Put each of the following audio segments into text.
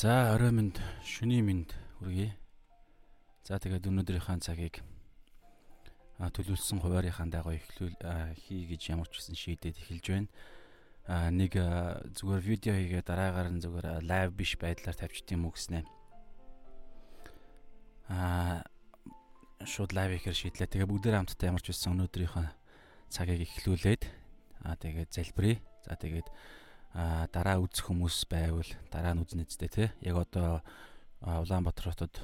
За орой минь шүний минь хүргэе. За тэгээд өнөөдрийнхээ цагийг төлөвлөсөн хуваарийнхаа дагуу эхлүүл хий гэж ямар ч гэсэн шийдээд эхэлж байна. А нэг зүгээр видео хийгээ дараагаар нь зүгээр лайв биш байдлаар тавьчих юм уу гэснэ. А шууд лайв хийхээр шийдлээ. Тэгээ бүгдээр хамтдаа ямар ч байсан өнөөдрийнхөө цагийг эхлүүлээд а тэгээд залбирая. За тэгээд дараа үзэх хүмүүс байвал дараа нь үзнэ зтэй те яг одоо Улаанбаатар хотод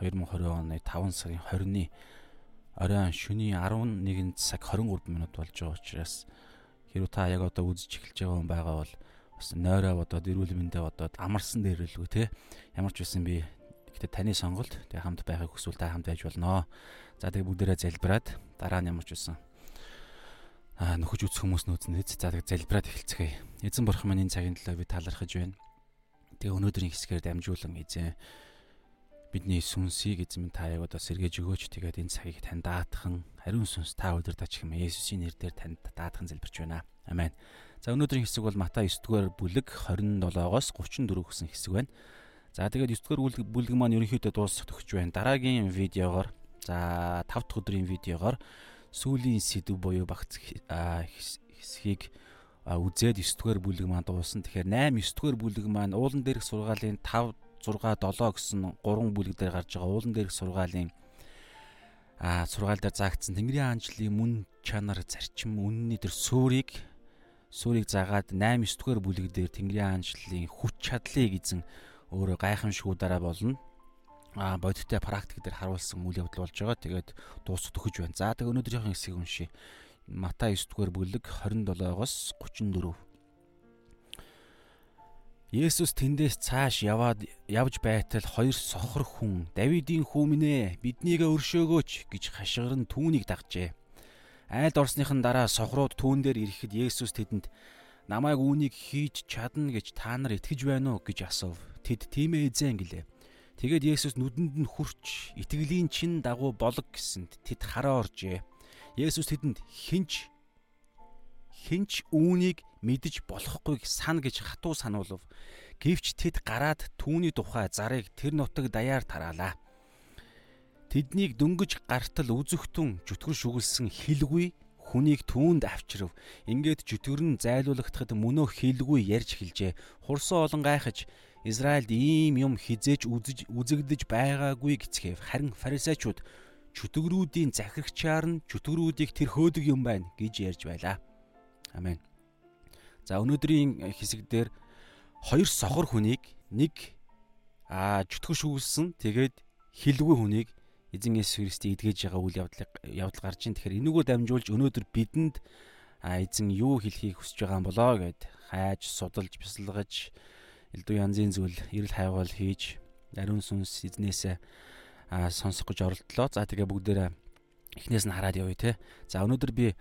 2020 оны 5 сарын 20-ны оройн шөнийн 11 цаг 23 минут болж байгаа учраас хэрвээ та яг одоо үзэж эхэлж байгаа хүн байгаа бол бас нойроо бодоод эрүүл мэндэ бодоод амарсан дээрэлгүй те ямар ч үсэн би гэтээ таны сонголт тэг хамт байхыг хүсвэл та хамт байж болно. За тэг бүгдээрээ залбираад дараа нь ямар ч үсэн нөхөж үтс хүмүүс нөөцнөд за залбираад эхэлцгээе. Эзэн бурхан минь энэ цагийн төлөө би талархаж байна. Тэгээ өнөөдрийн хэсгээр дамжуулан эзэн бидний сүнсийг эзэн минь та яг одоо сэргээж өгөөч. Тэгээд энэ цагийг тань даатхан ариун сүнс та удирдах юм Есүсийн нэрээр танд даатхан залбирч байна. Амен. За өнөөдрийн хэсэг бол Матай 9-р бүлэг 27-оос 34 гэсэн хэсэг байна. За тэгээд 9-р бүлэг маань ерөнхийдөө дуусах төгсөж байна. Дараагийн видеогоор за 5 дахь өдрийн видеогоор сүүлийн сэдв буюу багц хэсгийг үзээд 9 дугаар бүлэг маань дуусан. Тэгэхээр 8 9 дугаар бүлэг маань уулан дээрх сургаалын 5 6 7 гэсэн 3 бүлэг дээр гарч байгаа уулан дээрх сургаалын а сургаал дээр заагдсан Тэнгэрийн аанчлалын мөн чанар зарчим үнний төр суурийг суурийг заагаад 8 9 дугаар бүлэг дээр Тэнгэрийн аанчлалын хүч чадлыг эзэн өөрөө гайхамшгуудаараа болно а бодиттой практик дээр харуулсан үйл явдал болж байгаа. Тэгээд дуусах төхөж байна. За тэг өнөөдрийнхэн хэсгийг уншия. Матай 9 дугаар бүлэг 27-оос 34. Есүс тэндээс цааш яваад явж байтал хоёр сохор хүн Давидын хүү минь ээ биднийг өршөөгөөч гэж хашгирн түүнийг дагжээ. Айлд орсныхан дараа сохрууд түүн дээр ирэхэд Есүс тэдэнд намайг үүнийг хийж чадна гэж та нар итгэж байна уу гэж асуув. Тэд тийм ээ эзэн гэлээ. Тэгээд Есүс нүдэнд нь хурч итгэлийн чин дагуу болог гэсэнд тэд хараа оржээ. Есүс тэдэнд хинч хинч үүнийг мэдэж болохгүйг сан гэж хатуу сануулв. Гэвч тэд гараад түүний тухай зарыг тэр нутаг даяар тараалаа. Тэднийг дөнгөж гартал үзэхтэн зүтгэр шүглсэн хилгүй хүнийг түүнд авчирв. Ингээд зүтгэр нь зайлуулагдахад мөнөө хилгүй ярьж эхэлжээ. Хурсан олон гайхаж Израильд ийм юм хизээж үзэж үзэгдэж байгаагүй гэцгээв. Харин фарисеучуд чөтгөрүүдийн захирагчаар нь чөтгөрүүдийг тэр хөөдөг юм байна гэж ярьж байлаа. Амен. За өнөөдрийн хэсэг дээр хоёр сохор хүнийг нэг аа чөтгөр шүүгүүлсэн тэгээд хилгүй хүнийг эзэн Есүс Христийн эдгэж байгаа үйл явдлыг явдал гарч ин тэгэхээр энүүгөө дамжуулж өнөөдөр бидэнд эзэн юу хэлхийг хүсэж байгаа юм болоо гэд хайж судалж бясалгаж элдв янзын зүйл эрэл хайвал хийж ариун сүнс эзнээсээ сонсох гэж оролдлоо. За тэгээ бүгдээрээ эхнээс нь хараад явъя те. За өнөөдөр би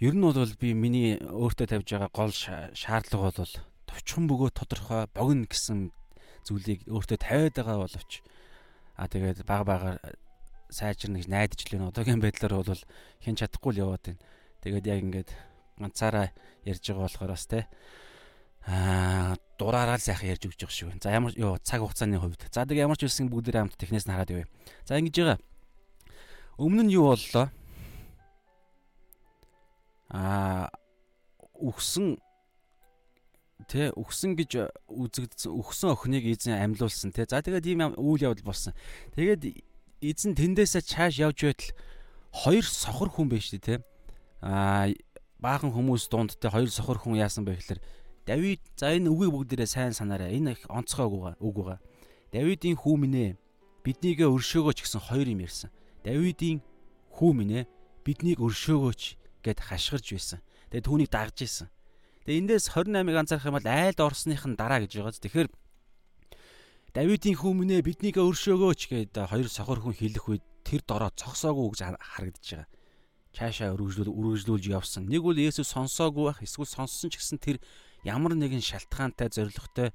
ер нь бол би миний өөртөө тавьж байгаа гол шаардлага бол товчхон бөгөөд тодорхой богино гэсэн зүйлийг өөртөө тавиад байгаа боловч а тэгээд баг багаар сайжирна гэж найдаж лээ. Одоогийн байдлаар бол хэн чадахгүй л яваад байна. Тэгээд яг ингээд ганцаараа ярьж байгаа болохоор бас те аа дураараа л сайхан ярьж өгч байгаа шүү. За ямар ёо цаг хугацааны хувьд. За тэг ямар ч үсэн бүгд хамт технээс нь хараад явъя. За ингэж байгаа. Өмнө нь юу боллоо? Аа үхсэн тэ үхсэн гэж үзэгдсэн үхсэн охиныг эзэн амьлуулсан тэ. За тэгээд ийм үйл явдал болсон. Тэгээд эзэн тэндээсээ чааш явж байтал хоёр сохор хүн байж тэ. Аа баахан хүмүүс дунд тэ хоёр сохор хүн яасан бэ гэхээр Давид за энэ үгийг бүгдээрээ сайн санаарай. Энэ их онцгой үг байгаа. Давидын хүү минь ээ биднийгээ өршөөгөөч гэсэн хоёр юм ярьсан. Давидын хүү минь ээ биднийг өршөөгөөч гэд хашгирж байсан. Тэгээ түүнийг дагж исэн. Тэгээ эндээс 28-ыг анзаарах юм бол айлд орсныхын дараа гэж байгаа. Тэгэхээр Давидын хүү минь ээ биднийгээ өршөөгөөч гэд хоёр сохор хүн хэлэх үед тэр дороо цогсоогүй гэж харагдаж байгаа чаашаа өргөжлүүл үргэлжлүүлж явсан. Нэг бол Есүс сонсоогүй байх, эсвэл сонссон ч гэсэн тэр ямар нэгэн шалтгаантай зоригтой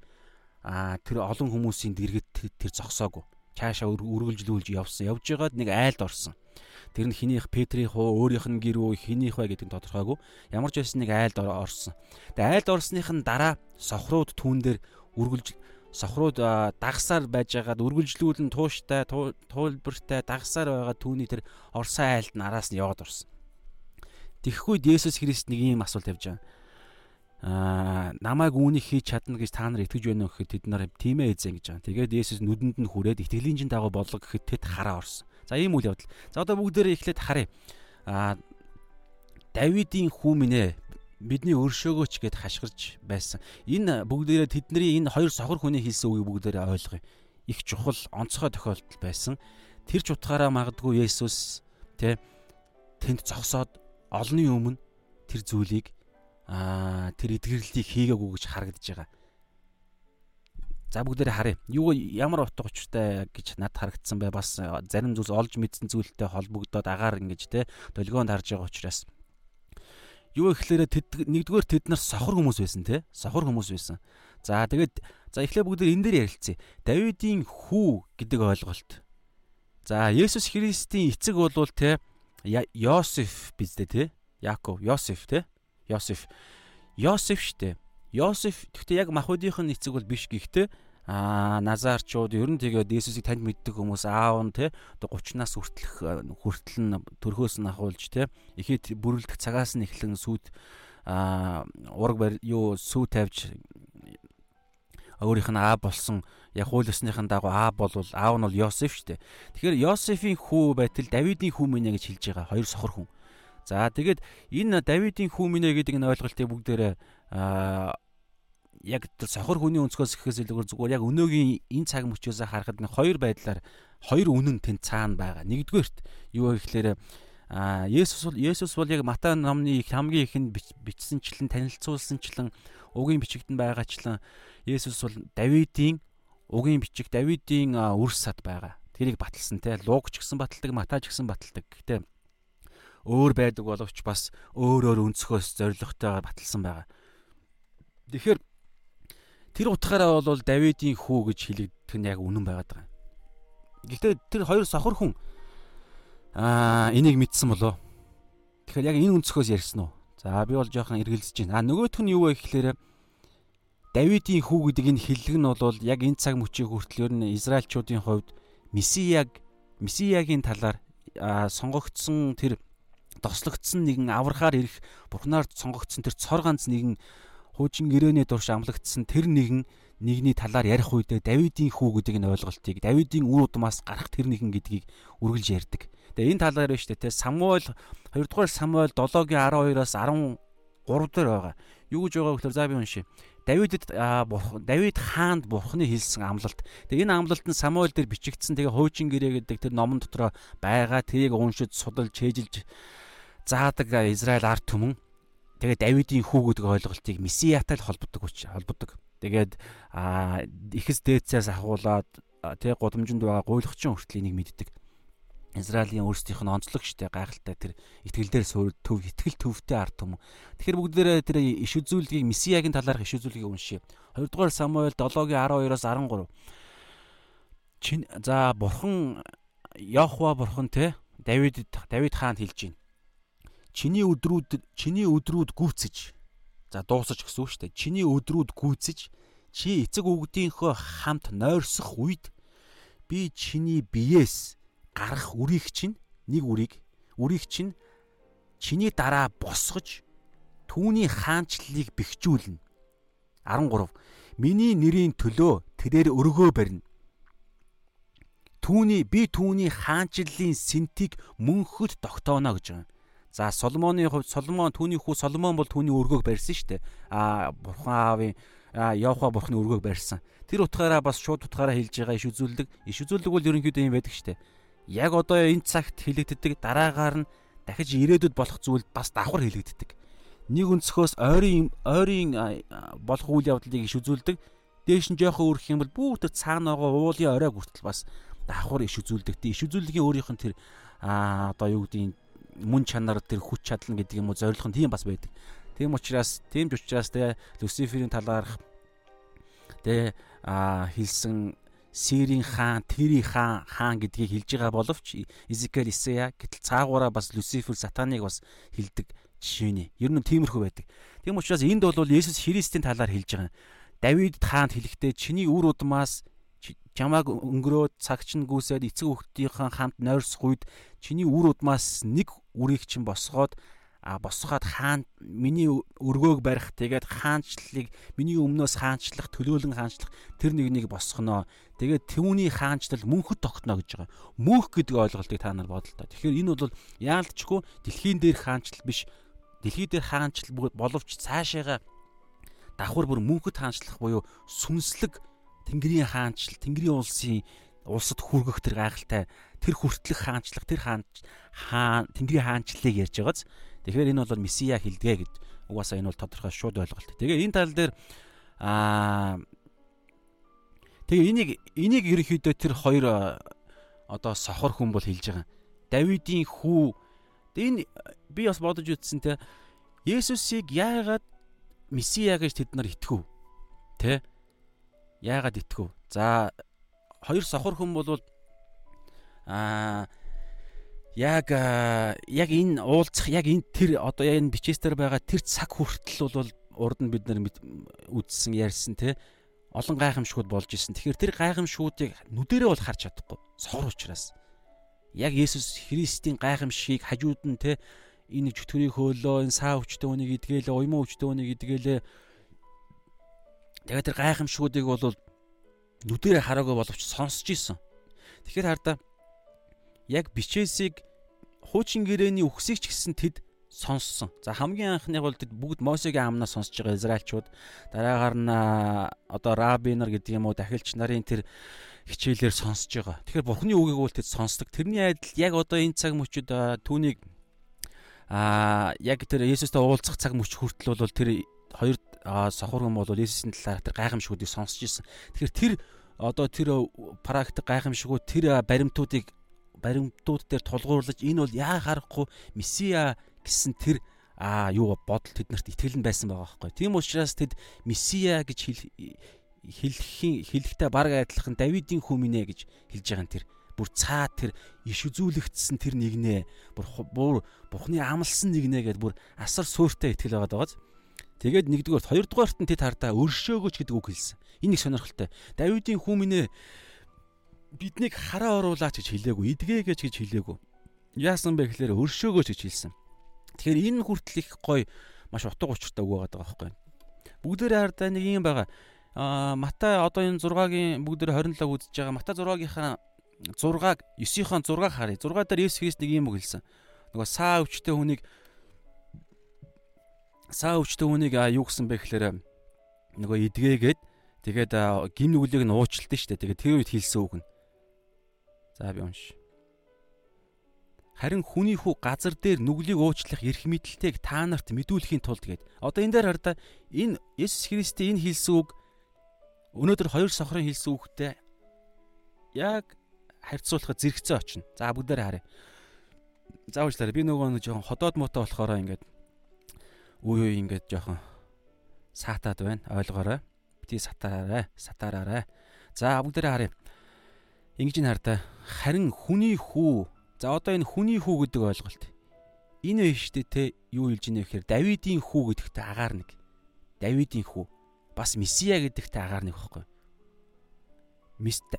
а тэр олон хүмүүсийн дэргэд тэр зогсоогүй чаашаа үргэлжлүүлж явсан. Явж байгаад нэг айлд орсон. Тэр нь хинийх Петрийн хуу өөрийнх нь гэр үү хинийх вэ гэдэг нь тодорхойгүй. Ямар ч байсан нэг айлд орсон. Тэгээ айлд орсных нь дараа сохрууд түүн дээр үргэлж сохрууд дагсаар байж байгаад үргэлжлүүлэн тууштай туулбартай дагсаар байгаа түүний тэр орсон айлд нь араас нь яваад орсон. Тэгэхгүй Есүс Христ нэг ийм асуулт тавьж байгаа. Аа намайг үүнийг хийж чадна гэж та нар итгэж байна уу гэхэд тэд нар тийм ээ эзэн гэж байгаа. Тэгээд Есүс нүдэнд нь хүрээд итгэлийн чин дагуу болго гэхэд тэд хараа орсон. За ийм үйл явдал. За одоо бүгдээрээ эхлээд харъя. Аа Давидын хүү минь ээ бидний өршөөгөөч гэд хашгирч байсан. Энэ бүгдээрээ тэдний энэ хоёр сохор хүний хэлсэн үгийг бүгдээрээ ойлгоё. Их чухал онцгой тохиолдол байсан. Тэр ч утгаараа магадгүй Есүс тэ тэнд зогсоод олонний өмнө тэр зүйлийг аа тэр эдгэрлэлийг хийгээгүй гэж харагдаж байгаа. За бүгдээрээ харъя. Юу ямар утга учиртай гэж надад харагдсан бай. Бас зарим зүйлс олж мэдсэн зүйлтэй холбогдоод агаар ингэж те долгионд харж байгаа учраас юу ихлээрэ тэд нэгдүгээр тэд нар сохор хүмүүс байсан те сохор хүмүүс байсан. За тэгээд за эхлээ бүгд энэ дээр ярилцъя. Давидын хүү гэдэг ойлголт. За Есүс Христийн эцэг болвол те Йосеф биздэ те Яаков Йосеф те Йосеф Йосеф штэ. Йосеф гэхдээ яг махбодийнх нь эцэг бол биш гэхдээ аа назарчууд ер нь тэгээд Иесусыг танд мэддэг хүмүүс аав нь те 30-наас хүртэлх хүртэл нь төрхөөс нь ахуулж те ихэд бүрэлдэх цагаас нь эхлэн сүд аа ураг юу сүү тавьж өөрийнх нь аа болсон яг хууль ёсныхын дагуу аа болвол аав нь бол Йосеф шүү дээ. Тэгэхээр Йосефийн хүү байтал Давидын хүү минь гэж хэлж байгаа хоёр сохор хүн. За тэгээд энэ Давидын минь гэдэг энэ ойлголтыг бүгдээрээ яг сохор хүний өнцгөөс гэхээс илүүгээр зүгээр яг өнөөгийн энэ цаг мөчөөс харахад нэг хоёр байдлаар хоёр үнэн тэнд цаана байгаа. Нэгдүгээрт юу вэ гэхээр а Есүс бол Есүс бол яг Матай номны хамгийн ихэнд бичсэнчлэн танилцуулсанчлан угийн бичигдэн байгаачлан Есүс бол Давидын угийн бичиг Давидын үр сад байгаа. Тэрийг баталсан те Луг ч гэсэн баталдаг, Матай ч гэсэн баталдаг. Гэтэ өөр байдаг боловч бас өөр өөр өнцгөөс зоригтойгоор баталсан байгаа. Тэгэхээр Тэр утгаараа бол Давидын хүү гэж хэлэгдэх нь яг үнэн байгаад байгаа. Гэхдээ тэр хоёр сохор хүн аа энийг мэдсэн болоо. Тэгэхээр яг энэ өнцгөөс ярьсан уу? За би бол жоохон эргэлзэж байна. А нөгөөх нь юу вэ гэхээр Давидын хүү гэдэг энэ хиллэг нь бол яг энэ цаг мөчийг хүртэл ер нь Израильчуудын хувьд Месияг Месиягийн талаар сонгогдсон тэр тослогдсон нэгэн аврахаар ирэх Бурхнаар сонгогдсон тэр цор ганц нэгэн хуучин гэрээний дурш амлагдсан тэр нэгэн нэгний талаар ярих үедээ Давидын хүү гэдэг нь ойлголтыг Давидын үр удмаас гарах тэр нэгэн гэдгийг үргэлж ярьдаг. Тэгээ энэ талаар биш тэ Самуэль 2 дугаар Самуэль 7-гийн 12-аас 13 дээр байгаа. Юу гэж байгаа гэхээр за би уншия. Давидэд Давид хаанд бурхны хэлсэн амлалт. Тэгээ энэ амлалт нь Самуэль дээр бичигдсэн. Тэгээ хуучин гэрээ гэдэг тэр номон дотроо байгаа. Тэрийг уншиж судалж чэжилж заадаг Израиль ард түмэн Тэгээд Давидын хүү гэдэг ойлголтыг месиятай л холбодог хүч холбодог. Тэгээд ихэс дээдсээс ахуулаад тэг гудамжинд байгаа гуйлгчин хүртэл энийг мэддэг. Израилийн өөрсдийнх нь онцлог штэ гайхалтай тэр итгэлдэр суурь төв итгэл төвтэй ард түмэн. Тэгэхээр бүгдээрээ тэр иш үзүүлгийг месиягийн талаарх иш үзүүлгийг уншия. 2 дугаар Самуэль 7-гийн 12-оос 13. Чин за бурхан Йохва бурхан те Давид Давид хаанд хэлж байна чиний өдрүүд чиний өдрүүд гүйцэж за дуусаж гэсэн үг шүү дээ. Чиний өдрүүд гүйцэж чи эцэг өвгдийнхөө хамт нойрсох үед би чиний биеэс гарах үрийг чинь нэг үрийг үрийг чинь чиний дараа босгож түүний хаанчлалыг бэхжүүлнэ. 13. Миний нэрийн төлөө тэрээр өргөө барина. Түүний би түүний хаанчлалын сэнтийг мөнхөд тогтооно гэж байна. За Соломоны хувьд Соломон түүний хүү Соломон бол түүний өргөөг барьсан шүү дээ. Аа Бурхан аавын Явха бурхны өргөөг барьсан. Тэр утгаараа бас шууд утгаараа хэлж байгаа иш үзүүлдэг. Иш үзүүлдэг бол ерөнхийдөө юм байдаг шүү дээ. Яг одоо энэ цагт хэлэгддэг дараагаар нь дахиж ирээдүйд болох зүйлд бас давхар хэлэгддэг. Нэг өнцгөөс ойрын ойрын болох үйл явдлыг иш үзүүлдэг. Дээш нь жоохон өрөх юм бол бүгд цаана байгаа уулын орой хүртэл бас давхар иш үзүүлдэг. Иш үзүүлгийн өөрийнх нь тэр аа одоо юу гэдгийг мөн чанар тэр хүч чадал гэдэг юм уу зорилго нь тийм бас байдаг. Тийм учраас тийм ч учраас те Люциферийн талаарх те хэлсэн Сирийн хаан, Тэри хаан хаан гэдгийг хэлж байгаа боловч Изекэл Исея гэтэл цаагаараа бас Люцифер сатаныг бас хэлдэг жишээ нэ. Ер нь тиймэрхүү байдаг. Тийм учраас энд бол Есүс Христийн талаар хэлж байгаа. Давид хаанд хэлэхдээ чиний үр удмаас чамааг өнгөрөөд цагч нь гүйсээд эцэг хүүхдийнхээ хамт нойрсох үед чиний үр удмаас нэг үрийг чинь босгоод а босгоод хаан миний өргөөг барих тэгээд хаанчлалыг миний өмнөөс хаанчлах төлөөлөн хаанчлах тэр нэг нэг босгоно. Тэгээд түүний хаанчлал мөнхөд тогтно гэж байгаа. Мөнх гэдэг ойлголтыг та нар бодолтой. Тэгэхээр энэ бол яалтчгүй дэлхийн дээр хаанчлал биш. Дэлхий дээр хаанчлал боловч цаашаага давхар бүр мөнхөд хаанчлах буюу сүнслэг Тэнгэрийн хаанчлал Тэнгэрийн улсын улсад хүргэх тэр гайхалтай тэр хүртлэх хаанчлах тэр хаан хаан Тэнгэрийн хаанчлалыг ярьж байгааз Тэгэхээр энэ бол месиа хилдгээ гэд угаасаа энэ бол тодорхой шууд ойлголт. Тэгээ энэ тал дээр аа тэгээ энийг энийг ерөнхийдөө тэр хоёр одоо сохор хүн бол хэлж байгаа. Давидын хүү энэ би бас бодож үзсэн те Есүсийг яагаад месиа гэж тэд нар итгэв? Тэ? Яагаад итгэв? За хоёр сохор хүн бол аа яг яг энэ уулзах яг энэ тэр одоо энэ бичээстэр байгаа тэр цаг хүртэл бол урд нь бид нар үзсэн ярьсан те олон гайхамшгууд болж исэн. Тэгэхээр тэр гайхамшгуудыг нүдэрээ бол харж чадахгүй. Сор учраас яг Есүс Христийн гайхамшгийг хажууд нь те энэ чөтгөрийн хөөлөө энэ саа өвчтөө үнийг идгэлээ уймаа өвчтөө үнийг идгэлээ тэгээд тэр гайхамшгуудыг бол нүдэрээ хараагүй боловч сонсч ийсэн. Тэгэхээр хардаа яг бичээсийг хуучин гэрээний үхсийг ч гэсэн тэд сонссон. За хамгийн анхныг бол тэд бүгд Мосегийн амнаас сонсож байгаа Израильчууд. Дараагаар нь одоо раби нар гэдэг юм уу дахилч нарын тэр хичээлээр сонсож байгаа. Тэгэхээр Бурхны үгийг бол тэд сонсдог. Тэрний адил яг одоо энэ цаг мөчид түүнийг аа яг тэр Есүстэй уулзах цаг мөч хүртэл бол тэр хоёр сохор хүм бол Есүсийн талаар тэр гайхамшгуудыг сонсч ирсэн. Тэгэхээр тэр одоо тэр практик гайхамшгууд тэр баримтуудыг баримтууд дээр тулгуурлаж энэ бол яа харахгүй месиа гэсэн тэр а юу бодол тэднэрт итгэл нь байсан байгаа байхгүй. Тийм учраас тэд месиа гэж хэлэхийн хэлэхдээ баг адилхан Давидын хүмүнэ гэж хэлж байгаа нь тэр бүр цаа тэр иш үзүүлэгдсэн тэр нэгнээ бүр бурхны амлсан нэгнээ гэдээ бүр асар сууртай итгэл байгаа дагааз. Тэгээд нэгдүгээр хоёрдугаарт нь тэд хардаа өршөөгөөч гэдэг үг хэлсэн. Энэ их сонирхолтой. Давидын хүмүнэ биднийг хараа оруулаач гэж хэлээгүй, эдгээгээч гэж хэлээгүй. Яасан бэ гэхээр өршөөгөөч гэж хэлсэн. Тэгэхээр энэ хүртэл их гоё маш утга учиртай үг байгаа байхгүй. Бүгдээрээ хардаа нэг юм байгаа. Аа Матай одоо энэ 6-гийн бүгдээр 27 үзэж байгаа. Матай 6-гийнхаа 6-аг 9-ийн 6-аг харъя. 6 дээр Есүс Христ нэг юм хэлсэн. Нөгөө саа өвчтэй хүнийг саа өвчтэй хүнийг юу гэсэн бэ гэхээр нөгөө эдгээгээд тэгээд гим нүглийг нь уучлалт нь штэ. Тэгээд тэр үед хэлсэн үг нь За би унш. Харин хүний хүү газар дээр нүглийг уучлах эрх мэдэлтэйг та нарт мэдүүлэхийн тулд гээд. Одоо энэ дээр хараа энэ Есүс Христийн энэ хэлсэн үг өнөөдөр хоёр сохрын хэлсэн үгтэй яг харьцуулахад зэрэгцээ очно. За бүгдээр харъя. Заавчлаарай би нөгөө нэг жоохон ходоод муутай болохоор ингээд үе үе ингээд жоохон саатаад байна. Ойлгоорой. Бити сатаарай, сатаараарай. За бүгдээр харъя. Ингэж ин хардаа харин хүний хүү за одоо энэ хүний хүү гэдэг ойлголт энэ үү те юу хэлж ийнэ гэхээр Давидын хүү гэдэгтэй агаар нэг Давидын хүү бас Месиа гэдэгтэй агаар нэг байхгүй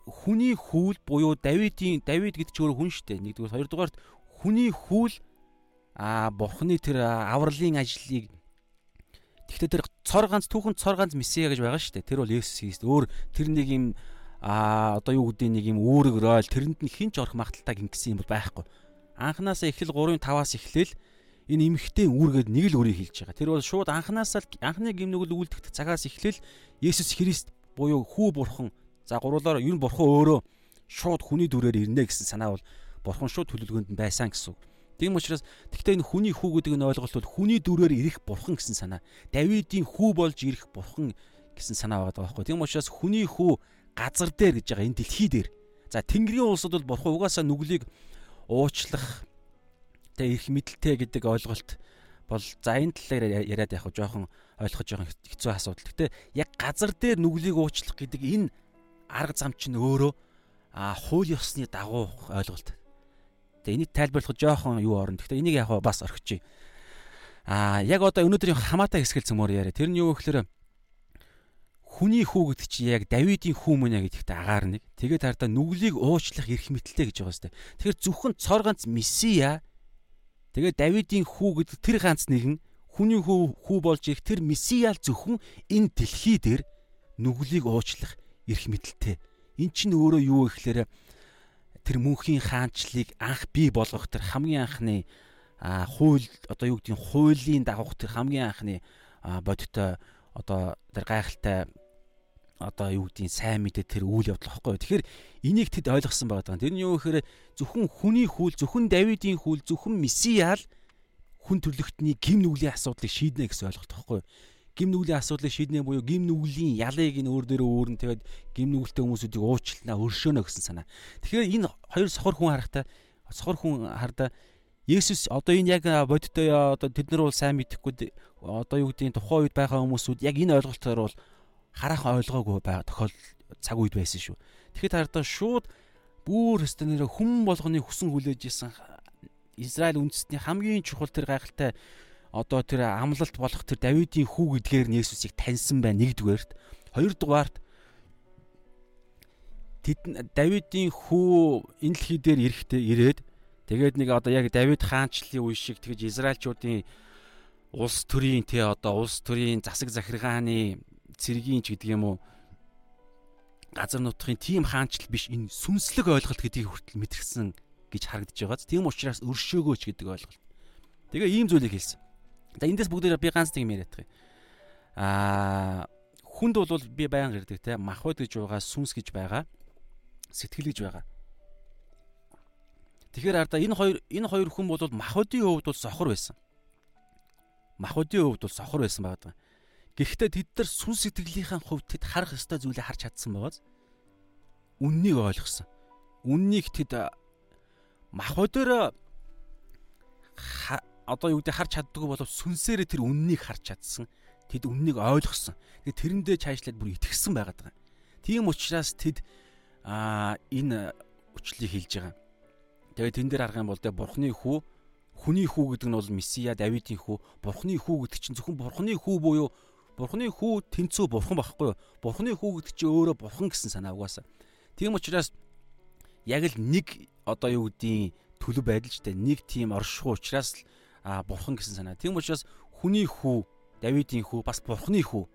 хүний хүүл буюу Давидын Давид гэдэг ч өөр хүн шүү дээ нэгдүгээр хоёрдугаарт хүний хүүл а бурхны тэр авралын ажлыг Тэгэхдээ тэр цор ганц түүхэн цор ганц месиа гэж байгаа шүү дээ. Тэр бол Есүс Христ. Өөр тэр нэг юм а одоо юу гэдэг нэг юм үүрэг ройл тэрэнд нь хинч орох магадaltaй гингсэн юм бол байхгүй. Анханасаа эхлэл 3-5-аас эхлээл энэ эмхтэй үүргээд нэг л үрийг хэлж байгаа. Тэр бол шууд анханасаа л анхны гимнүгэл үлдэх цагаас эхлээл Есүс Христ буюу хүү бурхан за гуруулаар ер нь бурхан өөрөө шууд хүний дүрээр ирнэ гэсэн санаа бол бурхан шууд төлөвлөгөөнд нь байсан гэсэн үг. Тийм учраас тэгвэл энэ хүний хүү гэдэг нь ойлголт бол хүний дүрээр ирэх бурхан гэсэн санаа. Давидын хүү болж ирэх бурхан гэсэн санаа байгаа байхгүй. Тийм учраас хүний хүү газар дээр гэж байгаа энэ дэлхий дээр. За Тэнгэрийн улсад бол бурхан угаасаа нүглийг уучлах тэ их мэдлэлтэй гэдэг ойлголт бол за энэ талаар яриад яг жоохон ойлгох жоохон хэцүү асуудал. Гэтэ яг газар дээр нүглийг уучлах гэдэг энэ арга зам чинь өөрөө а хууль ёсны дагуу ойлголт. Тэгээ энийг тайлбарлах жоохон юу орно. Гэтэ энийг яг бас орхичих. А яг одоо өнөөдрийн хамаатай хэсгэл цөмөр яриа. Тэр нь юу гэхээр хүний хүү гэдэг чи яг Давидын хүү мөн яг гэдэгт агаар нэг. Тэгээд хараа нүглийг уучлах эрх мэтэлтэй гэж байгаа сте. Тэгэхээр зөвхөн цор ганц месиа тэгээд Давидын хүү гэдэг тэр ганц нэгэн хүний хүү хүү болж ирэх тэр месиал зөвхөн энэ дэлхий дээр нүглийг уучлах эрх мэтэлтэй. Эн чинь өөрөө юу гэхээр тэр мөнхийн хаанчлыг анх бий болгох тэр хамгийн анхны хууль одоо юу гэдгийг хуулийн дагуух тэр хамгийн анхны бодиттой одоо тэр гайхалтай одоо юу гэдгийг сайн мэдээ тэр үйл явдал واخгүй. Тэгэхээр энийг тэд ойлгосон байгаа даа. Тэр нь юу гэхээр зөвхөн хүний хүл, зөвхөн Давидын хүл, зөвхөн Месиал хүн төрлөختний гим нүглийн асуудлыг шийднэ гэсэн ойлголт واخгүй. Гим нүглийн асуудлыг шийднэ буюу гим нүглийн ялыг нь өөр дээрээ өөрн тэгээд гим нүгэлтэй хүмүүсүүдийг уучлнаа, өршөөнө гэсэн санаа. Тэгэхээр энэ хоёр сохор хүн харахтаа сохор хүн хардаа Есүс одоо энэ яг бодиттой одоо тэд нар бол сайн мэдэхгүй одоо юу гэдгийг тухайн үед байгаа хүмүүсүүд яг энэ ойлголтоор бол хараахан ойлгоогүй байгаа тохиол цаг үед байсан шүү. Тэгэхээр таардаа шууд бүр өстө нэр хүм болгоны хүсэн хүлээж исэн Израиль үндэстний хамгийн чухал тэр гайхалтай одоо тэр амлалт болох тэр Давидын хүү гэдгээр нь Есүсийг таньсан байна нэгдүгээрт. Хоёрдугаарт тэд Давидын хүү энэ дэлхий дээр ирэхдээ ирээд тэгээд нэг одоо яг Давид хаанчлалын үе шиг тэгж Израильчуудын улс төрийн те одоо улс төрийн засаг захиргааны цэргийн ч гэдэг юм уу газар нутгийн тийм хаанчлал биш энэ сүнслэг ойлголт гэдгийг хүртэл мэдэрсэн гэж харагдаж байгаа. Тийм учраас өршөөгөөч гэдэг ойлголт. Тэгээ ийм зүйлийг хэлсэн. За эндээс бүгдээр би ганц нэг юм яриад байгаа. Аа хүнд бол би баян ирдэг те махбод гэж байгаа сүнс гэж байгаа сэтгэл гэж байгаа. Тэгэхээр ардаа энэ хоёр энэ хоёр хүн бол махбодын хувьд бол сохор байсан. Махбодын хувьд бол сохор байсан байгаа. Гэхдээ тэд нар сүн сэтгэлийнхаа хувьд тэд харах ёстой зүйлээ харж чадсан байгааз үннийг ойлгосон. Үннийг тэд махбодоор одоо юу гэдэг харж чаддгүй болов сүнсээрээ тэр үннийг харж чадсан. Тэд үннийг ойлгосон. Тэгээ тэрэндээ чаашлаад бүр итгэсэн байгаад байгаа. Тийм учраас тэд аа энэ өчлийг хэлж байгаа. Тэгээ тэн дээр харах юм бол тэ бурхны хүү хүний хүү гэдэг нь бол месиа давидын хүү бурхны хүү гэдэг чинь зөвхөн бурхны хүү буюу Бурхны хүү тэнцүү бурхан байхгүй юу? Бурхны хүү гэдэг чинь өөрөө бурхан гэсэн санаа угаасаа. Тийм учраас яг л нэг одоо юу гэдгийг төлөв байдал ч тэ нэг тийм оршихуй учраас л а бурхан гэсэн санаа. Тийм учраас хүний хүү, Давидын хүү бас бурхны хүү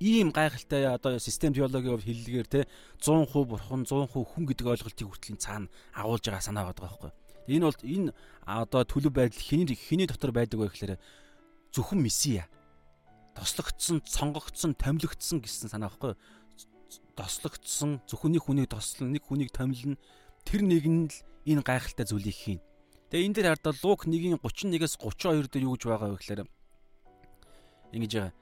ийм гайхалтай одоо систем теологийн хэллэгээр те 100% бурхан 100% хүн гэдэг ойлголтыг хүртлийн цаана агуулж байгаа санаа байгаа байхгүй. Энэ бол энэ одоо төлөв байдал хэний хэний дотор байдаг вэ гэхээр зөвхөн месиа тослогдсон, сонгогдсон, томилогдсон гэсэн санаа байхгүй? Тослогдсон зөвхөн нэг хүнийг тослон, нэг хүнийг томилно. Тэр нэг нь л энэ гайхалтай зүйлийг хийн. Тэгээ энэ дээр хардаа Лук 1-ийн 31-ээс 32 дээр юу гэж байгаа вэ гэхээр ингэж байгаа.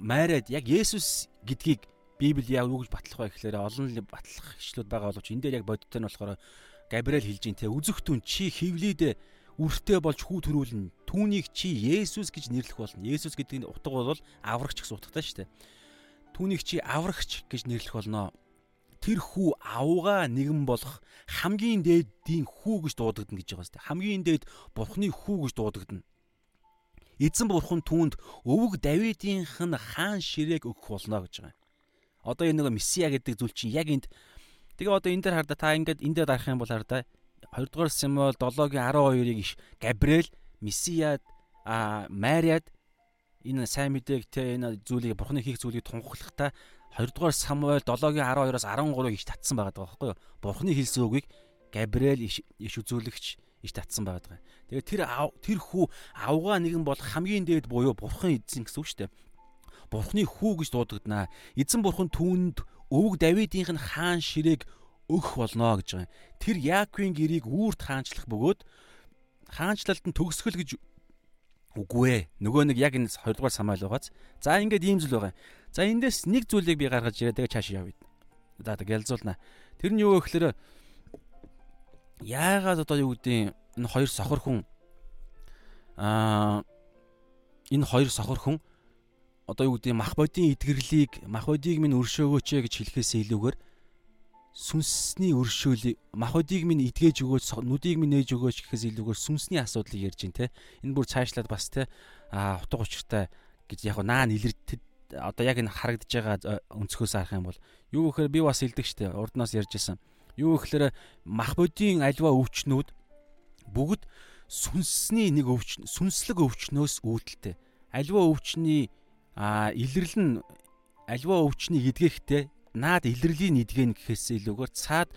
Майрад яг Есүс гэдгийг Библи яг юу гэж батлах вэ гэхээр олон батлах ишлүүд байгаа боловч энэ дээр яг бодиттой нь болохоор Габриэл хэлж ин тэ үзэгтэн чи хевлийдэ үртэй болж хүү төрүүлнэ. Түүнийг чи Есүс гэж нэрлэх болно. Есүс гэдэг нь утга бол аврагч гэсэн утгатай шүү дээ. Түүнийг чи аврагч гэж нэрлэх болно. Тэр хүү авгаа нэгэн болох хамгийн дээдийн хүү гэж дуудагдана гэж байгаа дээ. Хамгийн дээд бурхны хүү гэж дуудагдана. Эзэн бурхан түүнд өвөг Давидынх нь хаан ширээг өгөх болно гэж байгаа. Одоо энэ нэг месиа гэдэг зүйл чинь яг энд тэгээ одоо энэ дээр хардаа та ингээд энэ дээр дарах юм бол хардаа 2 дугаар Самуэль 7-гийн 12-ыг иш Габриэл, Месиад, а Мариад энэ сайн мэдээг те энэ зүйлийг бурхны хийх зүйлийг тунхаглахдаа 2 дугаар Самуэль 7-гийн 12-оос 13-ыг иш татсан байгаа байхгүй юу? Бурхны хэлсэн үгийг Габриэл иш үзүүлэгч иш татсан байгаа. Тэгээд тэр тэр хүү авгаа нэгэн бол хамгийн дээд буюу бурхан эзэн гэсэн үг шүү дээ. Бурхны хүү гэж дуудагдана. Эзэн бурхан түүнд өвөг Давидынх нь хаан ширээг өгөх болно гэж байгаа. Тэр Яаковын гэрийг үүрт хаанчлах бөгөөд хаанчлалд нь төгсгөл гэж үгүй ээ. Нөгөө нэг яг энэ 2 дугаар самайл байгааз. За ингээд ийм зүйл байгаа. За эндээс нэг зүйлийг би гаргаж ирээ тэгээ цааш явъя. За тэгээ ялзуулна. Тэр нь юу вэ гэхээр яагаад одоо юу гэдэг энэ хоёр сохор хүн аа энэ хоёр сохор хүн одоо юу гэдэг мах бодийн эдгэрлийг мах бодийг минь өршөөгөөч гэж хэлэхээс илүүгээр сүнсний өршөөлийг махбодийг минь идгээж өгөөч нүдийг минь нээж өгөөч гэхээс илүүгээр сүнсний асуудлыг ярьж байна те энэ бүр цаашлаад бас те а утга учиртай гэж яг наа нэлэр одоо яг энэ харагдаж байгаа өнцгөөс харах юм бол юу гэхээр би бас хэлдэг штэ урднаас ярьж исэн. Юу гэхээр мах бодийн альва өвчнүүд бүгд сүнсний нэг өвч сүнслэг өвчнөөс үүдэлтэй. Альва өвчний нь альва өвчнийг идгээхдээ наад илэрлийн идгэн гэхээс илүүгээр цаад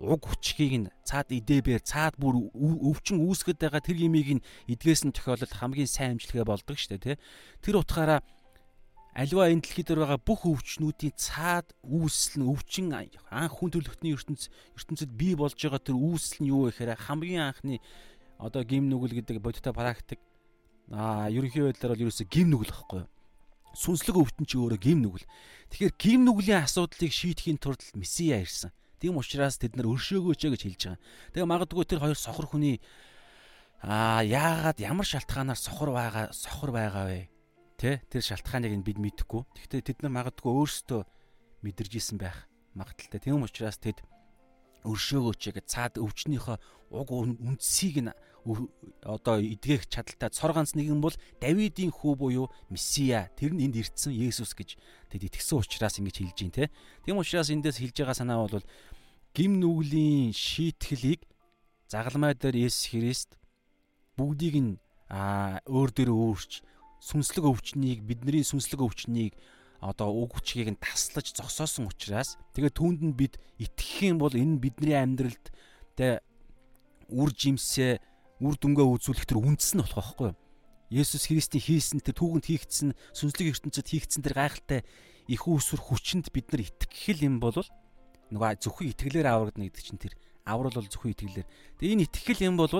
уг хүчгийг нь цаад идэбээр цаад бүр өвчин үүсгэж байгаа тэр юмыг нь эдгээс нь тохиолдол хамгийн сайн амжилтгээ болдог шүү дээ тий. Тэр утгаараа альва энэ дэлхий дээр байгаа бүх өвчнүүдийн цаад үүсэл нь өвчин анх хүн төлөвтний ертөнц ертөнцид бий болж байгаа тэр үүсэл нь юу вэ гэхээр хамгийн анхны одоо гим нүгэл гэдэг бодиттой практик аа ерөнхий байдлаар бол ерөөсө гим нүгэл гэхгүй юу? Сүнслэг өвтөн чи өөрөө гим нүгэл. Тэгэхээр гим нүглийн асуудлыг шийдэхийн тулд месиа ирсэн. Тийм учраас тэд нар өршөөгөөч гэж хэлж байгаа. Тэгээ магадгүй тэр хоёр сохор хүний аа яагаад ямар шалтгаанаар сохор байгаа сохор байгаа вэ? Тэ тэр шалтгааныг нь бид мэдэхгүй. Гэхдээ тэд нар магадгүй өөрсдөө мэдэрж исэн байх магадaltaй. Тийм учраас тэд өршөөгөөч гэж цаад өвчнөөхөө уг үндсийг нь одоо эдгэх чадaltaй цор ганц нэгэн бол Давидын хүү буюу Месиа тэр нь энд ирдсэн Есүс гэж тэд итгэсэн учраас ингэж хэлж байна те. Тийм учраас эндээс хэлж байгаа санаа бол гим нүглийн шийтгэлийг загалмай дээр Есүс Христ бүгдийг нь өөр дөр өөрч сүнслэг өвчнийг бидний сүнслэг өвчнийг одоо уг хүчгийг нь таслаж зогсоосон учраас тэгээ түүнд нь бид итгэх юм бол энэ бидний амьдралд тэ үр жимсээ үр дүнгээ үзүүлэх тэр үндэс нь болох байхгүй юу? Есүс Христийн хийсэн тэр түүхэнд хийгдсэн сүнслэг ертөнцид хийгдсэн тэр гайхалтай их үүсвэр хүчинд бид нар итгэх юм бол нөгөө зөвхөн итгэлээр аврагдана гэдэг чинь тэр аврал бол зөвхөн итгэлээр. Тэгээ энэ итгэл юм бол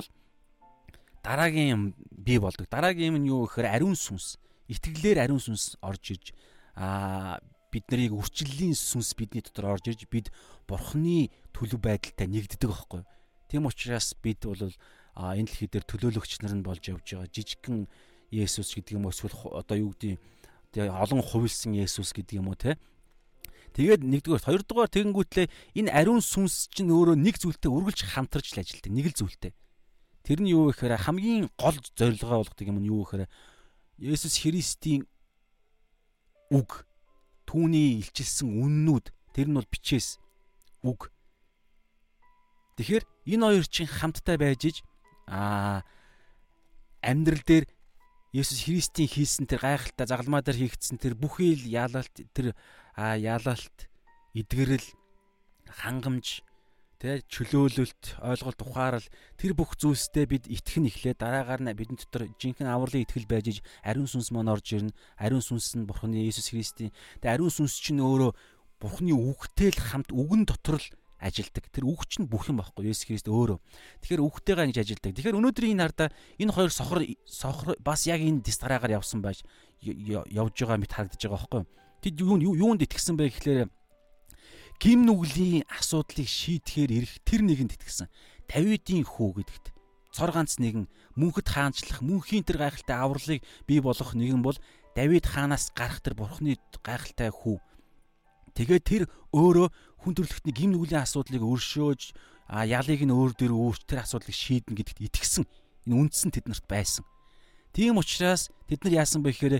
дараагийн юм бий болдог. Дараагийн юм нь юу гэхээр ариун сүнс. Итгэлээр ариун сүнс орж ирж аа бид нарыг үрчлэлийн сүнс бидний дотор орж ирж бид бурхны төлөв байдалтай нэгддэг байхгүй. Тийм учраас бид бол энэ дэлхий дээр төлөөлөгч нар нь болж явж байгаа. Жижигхэн Есүс гэдэг юм уу эсвэл одоо юу гэдэг тэгээ олон хувилсан Есүс гэдэг юм уу те Тэгээд нэгдүгээр хоёрдугаар тэгэнгүүтлээ энэ ариун сүнс чинь өөрөө нэг зүйлтэй үргэлж хамтарч л ажилтдаг. Нэг л зүйлтэй. Тэр нь юу гэхээр хамгийн гол зорилгоо болгодог юм нь юу гэхээр Есүс Христийн үг түүний илчилсэн үннүүд тэр нь бол бичээс үг. Тэгэхээр энэ хоёр чинь хамтдаа байж иж аа амьдрал дээр Есүс Христийн хийсэн тэр гайхалтай загалмаа дээр хийгдсэн тэр бүхий л яалалт тэр а яалалт эдгэрэл хангамж тэ чөлөөлөлт ойлголт ухаарал тэр бүх зүйлстэй бид итгэх нь эхлээ дараагаар нь бидний дотор жинхэнэ авралын итгэл байж иж ариун сүнс маань орж ирнэ ариун сүнс нь бурхны Иесус Христийн тэ ариун сүнс чинь өөрөө бурхны үгтэй л хамт үгэн дотор л ажилдаг. Тэр үг чинь бүх юм байхгүй Есүс Христ өөрөө. Тэгэхээр үгтэйгээ ингэж ажилдаг. Тэгэхээр өнөөдрийн энэ хардаа энэ хоёр сохор сохор бас яг энэ дистараагаар явсан байж явж байгаа мэт харагдаж байгаа байхгүй. Тэд юу юунд итгэсэн бэ гэхлээр гим нүглийн асуудлыг шийдэхээр ирэх тэр нэгэнд итгэсэн. Давидын хүү гэдэгт цор ганц нэгэн мөнхөд хаанчлах мөнхийн тэр гайхалтай авралыг бий болгох нэгэн бол Давид хаанаас гарах тэр бурхны гайхалтай хүү. Тэгээд тэр өөрөө хүн төрлөختний гим нүглийн асуудлыг өршөөж а ялыг нь өөр дөр өөрч тэр асуудлыг шийднэ гэдэгт итгэсэн энэ үндсэн тэднэрт байсан. Тийм учраас тэд нар яасан бэ гэхээр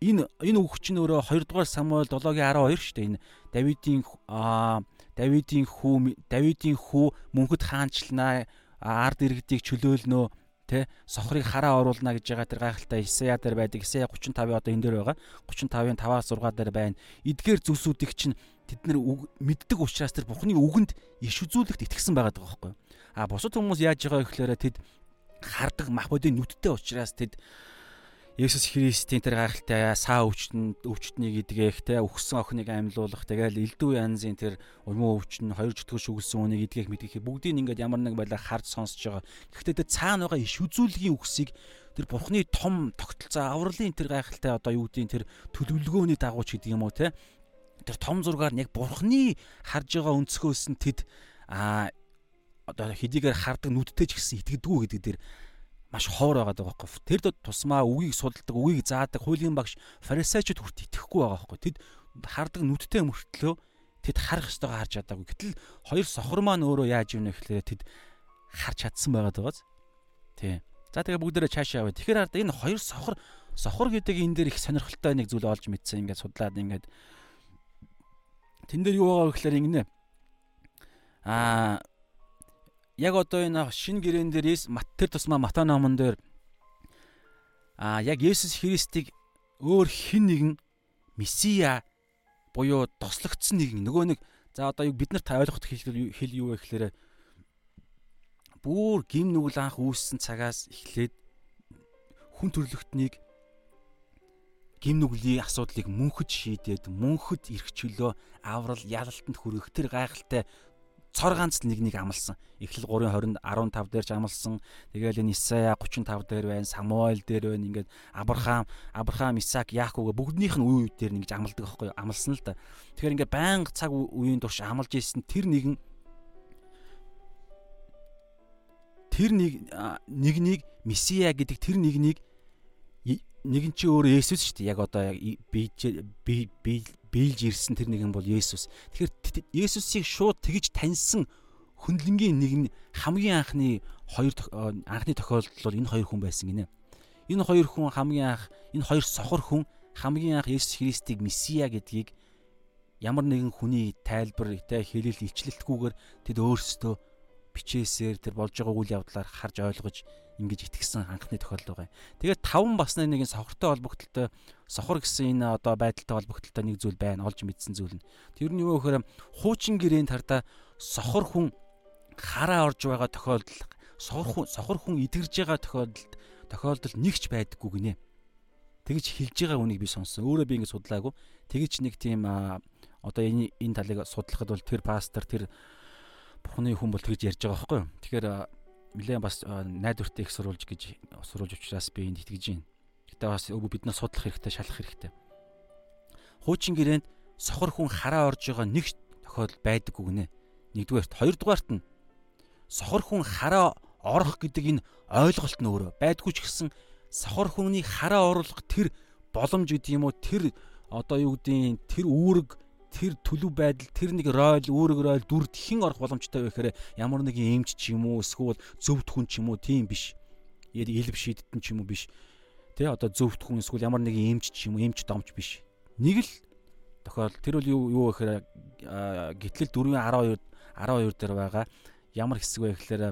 энэ энэ үг чинь өөрөө 2 дугаар Самуэль 7-гийн 12 шүү дээ. Энэ Давидын а Давидын хүү Давидын хүү мөнхөд хаанчлнаа ард иргэдийг чөлөөлнөө тэ сохрыг хараа оруулна гэж байгаа тэр гайхалтай Исая дээр байдаг. Исая 35 одоо энэ дээр байгаа. 35-ын 5-аас 6 дээр байна. Эдгээр зүйлсүүдийг чинь тэд нар мэддэг учраас тэр Бухны үгэнд иш үзүүлэгт итгэсэн байгаа даа байхгүй. А бусад хүмүүс яаж байгаа гэхээр тэд хардаг мах бодийн нүдтэй учраас тэд Есүс Христийн тэр гайхалтай саа өвчтөнд өвчтнийг идгээх те өгсөн охиныг амьлуулах тэгэл элдв янзын тэр умуу өвчтөн хоёр чөтгөш өгсөн үнийг идгээх мэдгээх бүгдийг ингээд ямар нэг байлаа харж сонсож байгаа. Гэхдээ тэр цаана байгаа иш үзүүлгийн үгсийг тэр бурхны том тогтолцоо авралын тэр гайхалтай одоо юу гэдгийг тэр төлөвлөгөөний дагууч гэдэг юм уу те тэр том зургаар яг бурхны харж байгаа өнцгөөс нь тэд а одоо хэдийгээр хардаг нүдтэй ч гэсэн итгэдэггүй гэдэг дээр маш ховор байгаа даа байхгүй. Тэр тусмаа үгийг судалдаг, үгийг заадаг хуулийн багш фарисеучуд хүрт итгэхгүй байгаа байхгүй. Тэд хардаг нүдтэй мөртлөө тэд харах ёстойгоо харж чадаагүй. Гэтэл хоёр сохор маань өөрөө яаж юм бэ гэхээр тэд харж чадсан байгаа дагааз. Тий. За тэгээ бүгдээрээ цаашаа яваа. Тэгэхээр хараад энэ хоёр сохор Сохор гэдэг энэ дээр их сонирхолтой нэг зүйл олж мэдсэн. Ингээд судлаад ингээд тэн дээр юу байгаа вэ гэхээр ингэнэ. Аа яг одоо энэ шинэ гэрээн дээр мат тэр тусмаа Матай номон дээр аа яг Есүс Христийг өөр хин нэгэн месиа буюу тослогдсон нэгэн. Нөгөө нэг за одоо бид нарт ойлгоход хэл юу вэ гэхээр бүр гим нүгэл анх үүссэн цагаас эхлээд хүн төрлөختнийг гим нүглийн асуудлыг мөнхөд шийдээд мөнхөд эрх чөлөө аврал ялалтанд хүрэх тэр гайхалтай цор ганц нэг нэг амлсан. Эхлэл 3:20-нд 15 дээр ч амлсан. Тэгээл энэ Исая 35 дээр байна, Самуэль дээр байна. Ингээд Авраам, Авраам, Исаак, Яаков бүгднийх нь үе үе дээр нэгж амлдаг аахгүй амлсан л да. Тэгэхээр ингээд байнга цаг үеийн турш амлж ийсэн тэр нэгэн тэр нэг нэг нэг месиа гэдэг тэр нэг нэг нэг нь чи өөрөө Есүс шүү дээ. Яг одоо бийж бийлж ирсэн тэр нэгэн бол Есүс. Тэгэхээр Есүсийг шууд тэгж таньсан хөндлөнгийн нэг нь хамгийн анхны хоёр анхны тохиолдол бол энэ хоёр хүн байсан гинэ. Энэ хоёр хүн хамгийн анх энэ хоёр сохор хүн хамгийн анх Есүс Христийг Месиа гэдгийг ямар нэгэн хүний тайлбар тэ хэлэл илчлэлтгүйгээр тэд өөрсдөө бичээсээр тэр болж байгаа үйл явдлаар харж ойлгож ингэж итгэсэн анхны тохиолдол байгаа. Тэгээд таван басны нэгэн сохортой холбогдлолтой сохор гэсэн энэ одоо байдалтай холбогдлолтой нэг зүйл байна. Олж мэдсэн зүйл нь. Тэр нь юу гэхээр хуучин гэрээнд тардаа сохор хүн хараа орж байгаа тохиолдол сохор хүн сохор хүн идэрж байгаа тохиолдолд тохиолдол нэгч байдаггүй гинэ. Тэгж хэлж байгаа үнийг би сонссон. Өөрөө би ингэ судлаагүй. Тэгж нэг тийм одоо энэ энэ талыг судлахад бол тэр пастор тэр бурхны хүн бол тэгж ярьж байгаа байхгүй юу. Тэгэхээр нэлээд бас найдвартай их сурулж гэж сурулж учраас би энд итгэж байна. Гэтэ бас өвөө бид нар судлах хэрэгтэй, шалах хэрэгтэй. Хуучин гэрээнд сохор хүн хараа орж байгаа нэг тохиолдол байдаггүй гинэ. Нэгдүгээрт, хоёрдугаарт нь сохор хүн хараа орох гэдэг энэ ойлголт нь өөрөө байдгүй ч гэсэн сохор хүний хараа оруулах тэр боломж гэдэг юм уу тэр одоо юу гэдгийг тэр үүрэг тэр төлөв байдал тэр нэг ройл үүрэг ройл дүрд хэн орох боломжтой вэ гэхээр ямар нэгэн эмч ч юм уу эсвэл зөвд хүн ч юм уу тийм биш. Илв шийдтэн ч юм уу биш. Тэ одоо зөвд хүн эсвэл ямар нэгэн эмч ч юм уу эмч домч биш. Нэг л тохиол тэр бол юу юу гэхээр гитлэл 4-12 12 дээр байгаа ямар хэсэг вэ гэхээр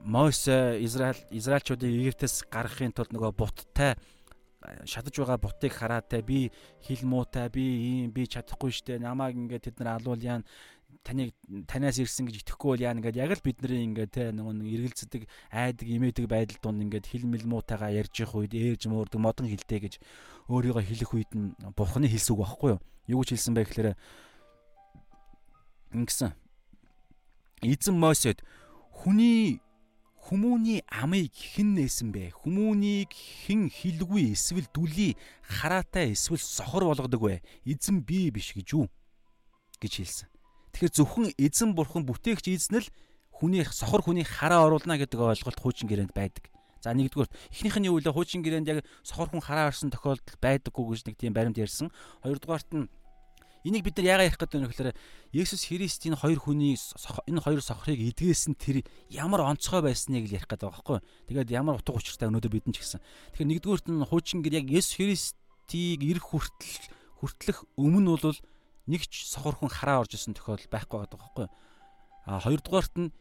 Мосе Израиль Израильчуудыг Египтээс гаргахын тулд нөгөө буттай шатаж байгаа бутыг хараад те би хил муутай би ийм би чадахгүй штэ намайг ингээд тэд нар алуул яа таныг танаас ирсэн гэж итгэхгүй бол яа ингээд яг л бидний ингээд те нөгөө нэг эргэлздэг айдаг имээдэг байдал дунд ингээд хил мэл муутайгаа ярьж явах үед ээрж муурдаг модон хилтэй гэж өөрийгөө хэлэх үед нь бурхны хэлсүг байхгүй юу? Юу гэж хэлсэн бэ гэхээр ингэсэн. Эзэн Мосед хүний Хүмүүний амыг хэн нээсэн бэ? Хүмүүнийг хэн хилгүй эсвэл дүлий хараатай эсвэл сохор болгодог вэ? Эзэн би биш гэж юу? гэж хэлсэн. Тэгэхээр зөвхөн эзэн бурхан бүтээгч эзэн л хүний сохор хүний хараа оруулна гэдэг ойлголт хуучин гэрээнд байдаг. За нэгдүгээр эхнийх нь юу вэ? Хуучин гэрээнд яг сохор хүн хараа орсон тохиолдол байдаггүй гэж нэг тийм баримт ярьсан. Хоёрдугаарт нь Энийг бид нар яагаад ярих гэдэг вэ гэхээр Есүс Христийн хоёр хүний энэ хоёр сохрыг эдгээсэн тэр ямар онцгой байсныг л ярих гэдэг байгаа байхгүй. Тэгээд ямар утга учиртай өнөөдөр бидэн ч гэсэн. Тэгэхээр нэгдүгüүрт нь хуучин гэр яг Есүс Христийг ирэх хүртэл хүртлэх өмнө бол нэг ч сохор хүн хараа орж исэн тохиолдол байхгүй байгаа байхгүй. А хоёрдугаарт нь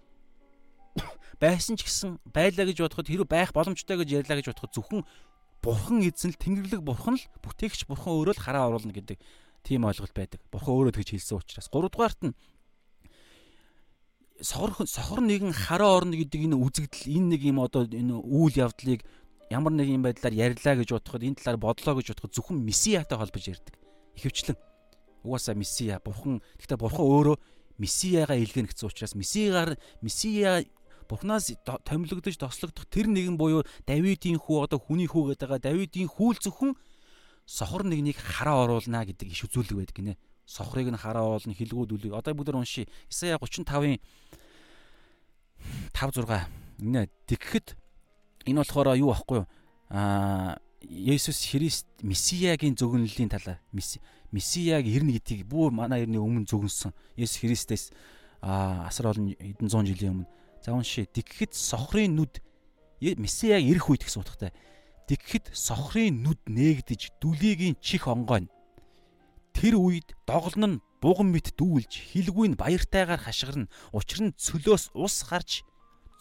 байсан ч гэсэн байлаа гэж бодоход хэрэг байх боломжтой гэж ярьлаа гэж бодоход зөвхөн бурхан эзэн л тэнгэрлэг бурхан л бүтээгч бурхан өөрөө л хараа оруулна гэдэг тийм ойлголт байдаг. Бурхан өөрөө тэгж хэлсэн учраас. Гуравдугаарт нь сохор сохор нэгэн хараа орно гэдэг энэ үзэгдэл энэ нэг юм одоо энэ үйл явдлыг ямар нэг юм байдлаар ярьлаа гэж бодоход энэ талаар бодлоо гэж бодоход зөвхөн месиатай холбож ярьдаг. Ихэвчлэн угаасаа месиа бурхан гэхдээ бурхан өөрөө месиагаа илгээнэ гэсэн учраас месиагаар месиа бурхнаас томилогдож тослогдох тэр нэгэн буюу Давидын хүү одоо хүний хүү гэдэг байгаа Давидын хүү л зөвхөн сохор нэгнийг хараа оруулна гэдэг иш үзүүлэг байдаг гинэ. Сохрыг нь хараа оолно, хилгүүд үлээ. Одоо бүгд уншия. Исая 35-ын 5 6 нэ тэгэхэд энэ болохоор юу аахгүй юу? Аа Есүс Христ Месиягийн зөгнөлийн талаа Месияг ирнэ гэдгийг бүү манай ирний өмнө зөгнсөн. Есүс Христээс асар олон хэдэн зуун жилийн өмнө. За уншия. Тэгэхэд сохрын нүд Месияг ирэх үед гэсэн утгатай Тэгэхэд сохрын нүд нээгдэж дүлигийн чих онгойно. Тэр үед доголн нь буган мэт дүүлж хилгүй нь баяртайгаар хашгирна. Учир нь цөлөөс ус гарч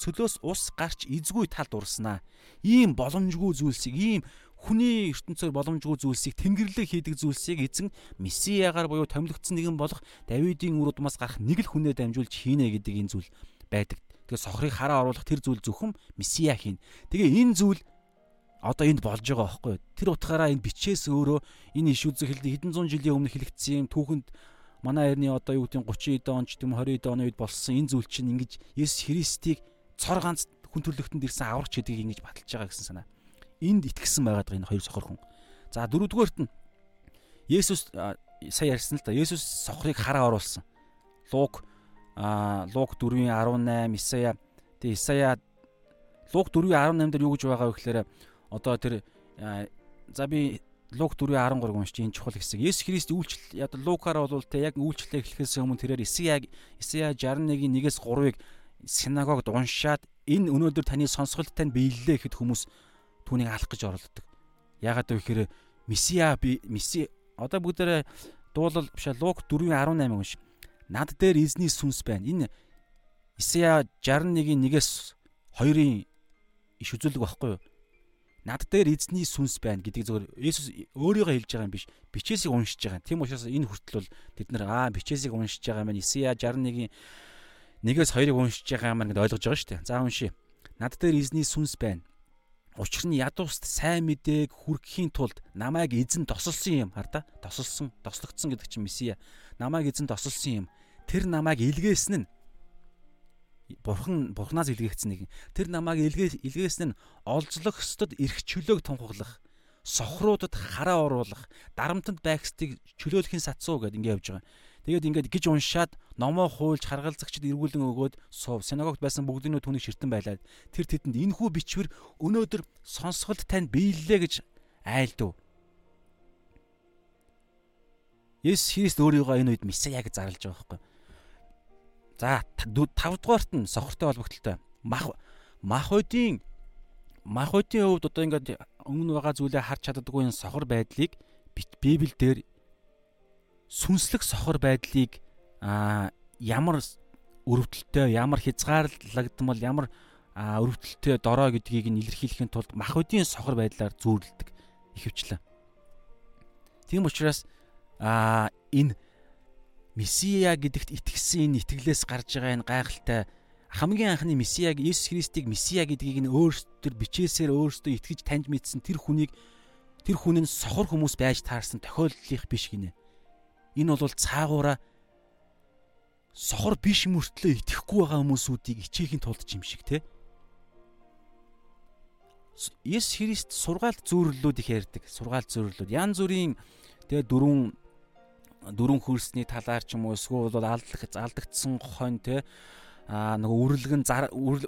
цөлөөс ус гарч эзгүй талд урснаа. Ийм боломжгүй зүйлсийг ийм хүний ертөнцөөр боломжгүй зүйлсийг тэнгэрлэг хийдэг зүйлсийг эзэн месиягаар буюу томилогдсон нэгэн болох Давидын үр удмаас гарах нэг л хүнээ дамжуулж хийнэ гэдэг энэ зүйл байдаг. Тэгээ сохрыг хараа оруулах тэр зүйл зөвхөн месиа хийн. Тэгээ энэ зүйл одоо энд болж байгаа байхгүй тэр утгаараа энэ бичээс өөрөө энэ иш үзэг хэлдэг хэдэн зуун жилийн өмнө хэлэгдсэн түүхэнд манай эртний одоо юу гэдэг 30 эд он ч гэм 20 эд оны үед болсон энэ зүйл чинь ингэж Есүс Христийг цор ганц хүн төрлөختөнд ирсэн аврагч гэдгийг ингэж баталж байгаа гэсэн санаа. Энд итгэсэн байгаад байгаа энэ хоёр сохор хүн. За дөрөвдүгээрт нь Есүс сая ярьсан л да. Есүс сохрыг хараа оруулсан. Лук а Лук 4:18 Исая тэгээ Исая Лук 4:18 дээр юу гэж байгаа вэ гэхээр одоо тэр за би Лук 4:13 уншиж энэ чухал хэсэг. Есүс Христ үйлчлэл яд Лукаар бол тэ яг үйлчлэлээ эхлэхээс өмнө тэрээр Исая Исая 61-ийн 1-ээс 3-ыг синагогд уншаад энэ өнөөдөр таны сонсголт тань биеллээ гэхэд хүмүүс түүнийг алах гэж оролддог. Яагаад вэ гэхээр Месиа би Меси одоо бүгдээрээ дуулал биш Лук 4:18 унш. Над дээр эзний сүнс байна. Энэ Исая 61-ийн 1-ээс 2-ын иш үзүүлэг багхгүй юу? Над дээр эзний сүнс байна гэдгийг зөвөр Есүс өөрийгөө хэлж байгаа юм биш. Бичээсийг уншиж байгаа. Тийм учраас энэ хүртэл бол бид нар аа бичээсийг уншиж байгаа маань Исая 61-ийн 1-ээс 2-ыг уншиж байгаа маань гэдээ ойлгож байгаа шүү дээ. За уншия. Над дээр эзний сүнс байна. Учир нь ядууст сайн мэдээг хүргэхийн тулд намайг эзэн тосолсон юм хараа. Тосолсон, тослогдсон гэдэг чинь Месиа. Намайг эзэн тосолсон юм. Тэр намайг илгээсэн нь бурхан бурханаас илгээгдсэн нэг. Тэр намайг илгээ илгээсэн нь олзлох хөстөд эрх чөлөөг тунхаглах, сохруудад хараа оруулах, дарамтанд байгстыг чөлөөлөхийн сацуу гэдээ ингэ явж байгаа. Тэгээд ингээд гिज уншаад номоо хуульж харгалзагчд эргүүлэн өгөөд суув. Синагогт байсан бүгднөө түүнийг ширтэн байлаад тэр тэдэнд энхүү бичвэр өнөөдөр сонсголт танд биеллээ гэж айлдав. Есүс Христ өөрийгөө энэ үед месиа гэж зарлж байгаа байхгүй. За 5 дугаарт нь сохортой холбогдлолтой. Мах махуудын махуудын хувьд одоо ингээд өмнө байгаа зүйлээ харж чаддаггүй энэ сохор байдлыг Библиэлд сүнслэг сохор байдлыг а ямар өрөвдөлтөй, ямар хязгаарлагдмал, ямар өрөвдөлтөй дорой гэдгийг нь илэрхийлэхийн тулд махуудын сохор байдлаар зүүрлдэг ихэвчлэн. Тийм учраас а энэ Месиа гэдэгт итгэсэн энэ итгэлээс гарч байгаа энэ гайхалтай хамгийн анхны Месиаг Есүс Христийг Месиа гэдгийг нь өөрсдөр бичээсээр өөрсдөө итгэж таньж мэдсэн тэр хүнийг тэр хүн нь сохор хүмүүс байж таарсан тохиолдлих биш гинэ. Энэ бол цаагаараа сохор биш мөртлөө итгэхгүй байгаа хүмүүсүүдийг ичээхийн тулд юм шиг те. Есүс Христ сургаалт зүйрлэлүүд их ярьдаг. Сургаалт зүйрлэлүүд янз бүрийн тэгээ дөрвөн дөрөн хөрсний талаар ч юм уу эсвэл бол алдлах алдагдсан хонь те а нөгөө үрлэгэн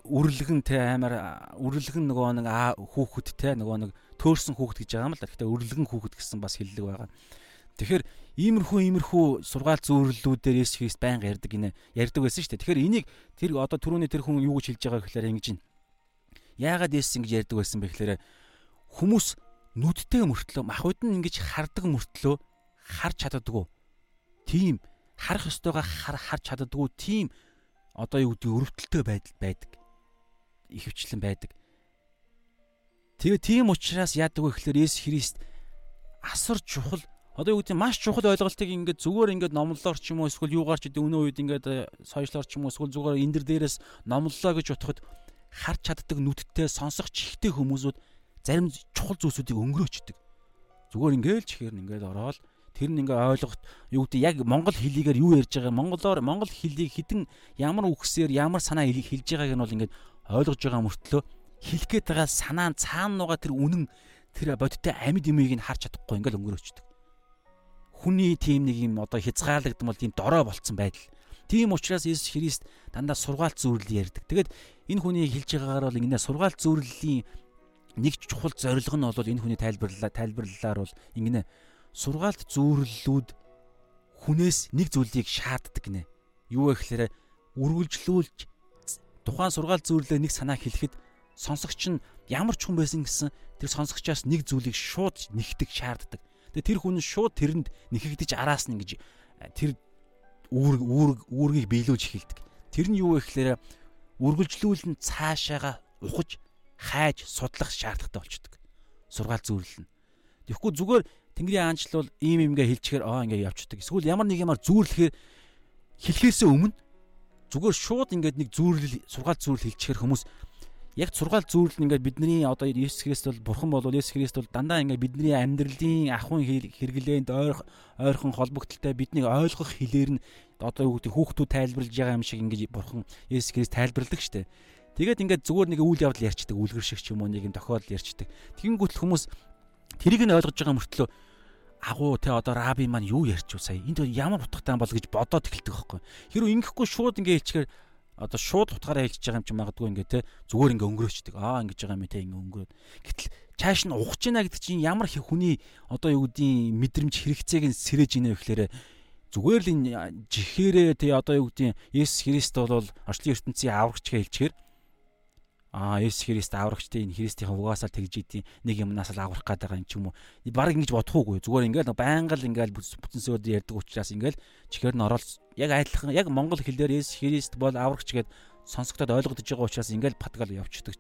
үрлэгэн те амар үрлэгэн нөгөө нэг хүүхэд те нөгөө нэг төөрсөн хүүхэд гэж байгаа юм л. Гэхдээ үрлэгэн хүүхэд гэсэн бас хэллэг байгаа. Тэгэхээр иймэрхүү иймэрхүү сургаал зүйрлэлүүдээр Есүс Христ байнга ярьдаг гинэ ярьдаг байсан шүү дээ. Тэгэхээр энийг тэр одоо түрүүний тэр хүн юу гэж хэлж байгаа гэхээр ингэж байна. Яагаад Есүс ингэж ярьдаг байсан бэ гэхээр хүмүүс нүдтэй мөртлөө махуд нь ингэж хардаг мөртлөө харж чаддаггүй тийм харах ёстойгоо харж чаддаггүй тийм одоо юу гэдэг өрөвдөлтөй байдал байдаг. Ихэвчлэн байдаг. Тэгээ тийм учраас яадаг вэ гэхээр Есүс Христ асар чухал одоо юу гэдэг маш чухал ойлголтыг ингээд зүгээр ингээд номлолоор ч юм уу эсвэл юугаар ч гэдэг өнөө үед ингээд э, сошиалор ч юм уу эсвэл зүгээр энэ дэр дээрээс номлолоо гэж утгахад харж чаддаг нүдтэй сонсох чихтэй хүмүүсүүд зарим чухал зүйлсүүдийг өнгөрөөчдөг. Зүгээр ингээд л чихээр нь ингээд ороод Тэр нь ингээ ойлгохт юу гэдэг яг монгол хэлийгээр юу ярьж байгаа монголоор монгол хэлийг хідэн ямар үгсээр ямар санаа хэлж байгааг нь бол ингээ ойлгож байгаа мөртлөө хэлэх гээд байгаа санаа нь цаана нугаа тэр үнэн тэр бодиттой амьд юмыг нь харж чадахгүй ингээл өнгөрөөчдөг. Хүний тийм нэг юм одоо хязгаарлагдмал тийм дорой болцсон байдал. Тийм учраас Иесус Христ дандаа сургаалт зүйрлэл ярьдаг. Тэгэд энэ хүний хэлж байгаагаар бол ингэ сургаалт зүйрлэлийн нэг чухал зорилго нь бол энэ хүний тайлбарлалаа тайлбарлалаар бол ингэ сургаалт зүүрлэлүүд хүнээс нэг зүйлийг шаарддаг гинэ. Юу вэ гэхээр үргэлжлүүлж тухайн сургаалт зүйрлэлээ нэг санаа хэлэхэд сонсогч нь ямар ч хүн байсан гэсэн тэр сонсогчоос нэг зүйлийг шууд нэгтгэх шаарддаг. Тэгээ тэр хүн шууд тэрэнд нэхэгдэж араас нь ингэж тэр үүрэг үүрэг үүргийг биелүүлж эхэлдэг. Тэр нь юу вэ гэхээр үргэлжлүүлэн цаашаага ухаж хайж судлах шаардлагатай болчдөг. Сургаал зүйрлэл нь. Тэгэхгүй зүгээр Тэнгэрийн аанчлал ийм юмгээ хэлчихээр аа ингээ явчихдаг. Эсвэл ямар нэг юмар зүүрлэхээр хэлхээсээ өмнө зүгээр шууд ингээд нэг зүүрлэл сургаал зүүрлэл хэлчихээр хүмүүс яг сургаал зүүрлэл ингээд бидний одоо Есүс Христ бол бурхан бол Есүс Христ бол дандаа ингээд бидний амьдралын ахуйн хэрэглээнд ойрхон холбогдолтой биднийг ойлгох хэлээр нь одоо юу гэдэг хүүхдүүд тайлбарлаж байгаа юм шиг ингээд бурхан Есүс Христ тайлбарладаг штэ. Тэгээд ингээд зүгээр нэг үйл явдал ярьчдаг, үлгэр шиг ч юм уу нэг юм тохиолдол ярьчдаг. Тэгэнгүүт хүмүүс тэрийг нь ойлгож байгаа мөртлөө агуу те одоо раби маань юу ярьч вэ сая? Энд ямар утгатай бол гэж бодоод эхэлдэг байхгүй хэрвээ ингэхгүй шууд ингээ хэлчихээр одоо шууд утгаараа хэлчихэж байгаа юм чи магадгүй ингээ те зүгээр ингээ өнгөрөөчдөг. Аа ингэж байгаа юм те ингээ өнгөрөөд. Гэтэл чааш нь ухаж гинэ гэдэг чинь ямар хүний одоо юу гэдгийг мэдрэмж хэрэгцээг нь сэрэж гинэ гэхээр зүгээр л энэ жихээрээ те одоо юу гэдгийг Есүс Христ бол орчлын ертөнцийн аврагч хэлчихээр аа Есүс Христ аврагчтай энэ Христийн угаасаа тэгж идэв нэг юмнаас л аврах гээд байгаа юм ч юм уу. Бараг ингэж бодохгүй зүгээр ингээл байнга л ингээл бүтэн сөөд ярьдаг учраас ингээл чихээр нь ороод яг айдлах яг монгол хэлээр Есүс Христ бол аврагч гэд сонсогдоод ойлгогдож байгаа учраас ингээл патгал явчихдаг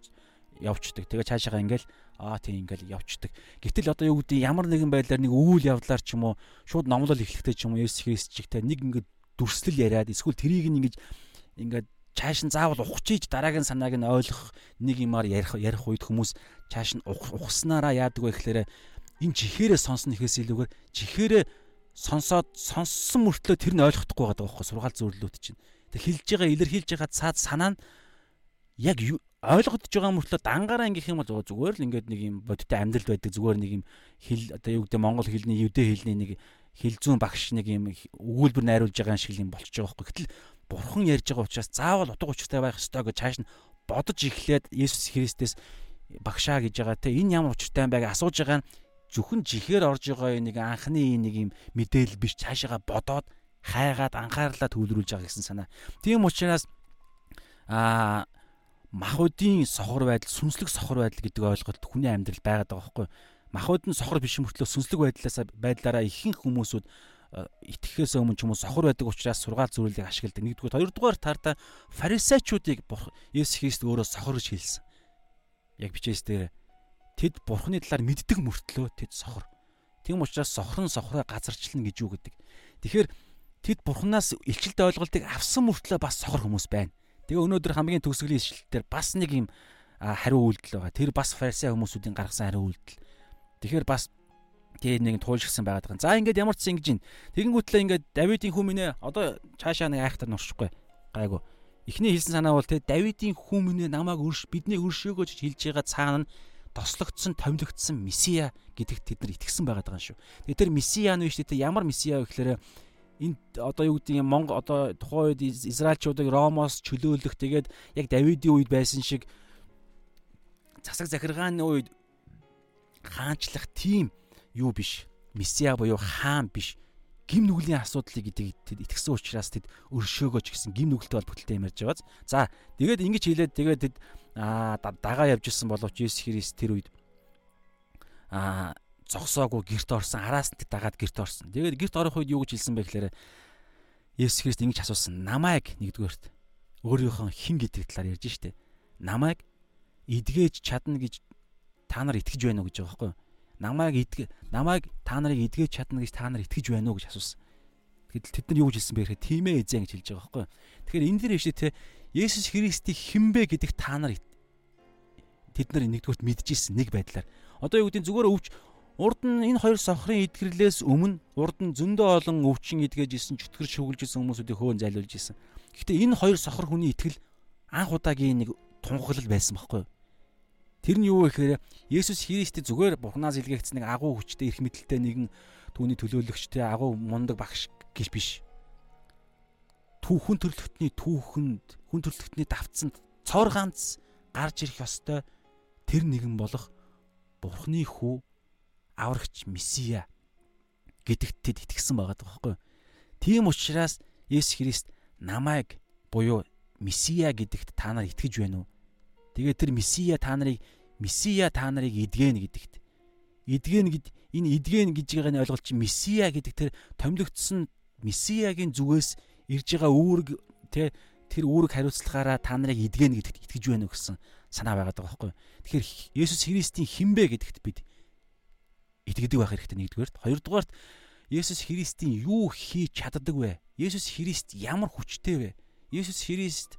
явчихдаг. Тэгээ цаашаага ингээл аа тийм ингээл явчихдаг. Гэтэл одоо юу гэдэг ямар нэгэн байдлаар нэг үйл явдлаар ч юм уу шууд номлол эхлэхтэй ч юм уу Есүс Христ чигтэй нэг ингээд дүрслэл яриад эсвэл тэрийг нэг ингээд чааш нь заавал ухчихж дараагийн санааг нь ойлгох нэг юмар ярих ярих үед хүмүүс чааш нь ухснараа яадаг вэ гэхээр энэ жихээрээ сонсно ихээс илүүгээр жихээрээ сонсоод сонссон мөртлөө тэр нь ойлгохдохгүй байгаа байхгүй сургаал зөвлөлүүд чинь. Тэг хэлж байгаа илэрхийлж байгаа цаад санаа нь яг ойлгогдож байгаа мөртлөө дангаараа ингэх юм бол зүгээр л ингээд нэг юм бодиттой амьдрал байдаг зүгээр нэг юм хэл одоо юу гэдэг монгол хэлний евдээ хэлний нэг хэл зүүн багш нэг юм өгүүлбэр найруулж байгаа шиг юм болчихж байгаа байхгүй. Гэтэл бурхан ярьж байгаа учраас заавал утга учиртай байх ёстой гэж цааш нь бодож эхлээд Есүс Христэс багшаа гэж байгаа те энэ ямар учиртай юм бэ гэж асууж байгаа нь зөвхөн жихээр орж байгаа нэг анхны нэг юм мэдээлэл биш цаашаага бодоод хайгаад анхаарлаа төвлөрүүлж байгаа гэсэн санаа. Тийм учраас аа махуудын сохор байдал, сүнслэг сохор байдал гэдэг ойлголт хүний амьдрал байгаад байгаа байхгүй. Махууд нь сохор биш мөртлөө сүнслэг байдлаас байдлаараа ихэнх хүмүүсүүд итгэхээс өмнө ч юм уу сохор байдаг учраас сургаал зүрэлийг ашигладаг. Нэгдүгээр, хоёрдугаар тарда фарисеучуудыг Есүс Христ өөрөө сохор гэж хэлсэн. Яг бичээс дээр тэд бурхны талаар мэддэг мөртлөө тэд сохор. Тийм учраас сохрон сохроо газарчлна гэж юу гэдэг. Тэгэхээр тэд бурхнаас илчилт ойлголтыг авсан мөртлөө бас сохор хүмүүс байна. Тэгээ өнөөдөр хамгийн төгсгөлийн ишлэлээр бас нэг юм хариу үйлдэл байгаа. Тэр бас фарисеи хүмүүсүүдийн гаргасан хариу үйлдэл. Тэгэхээр бас Тэгээд нэг туулшгсан байгаад байгаа. За ингээд ямар ч ингэж ин. Тэгэнгүүтлээ ингээд Давидын хүмүүнээ одоо цаашаа нэг айхтар нуршихгүй. Гайгүй. Эхний хэлсэн санаа бол те Давидын хүмүүнээ намайг өрш бидний өршөөгөө ч хэлж байгаа цаана нь тослогдсон, томилогдсон месиа гэдэгт тэд нар итгэсэн байгаад байгаа шүү. Тэгээд тэр месиа нь биш те ямар месиа вэ гэхээр энэ одоо юу гэдэг юм Монгол одоо тухайн үед Израильчуудыг Ромоос чөлөөлөх тэгээд яг Давидын үед байсан шиг засаг захиргааны үед хаанчлах тийм юу биш. Месиа буюу хаан биш. Гим нүглийн асуудлыг гэдэг тэд итгэсэн учраас тэд өршөөгөөч гэсэн гим нүгэлтэй холбогдолтой юм ярьж байгааз. За тэгээд ингэж хэлээд тэгээд тэд аа дагаа явж исэн боловч Есүс Христ тэр үед аа зогсоогүй герт орсон араас нь дагаад герт орсон. Тэгээд герт орох үед юу гэж хэлсэн бэ гэхээр Есүс Христ ингэж асуусан. Намайг нэгдүгээрт өөрийнхөө хэн гэдэг талаар ярьж штэ. Намайг эдгэж чадна гэж та нар итгэж байна уу гэж байгаа байхгүй юу? Намайг идгэ намайг та нарыг эдгэж чадна гэж та нар итгэж байна уу гэж асуусан. Тэгэхдээ тэд нар юу гэж хэлсэн бэ гэхээр тийм ээ эзэн гэж хэлж байгаа байхгүй. Тэгэхээр энэ дэр ихтэй те Есүс Христийг хинбэ гэдэг та нар тэд нар нэгдүгürt мэдчихсэн нэг байдлаар. Одоо юу гэдэг зүгээр өвч урд нь энэ хоёр сохрын идгэрлээс өмнө урд нь зөндөө олон өвчин идгэж исэн чөтгөр шүглж исэн хүмүүсүүдийг хөөн зайлуулж исэн. Гэхдээ энэ хоёр сохор хүний итгэл анх удаагийн нэг тунхаглал байсан байхгүй юу? Тэр нь юу вэ гэхээр Есүс Христэд зүгээр Бурханаас илгээгдсэн нэг агуу хүчтэй, эрх мэдэлтэй нэгэн түүний төлөөлөгчтэй агуу мундаг багш гэж биш. Түүхэн төрлөختний түүхэнд, хүн төрлөختний давцанд цор ганц гарч ирэх ёстой тэр нэгэн болох Бурхны хүү аврагч Месиа гэдэгтэд итгэсэн байгаа даахгүй. Тийм учраас Есүс Христ намайг буюу Месиа гэдэгт та нар итгэж байна уу? Тэгээд тэр Месиа та нарыг Месиа та нарыг эдгэн гэдэгт. Эдгэн гэд энэ эдгэн гэж байгааг нь ойлголт чи Месиа гэдэг тэр томилогдсон Месиагийн зүгээс ирж байгаа үүрэг тэ тэр үүрэг хариуцлагаараа та нарыг эдгэн гэдэгт итгэж байна гэсэн санаа байгаад байгаа байхгүй. Тэгэхээр Есүс Христийн хинбэ гэдэгт бид итгэдэг байх хэрэгтэй нэгдүгээрт. Хоёрдугаарт Есүс Христийн юу хийж чаддаг вэ? Есүс Христ ямар хүчтэй вэ? Есүс Христ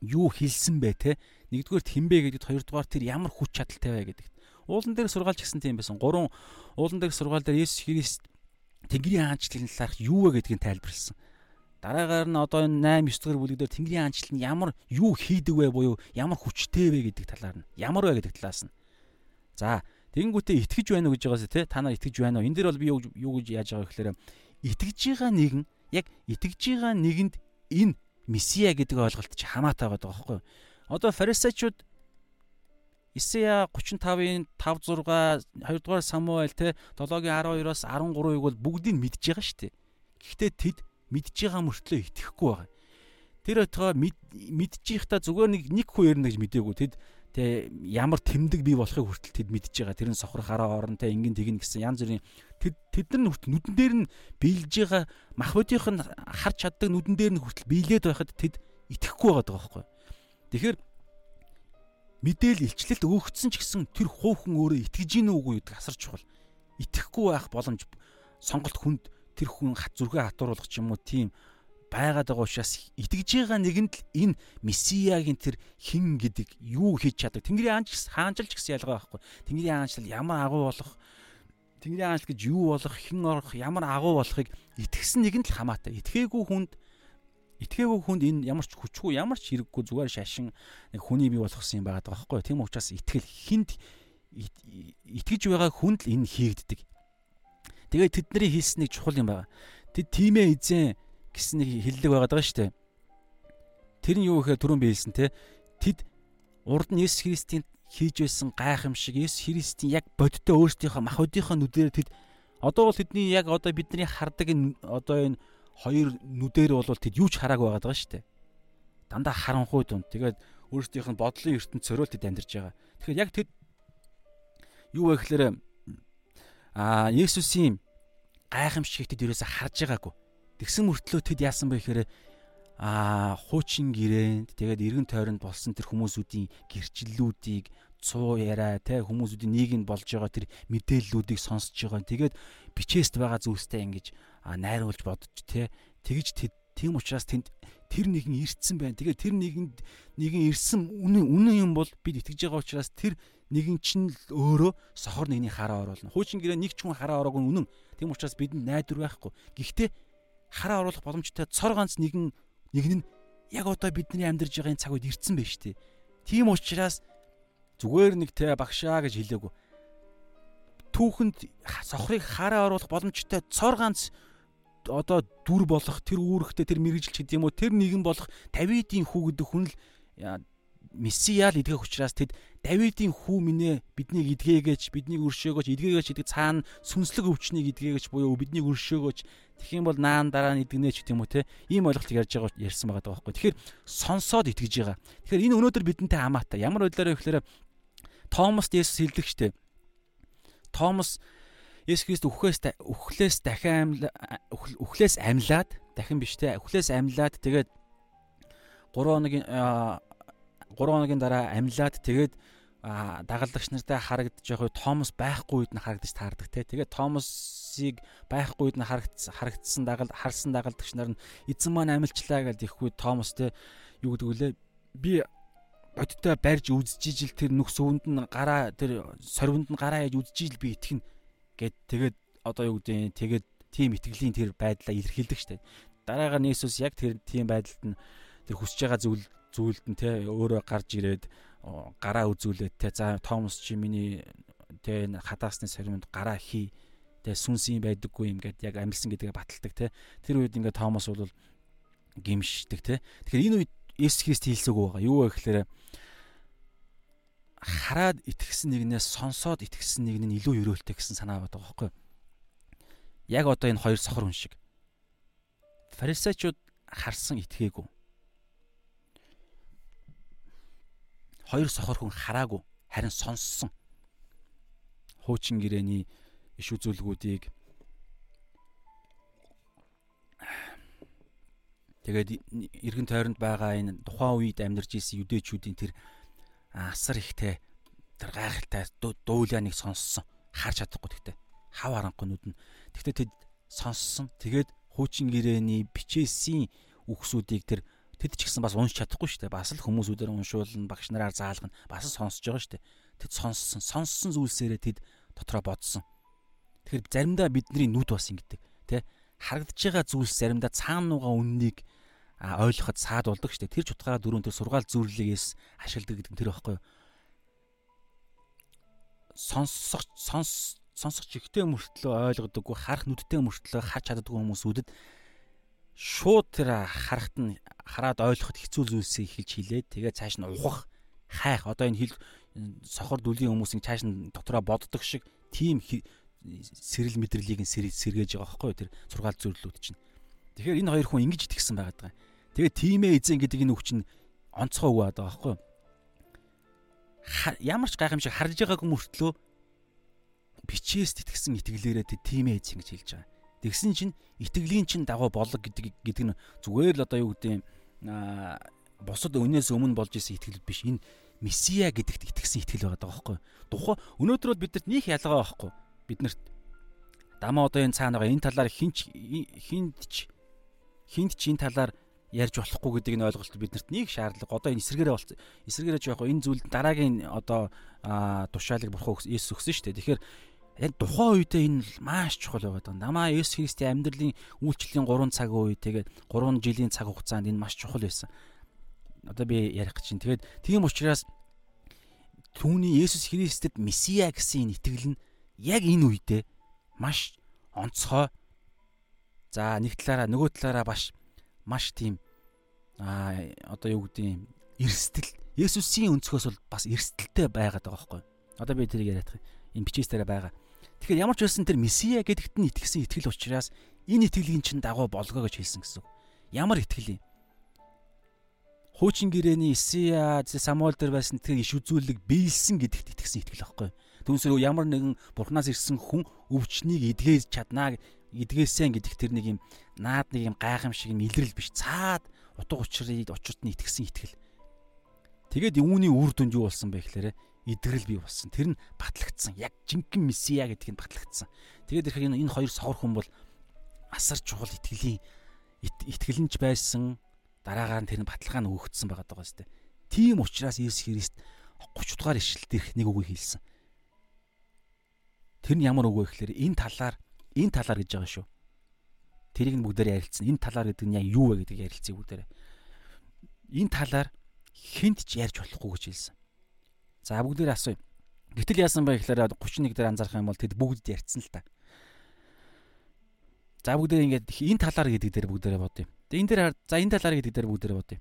юу хэлсэн бэ те? Нэгдүгээр хинбэ гэдэгт хоёрдугаар тэр ямар хүч чадалтай вэ гэдэгт. Уулан дээр сургаалч гэсэн тийм байсан. Гурван уулан дээр сургаал дээр Есүс Христ Тэнгэрийн хаанчлалын талаарх юу вэ гэдгийг тайлбарлсан. Дараагаар нь одоо энэ 8 9 дугаар бүлэгдэр Тэнгэрийн хаанчлал нь ямар юу хийдэг вэ буюу ямар хүчтэй вэ гэдэг талаар нь ямар вэ гэдэг талаас нь. За тэгэнгүүтээ итгэж байна уу гэж байгаас те та нар итгэж байна уу? Энэ дээр бол би юу гэж яаж байгаа гэхээр итгэж байгаа нэгэн яг итгэж байгаа нэгэнд энэ месиа гэдэг ойлголт чи хамаатай байгаа байхгүй юу? Одоо фарисеучуд Исая 35-ын 5 6 2 дугаар Самуэль те 7-гийн 12-оос 13-ыг бол бүгдийг мэдж байгаа шүү дээ. Гэхдээ тэд мэдж байгаа мөртлөө итгэхгүй байгаа. Тэр отгоо мэдчихийхта зүгээр нэг нэг хүн ярина гэж мдээгүй. Тэд тэ ямар тэмдэг бий болохыг хүртэл тэд мэдж байгаа. Тэр нь сохрох араа орон тэ ингэн тэгнэ гэсэн янз бүрийн тэд тэд нар хүртэл нүдэн дээр нь биелж байгаа махбодийнх нь харж чаддаг нүдэн дээр нь хүртэл биелээд байхад тэд итгэхгүй байгаа байхгүй. Тэгэхээр мэдээл илчлэлт өгөгдсөн ч гэсэн тэр хуухын өөрөө итгэж гин үгүй гэдэг асар чухал. Итгэхгүй байх боломж сонголт хүнд тэр хүн хат зүрхээ хатууруулах ч юм уу тийм байгаад байгаа учраас итгэж байгаа нэгэнд л энэ месиягийн тэр хин гэдэг юу хийж чаддаг. Тэнгэрийн хаанч хаанчилж гэсэн ялгаа байхгүй. Тэнгэрийн хаанчлал ямар агуу болох Тэнгэрийн хаанчлал гэж юу болох, хэн орох, ямар агуу болохыг итгэсэн нэгэнд л хамаатай. Итгээгүй хүнд итгээгүй хүнд энэ ямар ч хүчгүй, ямар ч хэрэггүй зүгээр шашин нэг хүний бий болгосон юм байгаа байхгүй. Тийм учраас итгэл хинд итгэж байгаа хүнд л энэ хийгддэг. Тэгээд тэдний хийснийг чухал юм байна. Тэд тимээ эзэн гэсэн нэг хиллэг байгаад байгаа шүү дээ. Тэр нь юу гэхээр түрүүн би хэлсэн те. Тэд урд нь Есүс Христийн хийж байсан гайхамшиг Есүс Христийн яг бодиттой өөрсдийнхөө махбодынхоо нүдээр тэд одоо бол тэдний яг одоо бидний хардаг энэ одоо энэ хоёр нүдээр бол тэд юу ч хараагүй байгаа шүү дээ. Дандаа харанхуй дунд. Тэгээд өөрсдийнх нь бодлын ертөнд цориул тэд амьдарч байгаа. Тэгэхээр яг тэд юу вэ гэхээр аа Есүсийн гайхамшигт тэд ерөөсө харж байгаагүй. Тэгсэн мөртлөө тэд яасан бэ гэхээр аа хуучин гэрээнд тэгээд эргэн тойронд болсон тэр хүмүүсүүдийн гэрчлэлүүдийг цуу яриа те хүмүүсүүдийн нийгэнд болж байгаа тэр мэдээллүүдийг сонсож байгаа. Тэгээд бичээст байгаа зүйлстэй ингэж найруулж бодож те тэгж тийм учраас тэнд тэр нэгэн ирсэн байна. Тэгээд тэр нэгэнд нэгэн ирсэн үнэн үнэн юм бол бид итгэж байгаа учраас тэр нэгэн чинь л өөрөө сохор нэгний хараа оруулна. Хуучин гэрээ нэг ч хүн хараа ороогүй үнэн. Тийм учраас бидэнд найдвар байхгүй. Гэхдээ хараа оруулах боломжтой цор ганц нэгэн нэгэн нь яг одоо бидний амьдарч байгаа энэ цаг үед ирцэн байж тээ. Тийм учраас зүгээр нэг тэ багшаа гэж хэлээгүй. Түүхэнд сохрыг хараа оруулах боломжтой цор ганц одоо дүр болох тэр үүрэгтэй тэр мэрэгжилч гэдэг юм уу тэр нэгэн болох Давидын хүү гэдэг хүн л месиал идгэх учраас тэд Давидын хүү минь биднийг идгээгээч биднийг өршөөгөөч идгээгээч гэдэг цаана сүнслэг өвчнийг идгээгээч буюу биднийг өршөөгөөч тэгэх юм бол наан дараа нь идгэнэ ч гэдэг юм уу те ийм ойлголт ярьж байгаа ярьсан байгаа байхгүй. Тэгэхээр сонсоод итгэж байгаа. Тэгэхээр энэ өнөөдөр бидэнтэй хамаатай. Ямар байдлаараа гэхээр Томас Есүс хэлдэг штеп. Томас Есүс Христ үхээс үхлээс дахин үхлээс амьлаад дахин биш те үхлээс амьлаад тэгээд 3 хоногийн 3 хоногийн дараа амьлаад тэгээд дагалдагч нартай харагдаж явах Томас байхгүй үед нь харагдаж таардаг те. Тэгээд Томасыг байхгүй үед нь харагдсан дагалд харсан дагалдагч нар нь эзэн маань амилчлаа гэж их үед Томас те юу гэдэг вүлээ би бодтой барьж үзжижил тэр нүх сөвөнд нь гараа тэр сорвинд нь гараа яаж үзжижил би итгэн гэд тэгээд одоо юу гэдэг тэгээд тийм итгэлийн тэр байдлаа илэрхийлдэг штэ. Дараагаар нь Иесус яг тэр тийм байдалд нь тэр хүсэж байгаа зүйл зүйлд нь те өөрөө гарч ирээд гараа үзүүлээд те за Томас чи миний те хадаасны саримд гараа хий те сүнсийн байдаггүй юм гэд яг амилсан гэдгээ баталдаг те. Тэр үед ингээ Томас бол гимшдэг те. Тэгэхээр энэ үед Есүс Христ хэлсэг байгаа. Юу вэ гэхээр хараад итгэсэн нэгнээс сонсоод итгэсэн нэг нь илүү өрөөлтэй гэсэн санаа байдаг байхгүй яг одоо энэ хоёр сохор хүн шиг фарисеучуд харсан итгээгүй хоёр сохор хүн хараагүй. харин сонссон. Хуучин гэрээний иш үзүүлгүүдийг тэгээд эргэн тойронд байгаа энэ тухайн үед амьдарч исэн юдэчүүдийн тэр асар ихтэй тэр гайхалтай дуулааныг сонссон. Харж чадахгүй тэгтээ. Хав харанхуй нүд нь. Тэгтээ тэд сонссон. Тэгээд хуучин гэрээний бичээсийн үгсүүдийг тэр тэд ч гэсэн бас уншиж чадахгүй шүү дээ. Бас л хүмүүсүүдээр уншуулна, багш нараар заалгана. Бас сонсож байгаа шүү дээ. Тэд сонссон. Сонссон зүйлсээрээ тэд дотроо бодсон. Тэгэхээр заримдаа бидний нүд бас ингэдэг, тэ? Харагдаж байгаа зүйлс заримдаа цаана нугаа үннийг ойлгоход саад болдог дээ. Тэр ч утгаараа дөрөв тэр сургаал зүрлэлээс ашигладаг гэдэг нь тэр байхгүй юу? Сонсох сонс сонсох чихтэй мөртлөө ойлгодоггүй, харах нүдтэй мөртлөө харж чаддаггүй хүмүүсүүдэд шууд тэр харахт нь хараад ойлгоход хэцүү зүйлсийг хэлж хилээд тэгээ цааш нь ухах, хайх. Одоо энэ хэл сохор дүлийн хүмүүсийн цааш нь дотроо боддог шиг тийм сэрэл мэдрэлийг нь сэргээж байгаа юу тэр сургаал зөвлөлүүд чинь. Тэгэхээр энэ хоёр хүн ингэж итгэсэн байгаад байгаа. Тэгээд тимээ эзэн гэдэг энэ үг чинь онцгой үг байгаа байхгүй юу? Ямар ч гайхамшиг харж байгаагүй мөртлөө бичээс итгэсэн итгэлээрээ тимээ эзэн гэж хэлж байгаа. Тэгсэн чинь итгэлийн чинь дагуу болог гэдэг гэдэг нь зүгээр л одоо юу гэдэг аа бусад өнөөс өмнө болж исэн итгэл биш. Энэ месиа гэдэгт итгэсэн итгэл байгаа байхгүй юу? Тухай өнөөдөр бол биднэрт нөх ялгаа байхгүй. Биднэрт дамаа одоо энэ цаана байгаа энэ талаар хинч хинч хинт ч энэ талаар ярьж болохгүй гэдэг нь ойлголт биднэрт нэг шаардлага. Одоо энэ эсэргээрээ болц. Эсэргээрээ жоох энэ зүйлд дараагийн одоо тушаалыг бурхан Есүс өгсөн шүү дээ. Тэгэхээр яг тухайн үедээ энэ маш чухал байгаад байна. Намаа Есүс Христийн амьдралын үйлчлэлийн 3 цаг үе тэгээд 3 жилийн цаг хугацаанд энэ маш чухал байсан. Одоо би ярих гэж байна. Тэгээд тийм учраас түүний Есүс Христэд Месиа гэсэн итгэл нь яг энэ үедээ маш онцгой. За нэг талаараа нөгөө талаараа баш маш тийм аа одоо юу гэдэг юм эрсдэл Есүсийн өнцгөөс бол бас эрсдэлтэй байгаад байгаа байхгүй. Одоо би тэрийг яриад байгаа. Энэ бичээс дээр байгаа. Тэгэхээр ямар ч байсан тэр Месиа гэдэгт нь итгэсэн итгэл учраас энэ итгэлийн чинь дагуу болгоо гэж хэлсэн гэсэн. Ямар итгэл юм? Хуучин гэрээний Исия Самуэль дээр байсан тэр иш үзүүлэг биелсэн гэдэгт итгэсэн итгэл байхгүй. Түүнсээр ямар нэгэн бурхнаас ирсэн хүн өвчнийг эдгээж чаднаа эдгээсэн гэдэг тэр нэг юм наад нэг юм гайхамшиг юм илрэл биш цаад утга учирыг учирт нь итгэсэн итгэл. Тэгээд үүний үр дүнд юу болсон бэ гэхээр идэгрэл бий болсон. Тэр нь батлагдсан. Яг жинхэнэ месиа гэдг нь батлагдсан. Тэгээд ихээр энэ хоёр согор хүн бол асар чухал итгэлийн итгэлэнч байсан. Дараагаар нь тэр нь баталгаа нь өгөгдсөн байгаа даа сте. Тийм учраас Иесус Христ 30 дугаар ишлэлд ирэх нэг үгийг хэлсэн. Тэр нь ямар үг вэ гэхээр энэ талаар энэ талаар гэж байгаа шүү. Тэрийг нь бүгдээр ярилцсан. Энэ талаар гэдэг нь яг юу вэ гэдгийг ярилцъя бүгдээр. Энэ талаар хинт ч ярьж болохгүй гэж хэлсэн. За бүгдээр асууя. Гэтэл яасан бэ гэхээр 31 дээр анзаарах юм бол тэд бүгд ярьцсан л та. За бүгдээр ингээд энэ талаар гэдэг дээр бүгдээрээ бодъё. Тэгээ энэ дээр за энэ талаар гэдэг дээр бүгдээрээ бодъё.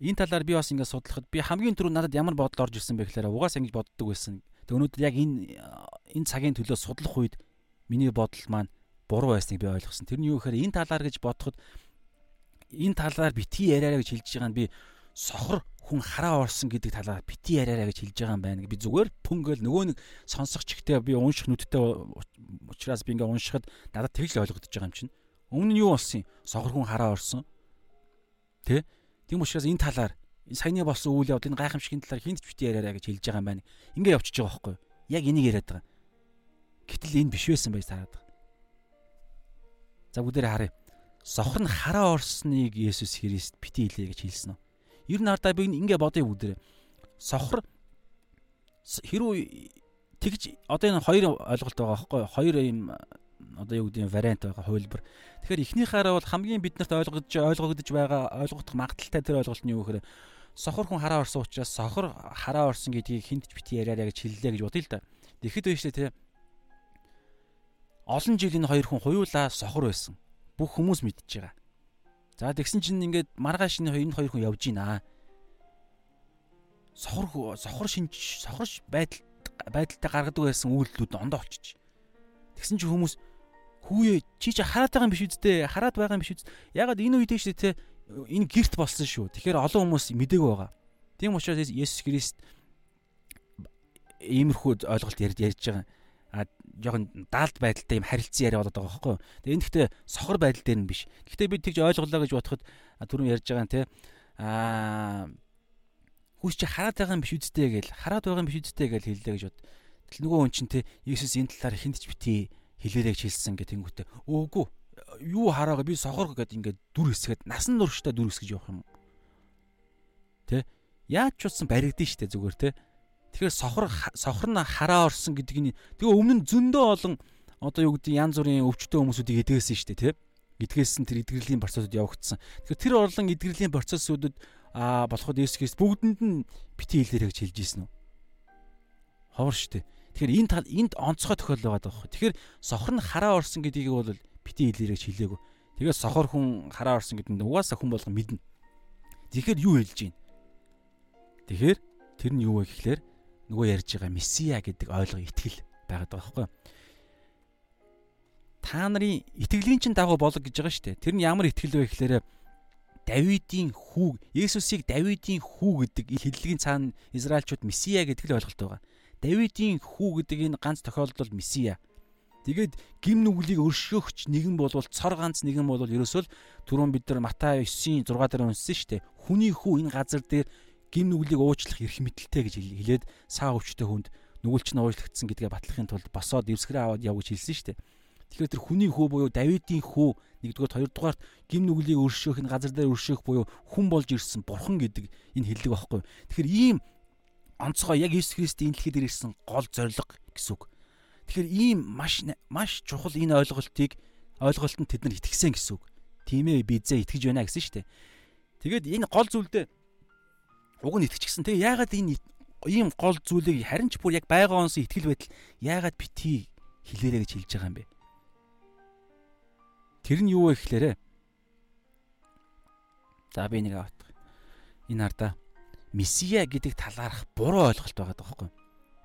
Энэ талаар би бас ингээд судлахад би хамгийн түрүү надад ямар бодол орж ирсэн бэ гэхээр угаасаа ингэж боддог байсан. Тэг өнөөдөр яг энэ энэ цагийн төлөө судлах үед миний бодол маань буруу байсныг би ойлгосон. Тэр нь юу гэхээр энэ талаар гэж бодоход энэ талаар битгий яриараа гэж хэлж байгаа нь би сохор хүн хараа орсон гэдэг талаар битгий яриараа гэж хэлж байгаа юм байна. Би зүгээр пөнгөл нөгөө нэг сонсох чигтээ би унших нүдтэй учраас би ингээ уншихад надад тэг л ойлгогдож байгаа юм чинь. Өмнө нь юу болсон юм? Сохор хүн хараа орсон. Тэ? Тийм учраас энэ талаар саяны болсон үйл явдлын гайхамшигын талаар хинт битгий яриараа гэж хэлж байгаа юм байна. Ингээ явчихж байгаа байхгүй юу? Яг энийг яриад байгаа. Гэтэл энэ биш байсан байж таарад байгаа. За бүгдээрээ харъя. Сохор нь хараа орсныг Есүс Христ бити хэлээ гэж хэлсэн нь. Ер нь ардаа би ингээ бодъё бүгдээрээ. Сохор хэрүү тэгж одоо энэ хоёр ойлголт байгаа байхгүй хоёр юм одоо юу гэдэг вариант байгаа хувилбар. Тэгэхээр эхнийхээрээ бол хамгийн биднэрт ойлгогдож ойлгогдож байгаа ойлгох магадaltaй тэр ойлголт нь юу гэхээр сохор хүн хараа орсон учраас сохор хараа орсон гэдгийг хинт ч бити яриараа гэж хэллээ гэж бодъё л да. Тэгэхэд байж тээ олон жил энэ хоёр хүн хуйлаа сохор байсан. Бүх хүмүүс мэдж байгаа. За тэгсэн чинь ингээд маргааш энэ хоёр хүн явж гинэ. Сохор сохор шинж сохор байдал байдалтай гаргадаг байсан үйлдэлүүд ондоо олчиж. Тэгсэн чинь хүмүүс хүүе чи чи хараад байгаа юм биш үсттэй хараад байгаа юм биш үст. Ягаад энэ үед шүү те энэ герт болсон шүү. Тэгэхээр олон хүмүүс мдэггүй байгаа. Тийм учраас Есүс Христ иймэрхүү ойлголт ярьж байгаа. А жоохон даалт байдалтай юм харилцан яриа болоод байгаа байхгүй. Тэгээ энэ гэхдээ сохор байдал дээр нь биш. Гэхдээ би тэгж ойлголоо гэж бодоход түрүүн ярьж байгаа нь те а хүс чи хараад байгаа юм биш үсттэй гэл хараад байгаа юм биш үсттэй гэл хэллээ гэж бод. Тэгэл нөгөө хүн чинь те Иесус энэ талаар хинт ч бити хэлээрэй гэж хэлсэн гэх тэнгүүтээ өөгүй юу хараага би сохор гэдэг ингээд дүр хэсгээд насан туршдаа дүр хэсгэж явах юм. Тэ? Яаж ч утсан баригдэн штэ зүгээр те. Тэгэхээр сохор сохор нь хараа орсон гэдэг нь тэгээ өмнө нь зөндөө олон одоо юу гэдэг янз бүрийн өвчтөе хүмүүсүүдийг эдгээсэн штэ те. Эдгээсэн тэр эдгэрлийн процессыг явагдсан. Тэгэхээр тэр орлон эдгэрлийн процессуудад аа болоход Есүс Христ бүгдэнд нь бити хэлээрэй гэж хэлж ийсэн үү? Ховор штэ. Тэгэхээр энд энд онцгой тохиол байгаа байхгүй. Тэгэхээр сохор нь хараа орсон гэдгийг бол бити хэлээрэй гэж хэлээгүү. Тэгээд сохор хүн хараа орсон гэдэг нь угаасаа хүн болгон мэднэ. Тэгэхээр юу хэлж гин? Тэгэхээр тэр нь юу вэ гэхлээр нөгөө ярьж байгаа месиа гэдэг ойлго итгэл байгаад байгаа байхгүй. Та нарын итгэлийн чинь дагуу болог гэж байгаа шүү дээ. Тэр нь ямар итгэл вэ гэхлээр Давидын хүү, Есүсийг Давидын хүү гэдэг хэллэгийн цаана Израильчууд месиа гэдэг л ойлголт байгаа. Давидын хүү гэдэг энэ ганц тохиолдол месиа. Тэгээд гим нүглийг өршөөгч нэгэн болвол цор ганц нэгэн болвол ерөөсөө түрүүн бид нар Матай 9-ийн 6 дээр унссан шүү дээ. Хүний хүү энэ газар дээр гим нүглийг уучлах эрх мэдэлтэй гэж хэлээд саа өвчтөе хүнд нүгэлч нь уучлагдсан гэдгээ батлахын тулд босоод эвсгэрээ аваад яв гэж хэлсэн шүү дээ. Тэгэхээр тэр хүний хүү буюу Давидын хүү нэгдүгээр хоёрдугаарт гим нүглийг өршөөх нь газар дээр өршөөх буюу хүн болж ирсэн бурхан гэдэг энэ хэллэг багхгүй. Тэгэхээр ийм онцгой яг Иесус Христийн дэлхийд ирсэн гол зорилго гэсэн үг. Тэгэхээр ийм маш маш чухал энэ ойлголтыг ойлголтод тэд нар итгэсэн гэсэн үг. Тийм ээ бизээ итгэж байна гэсэн шүү дээ. Тэгээд энэ гол зүйлдээ уг нь итгэчихсэн. Тэгээ яагаад энэ ийм гол зүйлийг харин ч бүр яг байгаа онс итгэл байтал яагаад бити хэлээрэ гэж хэлж байгаа юм бэ? Тэр нь юу вэ гэхлээрэ? За би нэг авах. Энэ хардаа месиа гэдэг талаарх буруу ойлголт байгаа даахгүй.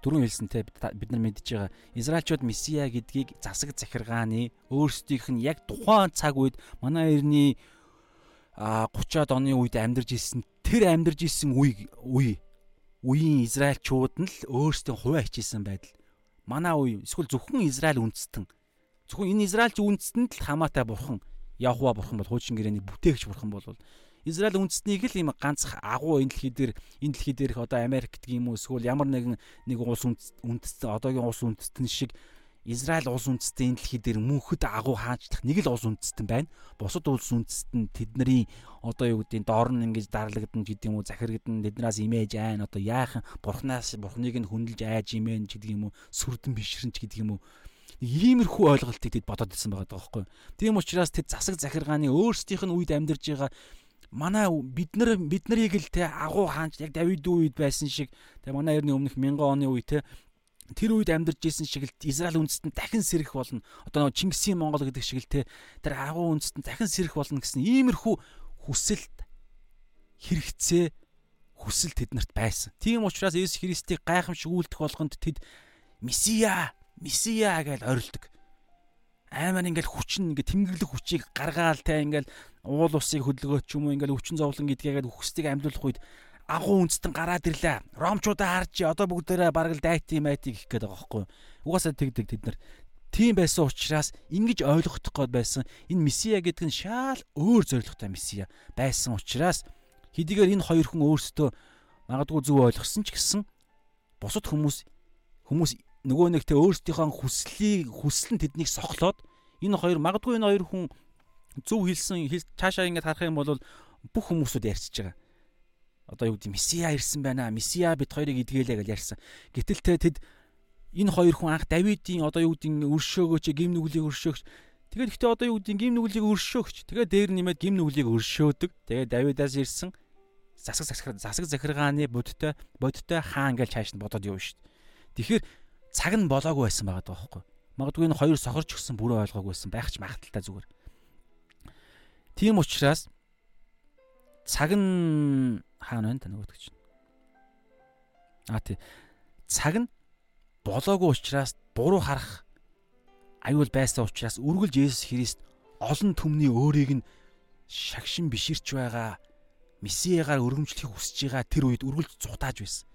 Түрүүн хэлсэнтэй бид нар мэдж байгаа Израильчууд месиа гэдгийг засаг захиргааны өөрсдийнх нь яг тухайн цаг үед манай эртний 30-аад оны үед амьдарч ирсэн тэр амьдарч исэн үе үе үеийн израильчууд нь л өөрсдөө хуваа хичээсэн байдал. Манай үе эсвэл зөвхөн Израиль үндэстэн зөвхөн энэ Израильч үндэстэнд л хамаатай бурхан Яхва бурхан бол хуучин гэрээний бүтээгч бурхан бол Израиль үндэстнийг л юм ганц агуу энэ дэлхий дээр энэ дэлхий дээрх одоо Америк гэдэг юм уу эсвэл ямар нэгэн нэг улс үндэстэн одоогийн улс үндэстэн шиг Израиль улс үндэстэн энэ дэлхий дээр мөнхөд агуу хаажлах нэг л улс үндэстэн байна. Бусад улс үндэстэн тэдний одоо юу гэдэг доор нь ингэж дарлагдана гэдэг юм уу захирагдана тэднээс имэж айн одоо яахан бурхнаас бурхныг нь хүндэлж айж имэн гэдэг юм уу сүрдэн бишрэнч гэдэг юм уу иймэрхүү ойлголтыг тэд бодоод ирсэн байгаа байхгүй. Тийм учраас тэд засаг захиргааны өөрсдийнх нь үед амьдарж байгаа манай бид нар бид нарыг л те агуу хаанч яг Давид үед байсан шиг те манай эртний өмнөх 1000 оны үе те тэр үед амьдарч исэн шиг л Израиль үндэстэн дахин сэрэх болно. Одоо нөгөө Чингисийн Монгол гэдэг шиг л те тэр агуу үндэстэн дахин сэрэх болно гэсэн иймэрхүү хүсэлт хэрэгцээ хүсэл тэднэрт байсан. Тийм учраас Иесус Христийг гайхамшиг үйлдэх болгонд тэд Месиа, Месиа гэж орилдог. Аймаар ингээл хүчин ингээ тэмдэглэх хүчийг гаргаал те ингээл уул усыг хөдөлгөөч юм уу ингээл өвчин зовлон гэдгээгээд үхсдгийг амьдлуулах үед агуу үндэстэн гараад ирлээ. Ромчуудаа харж одоо бүгдээрээ бараг л дайти майти гэх гээд байгаа байхгүй. Угаасаа тэгдэг тэд нар. Тийм байсан учраас ингэж ойлгохдох гээд байсан энэ месиа гэдэг нь шаал өөр зоригтой месиа байсан учраас хэдийгээр энэ хоёр хүн өөрсдөө магадгүй зөв ойлгосон ч гэсэн бусад хүмүүс хүмүүс нөгөө нэг тэ өөрсдийнхөө хүслийг хүсэл нь тэднийг сохлоод энэ хоёр магадгүй энэ хоёр хүн зөв хэлсэн цаашаа ингэж харах юм бол бүх хүмүүсүүд ярьчихж байгаа одоо юу гэдэг месиа ирсэн байна. Месиа бид хоёрыг эдгэлээ гэж ярьсан. Гэтэл те тэд энэ хоёр хүн анх Давидын одоо юу гэдэг өршөөгөөч гим нүглийг өршөөгч Тэгээд ихтэй одоо юу гэдэг гим нүглийг өршөөгч. Тэгээд дээр нэмээд гим нүглийг өршөөдөг. Тэгээд Давидаас ирсэн засаг захир засаг захиргааны бодтой бодтой хаан гэж цааш нь бодоод явна шүү дээ. Тэгэхээр цаг нь болоогүй байсан байгаа байхгүй. Магадгүй энэ хоёр сохорч гисэн бүрээ ойлгоогүй байсан байх ч магадaltaй зүгээр. Тийм учраас цаг нь хаана байна та нөгөөдөг чинь. Аа тий. Цаг нь болоогүй учраас буруу харах аюул байсан учраас үргэлж Есүс Христ олон түмний өөрийг нь шагшин биширч байгаа месиагаар өргөмжлөхийг хүсэж байгаа тэр үед үргэлж зугатааж байсан.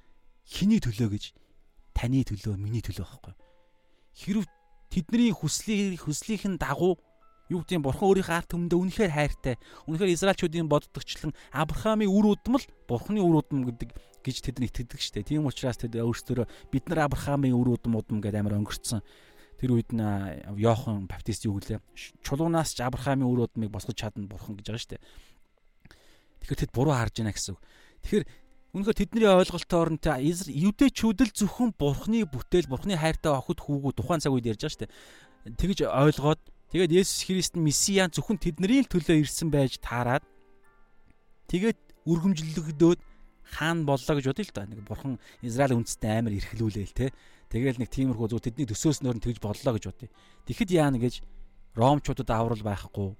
Хиний төлөө гэж таны төлөө, миний төлөө байхгүй. Хэрв тэдний хүслийг хүслийнхэн дагуу юу гэдэг нь бурхан өөрийнхөө арт түмэндээ үнэхээр хайртай. Үнэхээр Израильчүүдийн боддогчлон Авраамийн үр удам л бурханы үр удам гэдэг гэж тэд итгэдэг штэ. Тийм учраас тэд өөрсдөө бид нар Авраамийн үр удам удам гэдэг амар өнгөрцөн. Тэр үед нь Йохан баптист юу гэлээ? Чулуунаас ч Авраамийн үр удмыг босгож чадна бурхан гэж байгаа штэ. Тэгэхээр тэд буруу харж байна гэсэн үг. Тэгэхээр Үнэхээр тэдний ойлголтоор нь юдэчүүдэл зөвхөн бурхны бүтээл, бурхны хайртай охид хүүгүү тухайн цаг үед ярьж байгаа шүү дээ. Тэгж ойлгоод Тэгээд Есүс Христ нь Месиа зөвхөн тэдний л төлөө ирсэн байж таарад тэгээд үргэмжлэгдөөд хаан боллоо гэж бодъё л да. Нэг бурхан Израиль үндэстэн амар эрхлүүлээл те. Тэгээл нэг тиймэрхүү зөв тэдний төсөөснөр нь тэгж бодлоо гэж бодъё. Тэгэхэд яана гэж Ромчуудад аврал байхгүй.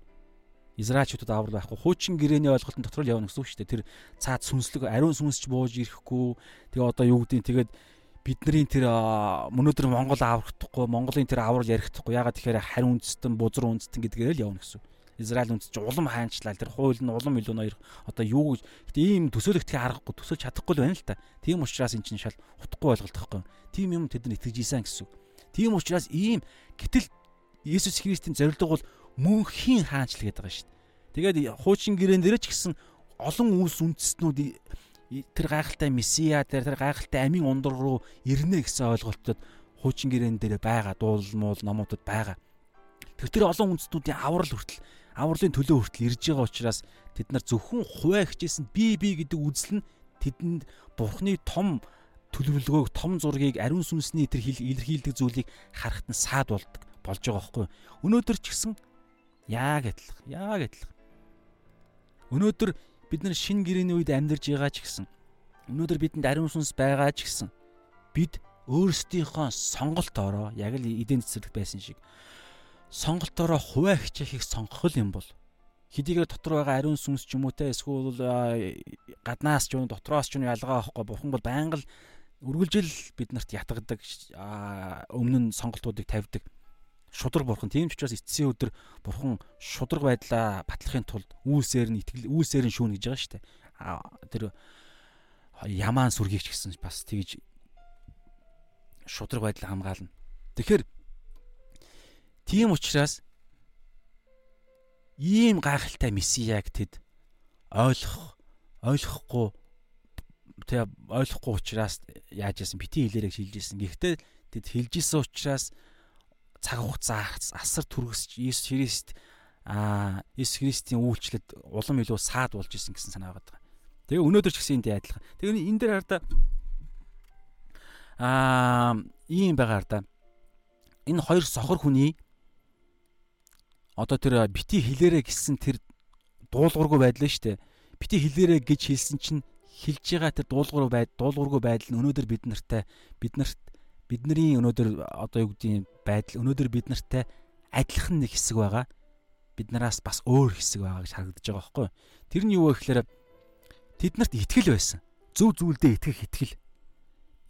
Израильчуудад аврал байхгүй. Хуучин гэрээний ойлголтын дотор л явна гэсэн үг шүү дээ. Тэр цаад сүнслэг ариун сүнсч бууж ирэхгүй. Тэгээ одоо юу гэдэг нь тэгээд бидний тэр өнөөдөр Монгол аврахдахгүй Монголын тэр аврал ярихдахгүй ягаад тэгэхээр харин үндэстэн бузар үндэстэн гэдгээр л явна гэсэн. Израиль үндэс чинь улам хаанчлал тэр хууль нь улам илүү ноёр одоо юу гэж гэтээ ийм төсөөлөгдөхийг аргагүй төсөөлж чадахгүй л байна л та. Тийм учраас эн чинь шал утгагүй ойлголт байхгүй. Тийм юм тэд нар итгэж ийсэн гэсэн. Тийм учраас ийм гэтэл Есүс Христийн зорилго бол мөнхийн хаанчлал гэдэг байгаа шүү дээ. Тэгээд хуучин гэрээн дээр ч гэсэн олон улс үндэстнүүд тэр гайхалтай месиа тэр тэр гайхалтай амийн ундар руу ирнэ гэсэн ойлголтод хуучин гэрээн дээр байгаа дуул муул номуудад байгаа. Тэр тэр олон үндэстнүүдийн аврал хүртэл авралын төлөө хүртэл ирж байгаа учраас тэд нар зөвхөн хуваа хичээсэн би би гэдэг үзэл нь тэдэнд бурхны том төлөвлөгөөг том зургийг ариун сүнсний тэр илэрхийлдэг зүйлийг харахад нь саад болдог болж байгаа байхгүй. Өнөөдөр ч гэсэн яг адилхан яг адилхан. Өнөөдөр бид нар шин гэрээний үед амьдарч байгаа ч гэсэн өнөөдөр бидэнд ариун сүнс байгаа ч гэсэн бид өөрсдийнхөө сонголтоороо яг л эдийн засаг байсан шиг сонголтоороо хуваа хичээхийг сонгох юм бол хэдийгээр дотор байгаа ариун сүнс ч юм уу те эсвэл гаднаас ч юм дотроос ч юм ялгаа авахгүй бурхан бол байнга л үргэлжил бид нарт ятгадаг өмнө нь сонголтуудыг тавьдаг шудраг бурхан тийм ч учраас эцсийн өдөр бурхан шудраг байдлаа батлахын тулд үүсээр нь итгэл үүсээр нь шүүн гэж байгаа шүү дээ. Тэр ямаан сүргийч гэсэн бас тэгж шудраг байдлаа хамгаална. Тэгэхээр тийм учраас ийм гайхалтай месияг тэд ойлгох ойлгохгүй тэгээ ойлгохгүй учраас яаж яасан битгий хэлээрэг шилжиж ирсэн. Гэхдээ тэд хэлж исэн учраас цаг хугацаа асар түргэсч Иесус Христ а Иесус Христийн үйлчлэлд улам илүү саад болж исэн гэсэн санаа байгаа. Тэгээ өнөөдөр ч гэсэн энд адилхан. Тэгээ энэ дээр хараа аа ийм байгаа хараа. Энэ хоёр сохор хүний одоо тэр бити хилээрэ гэсэн тэр дуулуургүй байдал нь шүү дээ. Бити хилээрэ гэж хэлсэн чинь хэлж байгаа тэр дуулуургүй байдал дуулуургүй байдал нь өнөөдөр бид нартай бид нарт бидний өнөөдөр одоо юу гэдгийг байдал өнөөдөр бид нартай адилхан нэг хэсэг байгаа. Бид нараас бас өөр хэсэг байгаа гэж харагдаж байгаа байхгүй юу? Тэр нь юу вэ гэхээр тэднэрт итгэл байсан. Зөв зүйлдээ итгэх итгэл.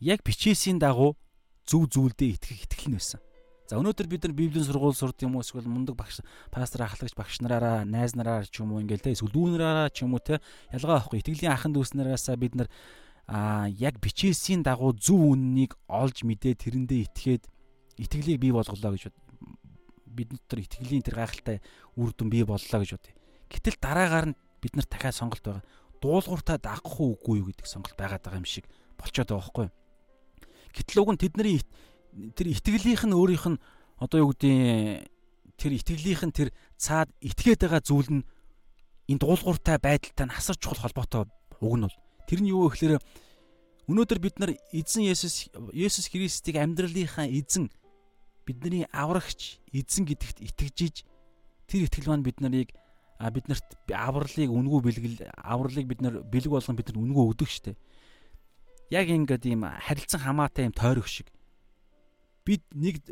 Яг бичээсийн дагуу зөв зүйлдээ итгэх итгэл нь байсан. За өнөөдөр бид нар библийн сургууль сурд юм уу эсвэл мундаг багш пастор ахлагч багш нараараа найз нараар ч юм уу ингээл те эсвэл дүү нараараа ч юм уу те ялгаа авахгүй итгэлийн ахын дүүс нараасаа бид нар а яг бичээсийн дагуу зөв үннийг олж мэдээ тэрэндээ итгээд итгэлийг бий болголоо гэж бид нар итгэлийн тэр гайхалтай үр дүн бий боллоо гэж бодъё. Гэтэл дараагаар нь бид нар дахиад сонголт байгаа. Дуулууртаа дагах уугүй юу гэдэг сонголт байгаад байгаа юм шиг болчиход байгаа байхгүй юу? Гэтэл уг нь тэдний тэр итгэлийнх нь өөрийнх нь одоо юу гэдэг тэр итгэлийнх нь тэр цаад итгээд байгаа зүйл нь энэ дуулууртай байдалтай нь асар чухал холбоотой уг нь бол Тэр нь юу вэ гэхээр өнөөдөр бид нар эзэн Есүс Есүс Христийг амьдралынхаа эзэн бидний аврагч эзэн гэдэгт итгэжиж тэр итгэл маань бид нарыг биднэрт авралыг үнгүү бэлгэл авралыг бид нар бэлэг болгон бид нар үнгүү өгдөг штэ. Яг ингээд ийм харилцан хамаатай ийм тойрог шиг. Бид нэг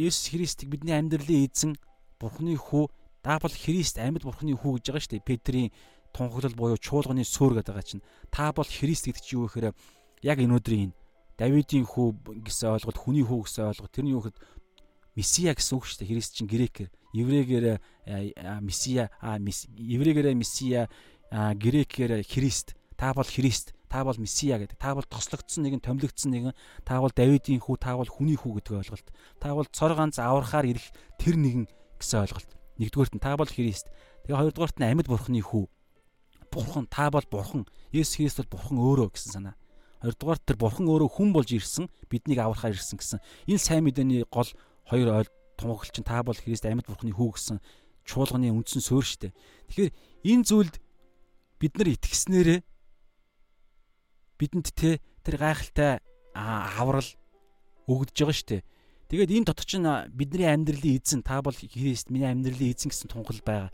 Есүс Христийг бидний амьдралын эзэн Бурхны хүү даапал Христ амьд Бурхны хүү гэж байгаа штэ. Петрийн тунхаглал буюу чуулганы суурь гэдэг байгаа чинь та бол Христ гэдэг чинь юу гэхээр яг энэ өдрийн Давидын хүү гэсэн ойлголт хүний хүү гэсэн ойлголт тэрний юу гэхэд Месиа гэсэн үг шүү дээ. Христ чинь грекээр, еврейгээр Месиа, еврейгээр Месиа, грекээр Христ. Та бол Христ. Та бол месиа гэдэг. Та бол тослогдсон нэгэн, томилогдсон нэгэн. Та бол Давидын хүү, та бол хүний хүү гэдэг ойлголт. Та бол цор ганц аврахаар ирэх тэр нэгэн гэсэн ойлголт. Нэгдүгээрт нь та бол Христ. Тэгээ хоёрдугаарт нь амьд бурхны хүү. Бурхан та бол бурхан. Есүс Христ бол бурхан өөрөө гэсэн санаа. Хоёрдугаарт тэр бурхан өөрөө хүн болж ирсэн, биднийг аврахаар ирсэн гэсэн. Энэ сайн мэдээний гол хоёр ойл тунхаглч нь та бол Христ амьд бурхны хүү гэсэн чуулганы үндсэн суурь штэ. Тэгэхээр энэ зүйлд бид нар итгэснээрээ бидэнд те тэр гайхалтай аврал өгдөж байгаа дээ. Тэгээд энэ дотор чинь бидний амьдралын эзэн та бол Христ миний амьдралын эзэн гэсэн тунхал байгаа.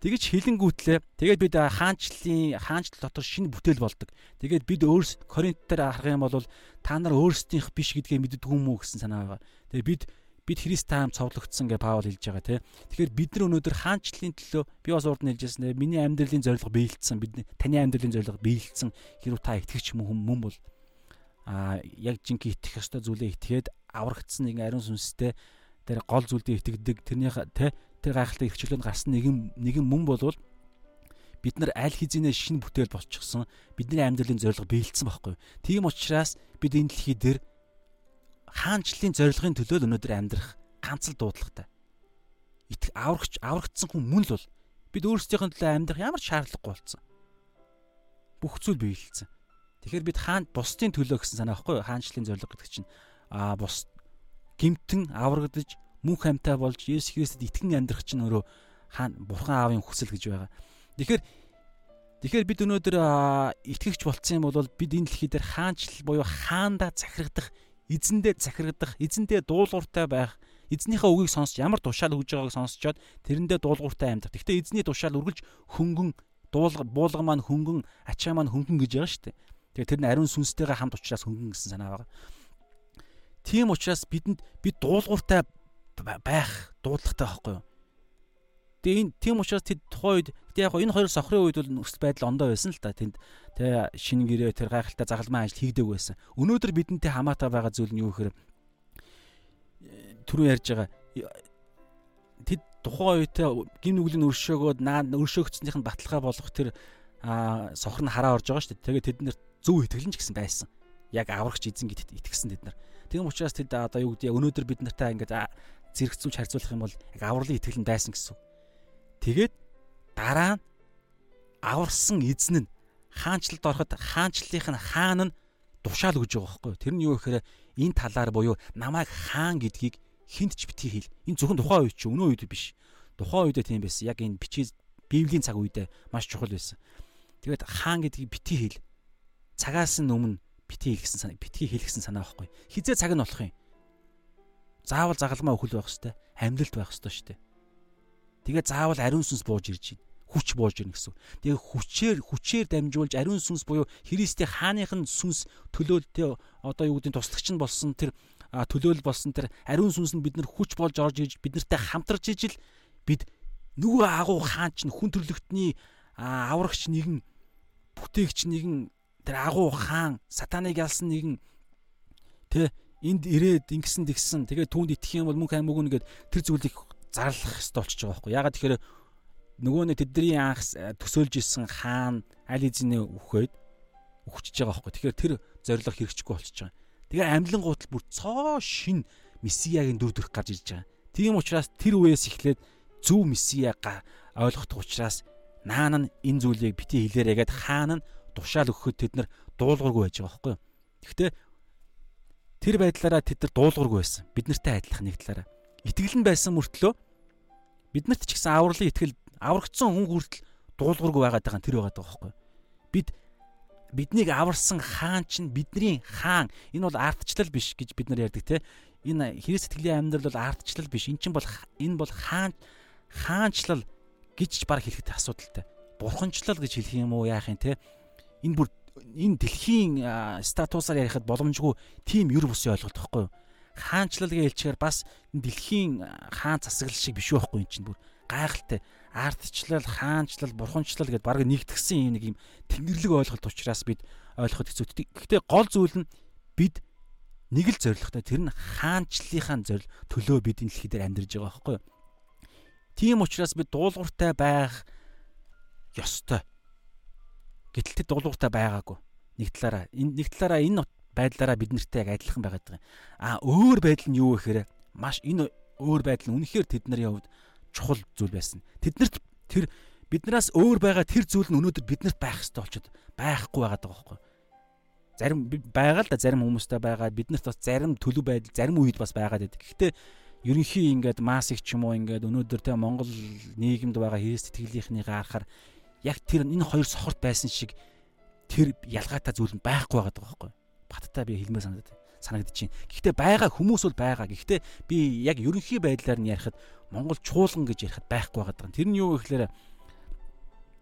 Тэгэж хилэнгүүтлээ. Тэгээд бид хаанчлалын хаанчлал дотор шинэ бүтээл болдог. Тэгээд бид өөрс Коринтээр харах юм бол та нар өөрсдийнх биш гэдгээ мэддэг уу гэсэн санаа байгаа. Тэгээд бид бид Христтэй хамт цовдлогдсон гэж Паул хэлж байгаа тийм. Тэгэхээр бид нар өнөөдөр хаанчлалын төлөө би бас урд нь хэлжсэн. Миний амьдралын зорилго биелэлцсэн. Бидний таны амьдралын зорилго биелэлцсэн. Хэрвээ та итгэгч мөн мөн бол а яг жинхэнэ итгэх ёстой зүйлээ итгээд аврагдсан нэгэн ариун сүнстэй тэр гол зүйлдээ итгэдэг тэрний тэ тэр гайхалтай ихчлөөнд гарсан нэгэн нэгэн мөн болвол бид нар аль хэзээ шинэ бүтээл болчихсон бидний амьдралын зорилго биелэлцсэн байхгүй. Тийм учраас бид энэ дэлхий дээр хаанчлалын зорилгын төлөө л өнөөдөр амьдрах ганц л дуудлагатай. Итг аврагч аврагдсан хүн мөн л бол бид өөрсдийнхөө төлөө амьдрах ямар шаардлагагүй болсон. Бүх зүйл биелэлцэн. Тэгэхээр бид хаан бусдын төлөө гэсэн санаа байхгүй хаанчлалын зорилго гэдэг чинь аа бус гимтэн аврагдаж мөнх амьтаа болж Есүс Христэд итгэн амьдрах чинь өөрөө хаан бурхан аавын хүсэл гэж байгаа. Тэгэхээр Тэгэхээр бид өнөөдөр итгэгч болцсон юм бол бид энэ дэлхий дээр хаанчлал буюу хаанда захирагдах эзэндээ захирагдах, эзэндээ дуулууртай байх, эзнийхээ үгийг сонсч ямар тушаал өгж байгааг сонсчоод тэрэндээ дуулууртай амьдрах. Гэхдээ эзний тушаал үргэлж хөнгөн дуулга буулга маань хөнгөн, ачаа маань хөнгөн гэж байгаа шүү дээ. Тэгээ тэр нь ариун сүнстэйгээ хамт учраас хөнгөн гэсэн санаа байгаа. Тийм учраас бидэнд бид дуулууртай байх дуудлагатай байхгүй юу? Тэгээ энэ тийм учраас тэд тухайн үед яг энэ хоёр сохрын үед бол нөхцөл байдал ондоо байсан л та тэнд тэ шинэ гэрээ тэр гайхалтай загалмайн ажил хийдэг байсан. Өнөөдөр бидэнтэй хамаатай байгаа зүйл нь юу гэхээр түрүү ярьж байгаа тэд тухайн үедээ гим нүглийн өршөөгөөд өршөөгдснийх нь баталгаа болох тэр сохор нь хараа орж байгаа шүү дээ. Тэгээ тэд нэр зөв итгэлэн ч гэсэн байсан. Яг аврагч эзэн гэдэгт итгэсэн тэд нар. Тийм учраас тэд одоо юу гэдэг өнөөдөр бид нартай ингээд зэрэгцүүлж харьцуулах юм бол яг авралын итгэлэн байсан гэсэн. Тэгээд дараа нь аварсан эзэн нь хаанчлалд ороход хаанчлалынх нь хаан нь тушаал өгж байгаа байхгүй юу. Тэр нь юу гэхээр энэ талаар буюу намайг хаан гэдгийг хинт ч битгий хэл. Энэ зөвхөн тухайн үед ч өнөө үед биш. Тухайн үедээ тийм байсан. Яг энэ бичиг Библийн цаг үедээ маш чухал байсан. Тэгээд хаан гэдгийг битгий хэл. Цагаас нь өмнө битгий хэлсэн санаа, битгий хэлсэн санаа байхгүй. Хизээ цаг нь болох юм. Заавал загалмаа өхөл байх хэвээр, амьдлалт байх хэвээр шүү дээ. Тэгээ заавал ариун сүнс бууж ирж байна хүч бууж ирнэ гэсэн. Тэгээ хүчээр хүчээр дамжуулж ариун сүнс буюу Христийн хааных нь сүнс төлөөлтөө одоо юу гэдэг туслагч нь болсон тэр төлөөлөл болсон тэр ариун сүнс нь бид нар хүч болж орж иж биднэртэй хамтарч ижил бид нөгөө агуу хаан ч хүн төрлөختний аврагч нэгэн бүтээгч нэгэн тэр агуу хаан сатаныг ялсан нэгэн тэ энд ирээд ингэсэн тэгсэн тэгээ түүнд итгэх юм бол мөнх аймаг үгээд тэр зүйлийг зарлах хэрэгтэй болчихж байгаа байхгүй ягаад тэгэхээр нөгөө нэг тэдний анх төсөөлж исэн хаан аль эзний үхээд үхчихэж байгаа байхгүй. Тэгэхээр тэр зориг хэрэгжихгүй болчихж байгаа. Тэгээ амьлан гутал бүр цоо шин месиягийн дүр төрх гарч ирж байгаа. Тийм учраас тэр үеэс эхлээд зөв месияга ойлгох учраас наан нь энэ зүйлийг бити хэлээрээ гэд хаан нь тушаал өгөхөд тэд нар дуулуургүй байж байгаа байхгүй. Гэхдээ тэр байдлаараа тэд нар дуулуургүй байсан. Бид нартай адилхан нэг талаараа. Итгэл нь байсан мөртлөө биднэрт ч гэсэн авралын итгэл аврагдсан хүн хүртэл дуулуургүй байгаад байгаа нь тэр байгаад байгаа байхгүй. Бид биднийг аварсан хаан чинь бидний хаан. Энэ бол ардчлал биш гэж бид нар ярьдаг те. Энэ Христ сэтгэлийн амьдрал бол ардчлал биш. Энэ чинь бол энэ бол хаан хаанчлал гэж баг хэлэхэд асуудалтай. Бурханчлал гэж хэлэх юм уу яах юм те. Энэ бүр энэ дэлхийн статусаар ярихад боломжгүй тийм юр бусын ойлголт байхгүй юу? Хаанчлал гэж хэлчихээр бас дэлхийн хаан засаглал шиг биш байхгүй юм чинь бүр гайхалтай ардчлал, хаанчлал, бурханчлал гэдээ баг нэгтгсэн юм нэг юм тэнгэрлэг ойлголт учраас бид ойлгоход хэцүү. Гэхдээ гол зүйл нь бид нэг л зоригтой тэр нь хаанчлалынхаа зорил төлөө бид энэ дэлхий дээр амьдарж байгаа байхгүй юу? Тийм учраас бид дуулууртай байх ёстой. Гэтэл тэр дуулууртай байгаагүй. Нэг талаараа энэ нэг талаараа энэ байдлаараа бид нартай яг адилхан байгаад байгаа. А өөр байдал нь юу гэхээр маш энэ өөр байдал нь үнэхээр тэд нарын хувьд чухал зүйл байсан. Тэднэрт тэр биднээс өөр байгаа тэр зүйл нь өнөөдөр биднэрт байх хэрэгтэй болчиход байхгүй байгаа даа байхгүй. Зарим байгаа л да зарим хүмүүстэй байгаа биднэрт бас зарим төлөв байдал зарим үед бас байгаад байдаг. Гэхдээ ерөнхий ингээд масыг ч юм уу ингээд өнөөдөр те Монгол нийгэмд байгаа Христ итгэлийнхнийг харахаар яг тэр энэ хоёр сохорт байсан шиг тэр ялгаатай зүйл нь байхгүй байгаа байхгүй. Баттай би хэлмээр санагдав санагдчихээн. Гэхдээ байгаа хүмүүс бол байгаа. Гэхдээ би яг ерөнхий байдлаар нь ярихад Монгол чуулган гэж ярихад байхгүй байгаа. Тэр нь юу гэхээр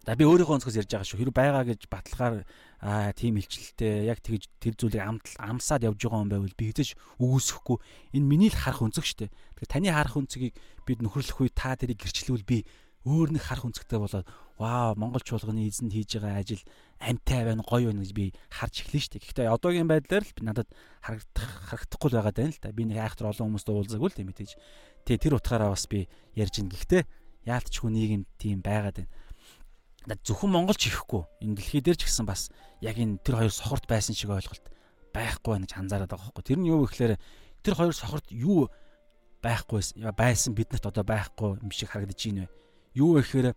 За би өөрийнхөө онцгоос ярьж байгаа шүү. Хэрэг байгаа гэж баталгаар аа тийм илчлэлтэй яг тэгж тэр зүйлийг амсаад явж байгаа юм байвал би хэзээ өгөөсөхгүй. Энэ миний л харах өнцөг шүү дээ. Тэгэхээр таны харах өнцөгийг бид нөхөрлөх үе та тэрийг гэрчлэвэл би өөр нэг харах өнцгтэй болоод вау Монгол чуулганы эзэнд хийж байгаа ажил амтай байна гоё байна гэж би харж эхлэв шүү дээ. Гэхдээ одоогийн байдлаар л надад харагдах харагдахгүй л байгаа даа л та. Би нэг айхтар олон хүмүүстэй уулзаагүй л тийм мэдээж. Тэ тэр утгаараа бас би ярьж ин. Гэхдээ яалтчгүй нийгэм тийм байгаад байна зөвхөн монголч ихгүй энэ дэлхий дээр ч гэсэн бас яг энэ тэр хоёр сохорт байсан шиг ойлголт байхгүй байна гэж анзаараад байгаа хөөхгүй. Тэр нь юу гэхээр тэр хоёр сохорт юу байхгүй байсан биднэрт одоо байхгүй юм шиг харагдаж байна вэ? Юу гэхээр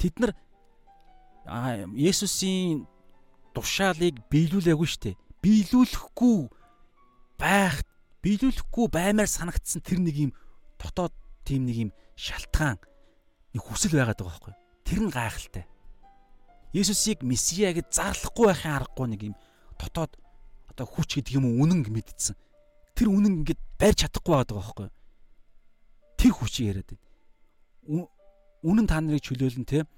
тэд нар Есүсийн тушаалыг биелүүлээгүй штэ. Биелүүлэхгүй байх, биелүүлэхгүй баймаар санагдсан тэр нэг юм дотоод тийм нэг юм шалтгаан нэг хүсэл байгаад байгаа байхгүй. Тэр нь гайхалтай. Есүсийг месиа гэж зарлахгүй байхын аргагүй нэг юм дотоод одоо хүч гэдэг юм үнэн мэдсэн. Тэр үнэн ингээд барьж чадахгүй байгаа байхгүй. Тэр хүчийг яриад байна. Үнэн та нарыг чөлөөлн те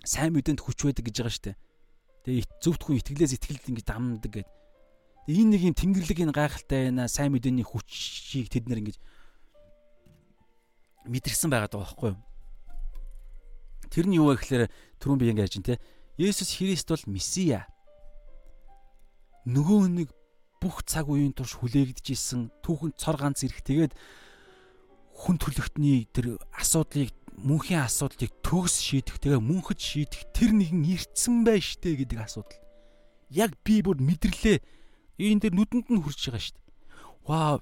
сайн мэдээнд хүч байдаг гэж байгаа штэ. Тэгээ зөвхөн итгэлээс итгэлд ингэж дамнадаг гэдэг. Энэ нэг юм тэнгэрлэг энэ гайхалтай байна сайн мэдээний хүчийг тэд нэр ингэж мэдэрсэн байгаа даа байхгүй юу? Тэр нь юу вэ гэхээр түрүүн би ингэж ярьж байна те. Есүс Христ бол Месиа. Нөгөө нэг бүх цаг үеийн турш хүлээгдэж исэн түүхэн цор ганц ирэх тэгээд хүн төлөвтний тэр асуудлыг мөнхийн асуудлыг төгс шийдэх тэгээ мөнхөд шийдэх тэр нэгэн ирцэн бай штэ гэдэг асуудал. Яг би бүр мэдэрлээ. Энэ дээр нүдэнд нь хүрч байгаа штэ. Ваа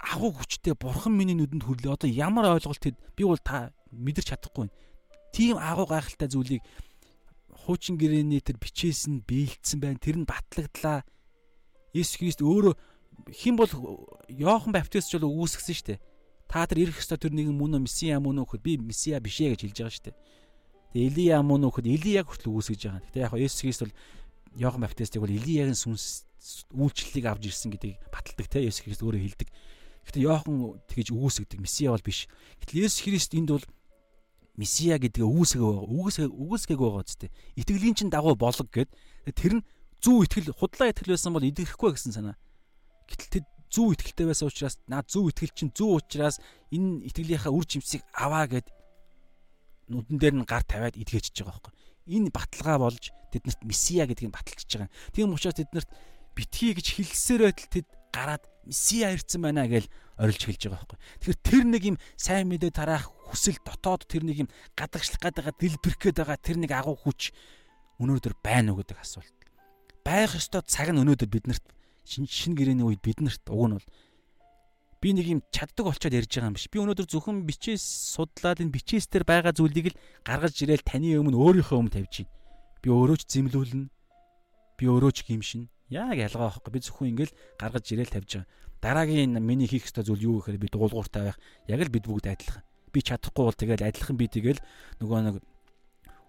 агуу хүчтэй бурхан миний нүдэнд хүрлээ. Одоо ямар ойлголт хэд би бол та мэдэрч чадахгүй байна тийм агуу гайхалтай зүйлийг хуучин гэрээний тэр бичээс нь биелдсэн байна. Тэр нь батлагдлаа. Есүс Христ өөрөө хэн бол Йохан Баптист ч бол үүсгэсэн дээ. Та тэр ирэх ёстой тэр нэгэн мөн месиа мөн нөхөд би месиа биш ээ гэж хэлж байгаа шүү дээ. Тэгээ Илия мөн нөхөд Илияг хүртэл үүсгэж байгаа. Гэтэ яг Есүс Христ бол Йохан Баптистыг бол Илиягийн сүнс үйлчлэлийг авч ирсэн гэдгийг баталдаг те Есүс Христ өөрөө хэлдэг. Гэтэ Йохан тэгэж үүсгдэг месиа бол биш. Гэтэл Есүс Христ энд бол месиа гэдгээ үүсгэх байгаа. Үүсгэх үүсгэх байгаа зү. Итгэлийн чин дагуу болог гэд тэр нь зүү итгэл худлаа итгэл байсан бол идэрэхгүй гэсэн санаа. Гэтэл тэд зүү итгэлтэй байсан учраас наа зүү итгэл чин зүү учраас энэ итгэлийнхаа үр жимсийг аваа гэд нүдэн дээр нь гар тавиад идгээчж байгаа байхгүй. Энэ баталгаа болж тэднэрт месиа гэдгийг баталчихж байгаа. Тийм учраас тэднэрт битгий гэж хэлсээр байтал тэд гараад месиа ирсэн байна гэж орилж хэлж байгаа байхгүй. Тэгэхээр тэр нэг юм сайн мэдээ тараах хүсэл дотоод тэр нэг юм гадагшлах гадаага дэлбэрэх гээд байгаа тэр нэг агуу хүч өнөөдөр байна уу гэдэг асуулт. Байх ёстой цаг нь өнөөдөр биднэрт шин шин гэрээний үед биднэрт уг нь бол би нэг юм чаддаг болчоод ярьж байгаа юм биш. Би өнөөдөр зөвхөн бичээс судлаад энэ бичээс дээр байгаа зүйлийг л гаргаж ирээл таны өмнө өөрийнхөө өмнө тавьж байна. Би өөрөө ч зэмлүүлнэ. Би өөрөө ч гимшин. Яг ялгаа байхгүй. Би зөвхөн ингээл гаргаж ирээл тавьж байгаа. Дараагийн миний хийх ёстой зүйл юу гэхээр би дуулууртай байх. Яг л бид бүгд адилхан. Би чадахгүй бол тэгэл адилхан би тэгэл нөгөө нэг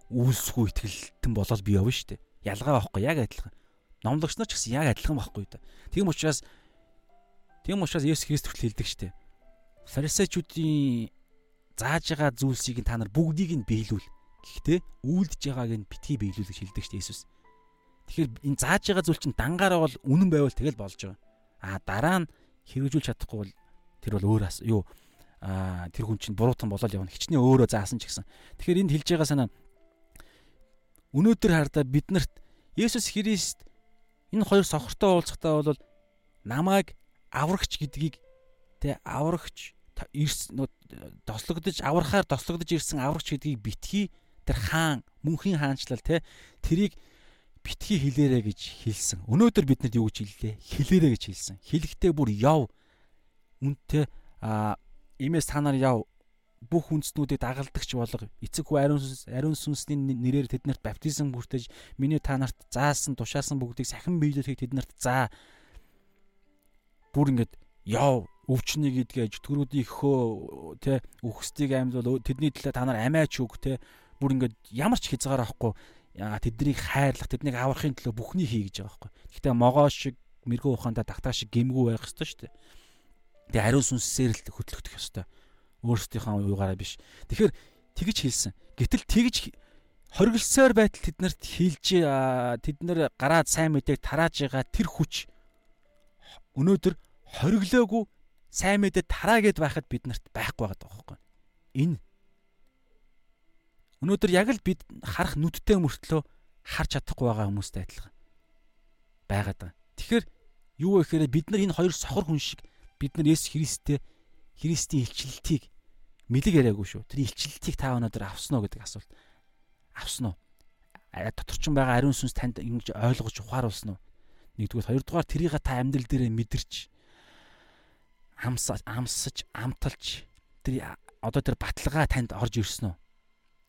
үйлсгүй ихтгэлтэн болоод би явна шүү дээ. Ялгаа байхгүй яг адилхан. Номлогч нар ч гэсэн яг адилхан байхгүй да. Тийм учраас тийм учраас Есүс Христ хүртэл хэлдэг шүү дээ. Фарисеучүүдийн зааж байгаа зүйлсийг та нар бүгдийг нь биелүүл. Гэхдээ үйлдэж байгааг нь битгий биелүүл гэж хэлдэг дээ Есүс. Тэгэхээр энэ зааж байгаа зүйл чинь дангаараа бол үнэн байвал тэгэл болж байгаа. А дараа нь хэрэгжүүлж чадахгүй бол тэр бол өөр юу а тэр хүн чинь буруутан болоод явна хичнээн өөрөө заасан ч гэсэн. Тэгэхээр энд хэлж байгаа санаа өнөөдөр хардаа биднэрт Есүс Христ энэ хоёр сохортой уулзахтаа бол намайг аврагч гэдгийг тэ аврагч тослогдож аврахаар тослогдож ирсэн аврагч гэдгийг битгий тэр хаан мөнхийн хаанчлал те тэрийг битгий хилээрэ гэж хэлсэн. Өнөөдөр биднэрт юу гэж хэллээ? Хилээрэ гэж хэлсэн. Хэлэхдээ бүр яв. Үнтэй а имээс та нар яв бүх хүнснүүдийг дагалдагч болго эцэг хүү ариун сүнс ариун сүнсний нэрээр тэднэрт баптизм бүртэж миний та нарт заасан тушаасан бүгдийг сахин биелүүлэхийг тэднэрт заа бүр ингээд яв өвчнийг идгээ жүтгэрүүдийн хөө тэ үхсдийг амьдвал тэдний төлөө та нар амиач үг тэ бүр ингээд ямар ч хязгаар авахгүй тэднийг хайрлах тэднийг аврахын төлөө бүхнийг хий гэж байгаа байхгүй. Гэхдээ могоо шиг мэрэгүү ухаандаа тагтаа шиг гэмгүү байх ёстой шүү дээ. Тэгээ ариун сүнсээр л хөтлөгдөх ёстой. Өөрсдийнхөө уйгаараа биш. Тэгэхээр тэгж хэлсэн. Гэтэл тэгж хоригдсоор байтал тэднэрт хилж тэд нар гараад сайн мэдээг тарааж байгаа тэр хүч өнөөдөр хориглоогүй сайн мэдээ тараа гэд байхад бид нарт байхгүй байгаа байхгүй. Энэ өнөөдөр яг л бид харах нүдтэй мөртлөө харж чадахгүй байгаа хүмүүстэй адилхан байгаад байгаа. Тэгэхээр юу вэ гэхээр бид нар энэ хоёр сохор хүн шиг бид нар Есүс Христтэй Христийн илчлэлтийг мэлэг яриаггүй шүү. Тэр илчлэлтийг та өнөөдөр авсан уу гэдэг асуулт. Авсан уу? Дотор ч байгаа ариун сүнс танд ингэж ойлгож ухааруулсан уу? Нэгдүгээр, хоёрдугаар тэрийг та амьдрал дээрээ мэдэрч амсаж амсаж амталж тэр одоо тэр баталгаа танд орж ирсэн үү?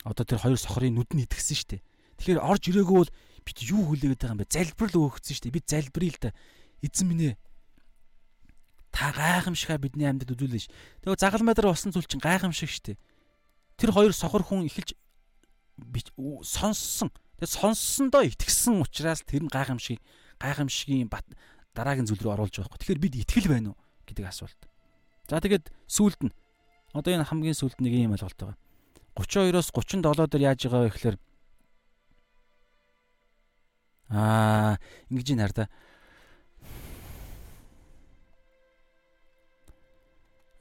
Одоо тэр хоёр сохрын нүд нь идгсэн шүү дээ. Тэгэхээр орж ирээгүй бол бид юу хүлээгээд байгаа юм бэ? Залбирал өөгцсөн шүү дээ. Бид залбирая л да. Эзэн минь ээ. Та гайхамшигаа бидний амьд үзүүлнэ ш. Тэгээ загалмайдар болсон зүйл чинь гайхамшиг дээ. Тэр хоёр сохор хүн эхэлж сонссон. Тэгээ сонссондоо итгэсэн учраас тэр нь гайхамшиг гайхамшигийн бат дараагийн зүйл рүү оруулж байгаа хгүй. Тэгэхээр бид итгэл байна уу? гэдэг асуулт. За тэгээд сүүлд нь одоо энэ хамгийн сүүлд нэг юм ойлголт байгаа. 32-оос 37 дээр яаж байгаа вэ гэхээр аа ингэж юм хараа.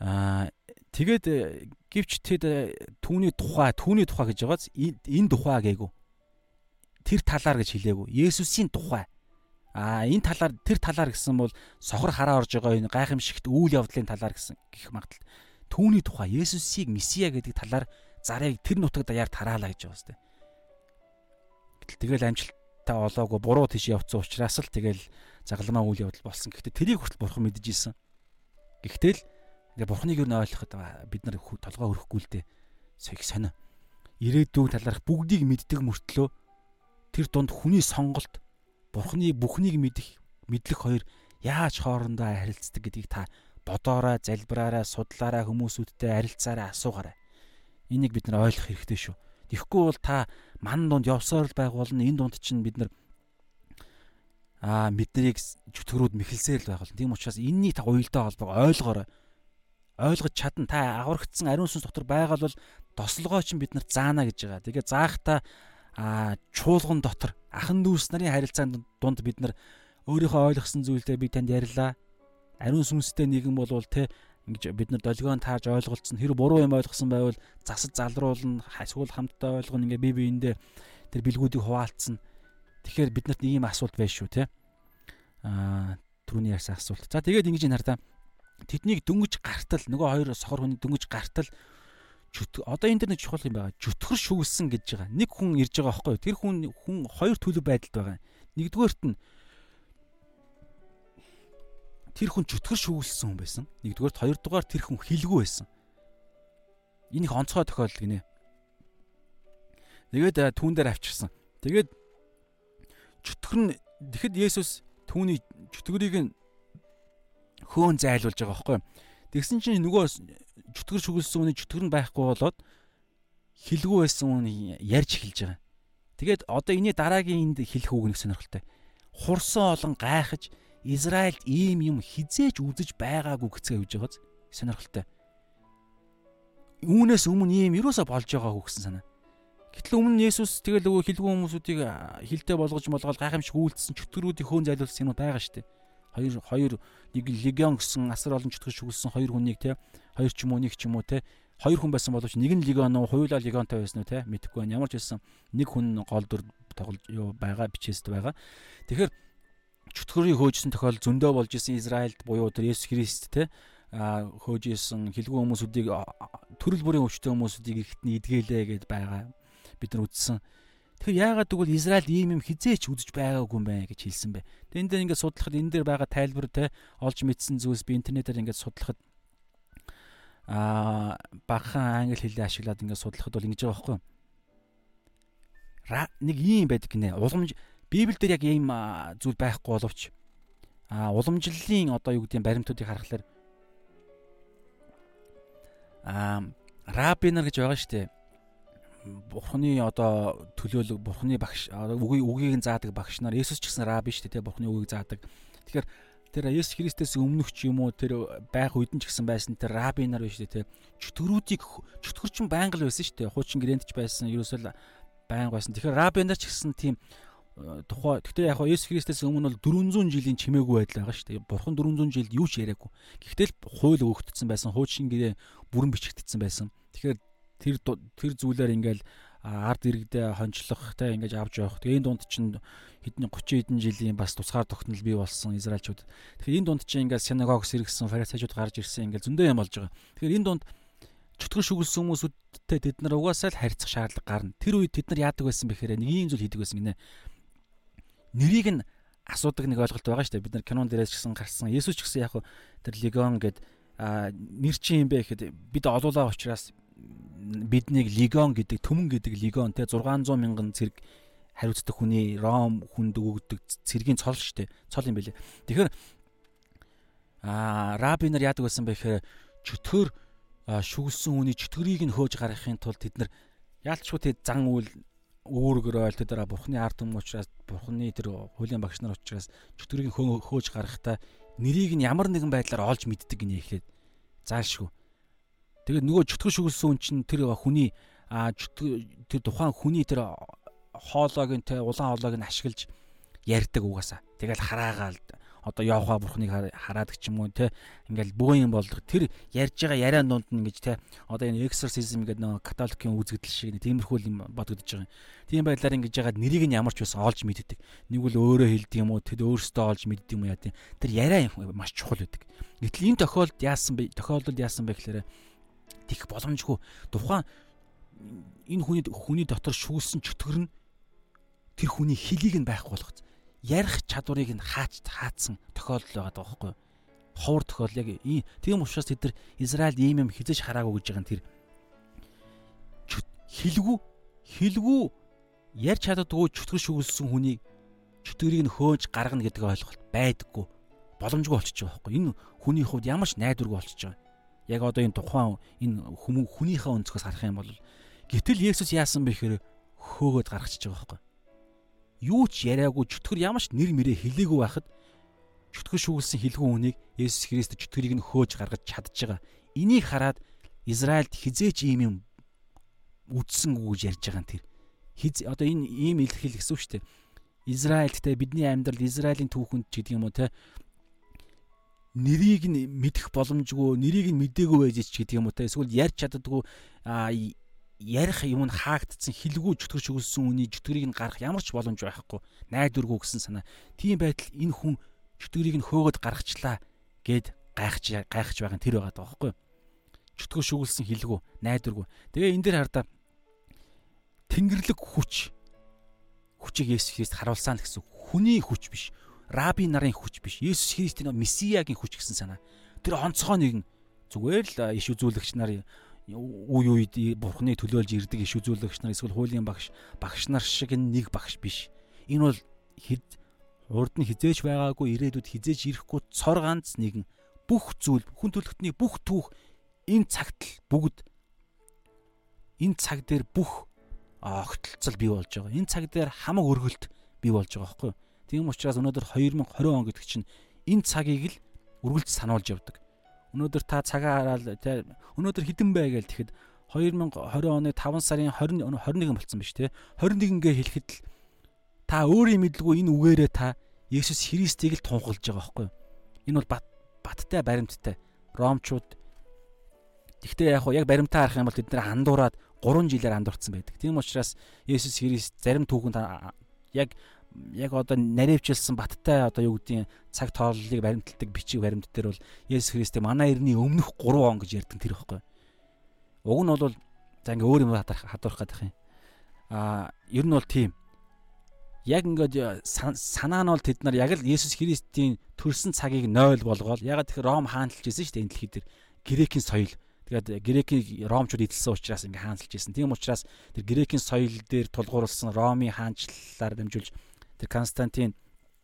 Аа тэгээд э, гівч тэд э, түүний тухай түүний тухай гэж байгааз энэ тухай гээгүй. Тэр талаар гэж хэлээгүй. Есүсийн тухай А энэ талаар тэр талаар гэсэн бол сохор хараа орж байгаа энэ гайхамшигт үйл явдлын талаар гэсэн гих магадaltaй. Түүний тухай Есүсийг Месиа гэдэг талаар зарыг тэр нутаг даяар тараалаа гэж байгаа сте. Тэгэл амжилттай олоогүй буруу тийш явцсан учраас л тэгэл загалмаа үйл явдал болсон. Гэхдээ тэрийг хүртэл бурхан мэдэж исэн. Гэхдээ л ингээ бурханыг юу ойлгоход бид нар толгой өрөхгүй л дээ. Сэх сонио. Ирээдүйн талаарх бүгдийг мэддэг мөртлөө тэр дунд хүний сонголт Бурхны бүхнийг мэдэх мэдлэх хоёр яаж хоорондоо харилцдаг гэдгийг та бодоорой, залбираарай, судлаарай, хүмүүсүүдтэй харилцаарай, асуугаарай. Энийг бид нар ойлгох хэрэгтэй шүү. Тэгэхгүй бол та ман дунд явсаар л байх болно. Энэ дунд чинь бид нар аа мэднийг чөтгөрүүд мэхэлсээр л байх болно. Тийм учраас энэний та уялдаа холбоог ойлгоорой. Ойлгож чадна. Та аврагдсан ариун сүнс дотор байгаа бол тослогоо чинь бид нарт заана гэж байгаа. Тэгээ заахта а чуулган дотор ахан дүүс нарын харилцаанд дунд бид нар өөрийнхөө ойлгосон зүйлдээ би танд ярьлаа. Ариун сүнстэй нэгэн болвол те ингэж бид нар долгион таарж ойлголцсон хэрэг буруу юм ойлгосон байвал засаж залруулна эсвэл хамтдаа ойлгоно ингээ бие биендээ тэр бэлгүүдийг хуваалцсан. Тэгэхээр биднэрт нэг юм асуулт байж шүү те. Аа түрүүний ярьсан асуулт. За тэгээд ингэж энэ хардаа тэднийг дөнгөж гартал нөгөө хоёр сохор хүний дөнгөж гартал одоо энэ дэр нэг чухал юм байгаа. Жүтгэр шүглсэн гэж байгаа. Нэг хүн ирж байгаа байхгүй юу? Тэр хүн хүн хоёр төлөв байдалд байгаа. Нэгдүгээрт нь тэр хүн жүтгэр шүглсэн хүн байсан. Нэгдүгээрт хоёрдугаар тэр хүн хилгүү байсан. Энэ их онцгой тохиолдол гинэ. Тэгээд түүн дээр авчирсан. Тэгээд чөтгөр нь тэгэхэд Есүс түүний чөтгөрийг нь хөөн зайлуулж байгаа байхгүй? Тэгсэн чинь нөгөө чөтгөр шүглсэн үний чөтгөр нь байхгүй болоод хилгүү байсан үн ярьж эхэлж байгаа. Тэгээд одоо энэний дараагийн энд хэлэх үг нэг сонирхолтой. Хурсан олон гайхаж Израильд ийм юм хизээж үзэж байгаагүй гэцгээ хөвж байгааз сонирхолтой. Үүнээс өмнө ийм юусаа болж байгаагүй гэсэн санаа. Гэтэл өмнө Есүс тэгэл өвөө хилгүү хүмүүсүүдийг хилтэй болгож молгоод гайхамшиг үйлдэлсэн чөтгөрүүдийн хөөн зайлуулсан юм байгаа шүү дээ. Хоёр хоёр нэг легион гэсэн асар олон чөтгөр шүглсэн хоёр хүнийг те хоёр ч юм уу нэг ч юм уу те хоёр хүн байсан боловч нэг нь легион уу хоёулаа легионтой байсан уу те мэдэхгүй байна. Ямар ч байсан нэг хүн гол дүр тоглож байгаа бичээст байгаа. Тэгэхээр чөтгөрийг хөөжсөн тохиол зөндөө болж исэн Израильд буюу тэр Есүс Христ те хөөж исэн хилгүү хүмүүсүүдийг төрөл бүрийн өвчтөе хүмүүсүүдийг ихэт нь идгээлээ гэд байгаа. бид нар үзсэн. Тэгэхээр яагаад гэвэл Израиль ийм юм хизээч үзэж байгаагүй юм байна гэж хэлсэн бэ. Тэгээ энэ дээр ингээд судлахад энэ дээр байгаа тайлбар те олж мэдсэн зүйлс би интернетээр ингээд судлахад аа багахан англи хэлээ ашиглаад ингээд судлахад бол ингэж байгаа байхгүй юу? нэг ийм байдаг гинэ. Уламж Библиэл дээр яг ийм зүйл байхгүй боловч а уламжлалын одоо юу гэдэг баримтуудыг харахаар а рабинар гэж байгаа шүү дээ бурхны одоо төлөөлөг бурхны багш үгийг үгийг нь заадаг багш нар Есүс ч гэсэн раб шүү дээ тий бурхны үгийг заадаг. Тэгэхээр тэр Есүс Христос өмнөх ч юм уу тэр байх үед нь ч гэсэн байсан тэр раби нар биш тий чөтгөрүүдийг чөтгөрчин байнга л байсан шүү дээ. Хуучин гэрээнд ч байсан ерөөсөө байнга байсан. Тэгэхээр раби нар ч гэсэн тийм э, тухай гэхдээ яг Есүс Христос өмнө бол 400 жилийн чимээгүй байдал байгаа шүү дээ. Бурхан 400 жилд юу ч яриаггүй. Гэхдээ л хууль өгөгдсөн байсан, хуучин гэрээ бүрэн бичигдсэн байсан. Тэгэхээр тэр тэр зүйлээр ингээл ард иргэдээ хончлох те ингэж авч явах. Тэгээ энэ дунд чинь хэдэн 30 хэдэн жилийн бас тусгаар тогтнол бий болсон израилчууд. Тэгэхээр энэ дунд чинь ингээд синагог сэргсэн фарисеучуд гарч ирсэн ингээд зөндөө юм болж байгаа. Тэгэхээр энэ дунд чөтгөр шүглсэн хүмүүсүүдтэй тэд нар угаасаа л харьцах шаардлага гарна. Тэр үед тэд нар яадаг байсан бэхээр нэг юм зүйл хийдэг байсан гинэ. Нэрийг нь асуудаг нэг ойлголт байгаа шүү дээ. Бид нар кинон дээрээс ч гэсэн гарсан. Есүс ч гэсэн яг тэр легион гэд нэр чинь юм бэ гэхэд бид олуулаа учраас биднийг легион гэдэг төмөн гэдэг легион те 600 мянган цэрэг хариуцдаг хүний ром хүнд өгөгдөг цэргийн цол штэ цол юм бэлээ. Тэгэхээр аа раби нар яадаг байсан бэ гэхээр чөтгөр шүглсэн хүний чөтгөрийг нь хөөж гаргахын тулд тэд нар яалтчгүй тэд зан үйл өөргөрөөл тэд дараа бурхны ард түмэн учраас бурхны тэр хуулийн багш нар учраас чөтгөрийг хөөж гаргахдаа нэрийг нь ямар нэгэн байдлаар олж мэддэг гинэ ихэд заашгүй Тэгээд нөгөө чөтгөр шүглсэн хүн чинь тэр хүний тэр тухайн хүний тэр хоолойг нь те улаан хоолойг нь ашиглаж ярьдаг угаасаа. Тэгэл хараагаал одоо явхаа бурхныг хараад ч юм уу те ингээл бөө юм болдог. Тэр ярьж байгаа яриан дунд нь ингэж те одоо энэ exorcism гэдэг нөгөө католикийн үзэгдэл шиг тиймэрхүү юм бодогдож байгаа юм. Тийм байдлаар ингэж ягаад нэрийг нь ямар ч байсан олж мэддэг. Нэг үл өөрөө хэлдэг юм уу тэр өөрөөсөө олж мэддэг юм яа тийм. Тэр яриа маш чухал байдаг. Гэтэл энэ тохиолдолд яасан бэ? Тохиолдолд яасан бэ гэхээр тэх боломжгүй. Тухайн энэ хүний хүний дотор шүүсэн чөтгөр нь тэр хүний хөлийг нь байхгүй болгоц. Ярих чадварыг нь хаач хаацсан тохиолдол байгаа байхгүй юу? Ховор тохиол яг ийм тийм учраас тэд нар Израиль ийм юм хизэж хараагүй гэж байгаа нь тэр хилгүү хилгүү ярьж чаддаггүй чөтгөр шүглсэн хүнийг чөтгөрийг нь хөөж гаргана гэдэг ойлголт байдаггүй боломжгүй болчихж байгаа байхгүй энэ хүний хувьд ямар ч найдваргүй болчихж байгаа яг одоо энэ тухайн энэ хүмүүс хүнийхээ өнцгөөс харах юм бол гэтэл Есүс яасан бэ гэхээр хөөгөөд гаргачихж байгаа байхгүй юу ч яриаггүй чөтгөр ямар ч нэр мэрэ хэлээгүй байхад чөтгөр шүглсэн хилгүүн хүнийг Есүс Христ чөтгөрийг нь хөөж гаргаж чадж байгаа. Энийг хараад Израильд хизээч ийм юм үдсэнгүү гэж ярьж байгаа юм тэр. Хиз одоо энэ ийм илэрхийл гэсэн үг шүү дээ. Израильд те бидний амьдрал Израилийн түүхэнд ч гэдэг юм уу те нэрийг нь мэдэх боломжгүй, нэрийг нь мдээгүй байж ч гэдэг юм уу те. Эсвэл ярьж чаддаггүй ярих юм нь хаагдсан хилгүү чөтгөр шүглсэн үний чөтгөрийг нь гарах ямар ч боломж байхгүй. Найдваргүй гэсэн санаа. Тийм байтал энэ хүн чөтгөрийг нь хөөгд гаргачлаа гэд гайхаж гайхаж байгаа нь тэр байгаа байхгүй юу? Чөтгөр шүглсэн хилгүү, найдваргүй. Тэгээ энэ дэр хардаа тэнгэрлэг хүч хүчийг Есүс Христ харуулсан гэсэн хүний хүч биш раби нарын хүч биш. Есүс Христийн месиягийн хүч гэсэн санаа. Тэр онцгой нэгэн зүгээр л иш үзүүлэгч нар үе үед бурхны төлөөлж ирдэг иш үзүүлэгч нар эсвэл хуулийн багш багш нар шиг нэг багш биш. Энэ бол хэд урд нь хизээж байгаагүй ирээдүйд хизээж ирэхгүй цор ганц нэгэн бүх зүйл хүн төлөвтний бүх түүх энэ цагт л бүгд энэ цаг дээр бүх огтлцол бий болж байгаа. Энэ цаг дээр хамаг өргөлт бий болж байгаа байхгүй юу? Тийм учраас өнөөдөр 2020 он гэдэг чинь энэ цагийг л үргэлж сануулж явдаг. Өнөөдөр та цагаа хараад тий өнөөдөр хідэн бай гэж тэгэхэд 2020 оны 5 сарын 20 21 болцсон биз тий 21-гээ хэлэхэд л та өөрийн мэдлгүй энэ үгээрээ та Есүс Христийг л тунхалж байгаа байхгүй юу? Энэ бол бат баттай баримттай. Ромчууд Гэхдээ яг яг баримтаа харах юм бол тэд нэр андуураад 3 жилээр андуурсан байдаг. Тийм учраас Есүс Христ зарим түүхэнд яг яг одоо наривчилсан баттай одоо юу гэдгийг цаг тооллыг баримталдаг бичиг баримт дээр бол Есүс Христийн манай эртний өмнөх 3 он гэж ярьдаг тэр ихгүй. Уг нь бол за ингээ өөр юм хадварах хадварах гэдэг юм. а ер нь бол тийм яг ингээд санаа нь бол тэд нар яг л Есүс Христийн төрсэн цагийг 0 болгоод ягаад тэгэхээр Ром хаанчилж байсан шүү дээ энэ дэлхий дээр грекийн соёл тэгээд грекийн ромчууд эдэлсэн учраас ингээ хаанчилж байсан. Тийм учраас тэр грекийн соёл дээр тулгуурласан Ромын хаанчлалаар дамжуулж тэр Константин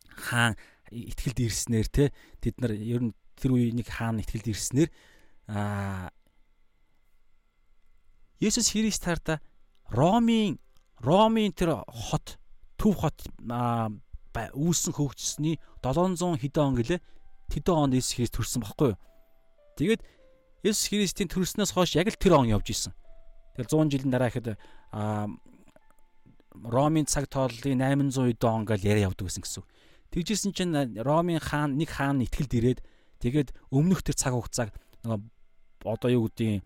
хаан итгэлд ирснээр те тэд нар ер нь тэр үеийн нэг хаан итгэлд ирснээр а Есүс Христ тарда Ромын Ромын тэр хот төв хот үүсэн хөгжсөний 700 хэдэн он гэлээ тэдэн онд Иесус Христ төрсэн баггүй юу. Тэгээд Иесус Христийн төрснөөс хойш яг л тэр он явж исэн. Тэгэл 100 жилийн дараа ихэд Ромын цаг тооллын 800 он гал яриа явдаг гэсэн гэсэн. Тэгжсэн чинь Ромын хаан нэг хаан итгэлд ирээд тэгээд өмнөх тэр цаг хугацааг нөгөө одоо юу гэдгийг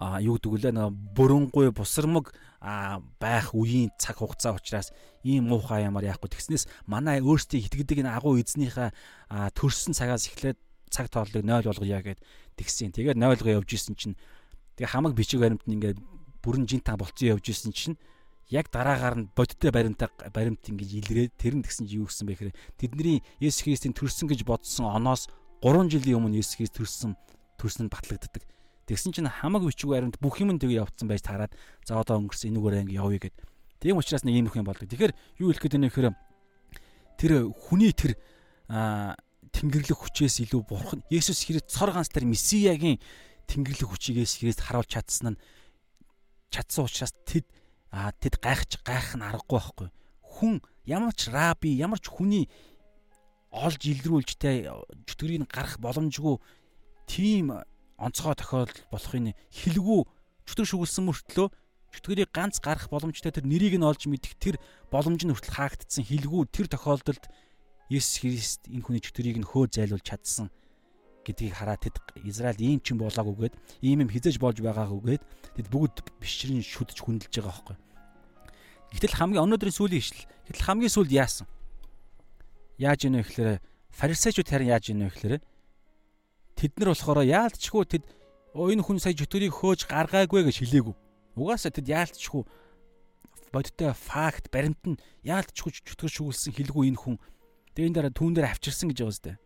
а юу гэдэг үлээ нэг бүрэнгүй бусармаг байх үеийн цаг хугацаа учраас ийм муухай ямар яахгүй тэгснээс манай өөрсдийг итгэдэг энэ агуу эзнийхээ төрсэн цагаас эхлээд цаг тооллыг 0 болгоё гэд тэгсэн. Тэгээд 0 го явж исэн чинь тэгээ хамаг бичиг баримт нь ингээд бүрэн жинтаа болцсон явж исэн чинь яг дараагаар нь бодиттой баримтаа баримт ингэж илрээд тэр нь тэгсэн чи юу гэсэн бэ гэхээр тэдний Есүс Христийн төрсөн гэж бодсон оноос 3 жилийн өмнө Есүс Христ төрсөн төрсөн нь батлагддаг. Тэгсэн чинь хамаг бичиг баримт бүх юм тэгээ явцсан байж таарад за одоо өнгөрсөн энүүгээр ингэ явъя гэд. Тийм учраас нэг юм их юм болдог. Тэгэхээр юу хэлэх гээд байна гэхээр тэр хүний тэр тэнгэрлэг хүчээс илүү бурхан Есүс Христ цор ганц тэр месиягийн тэнгэрлэг хүчигээс Христ харуулж чадсан нь чадсан учраас тэд а тэд гайхаж гайх нь аргагүй байхгүй. Хүн ямар ч раби ямар ч хүний олж илрүүлж тэ чөтгөрийг гарах боломжгүй тийм онцгой тохиолдол болохын хэлгүй чөтгөр шүглсэн мөртлөө чөтгөрийг ганц гарах боломжтой тэр нэрийг нь олж мэдэх тэр боломж нь хүртэл хаагдсан. Хэлгүй тэр тохиолдолд Есүс Христ энэ хүний чөтгөрийг нь хөө зайлуулж чадсан гэдгийг хараад тэд Израиль ийм ч юм болоагүйгээд ийм юм хизэж болж байгаагүйгээд тэд бүгд бишрийн шүдж хүндэлж байгаа байхгүй. Гэтэл хамгийн өнөөдрийн сүүлийн ишл. Гэтэл хамгийн сүүлд яасан? Яаж ийнэ гэхээр фарисеучуд харин яаж ийнэ гэхээр Тэд нар болохоор яалтчгүй тэд энэ хүн сая чөтгөрийг хөөж гаргаагүй гэж хэлээгүй. Угаасаа тэд яалтчгүй бодиттой факт баримт нь яалтчгүй чөтгөр шүглсэн хэлгүй энэ хүн. Дээрэн дараа түүн дээр авчирсан гэж байгаа зү.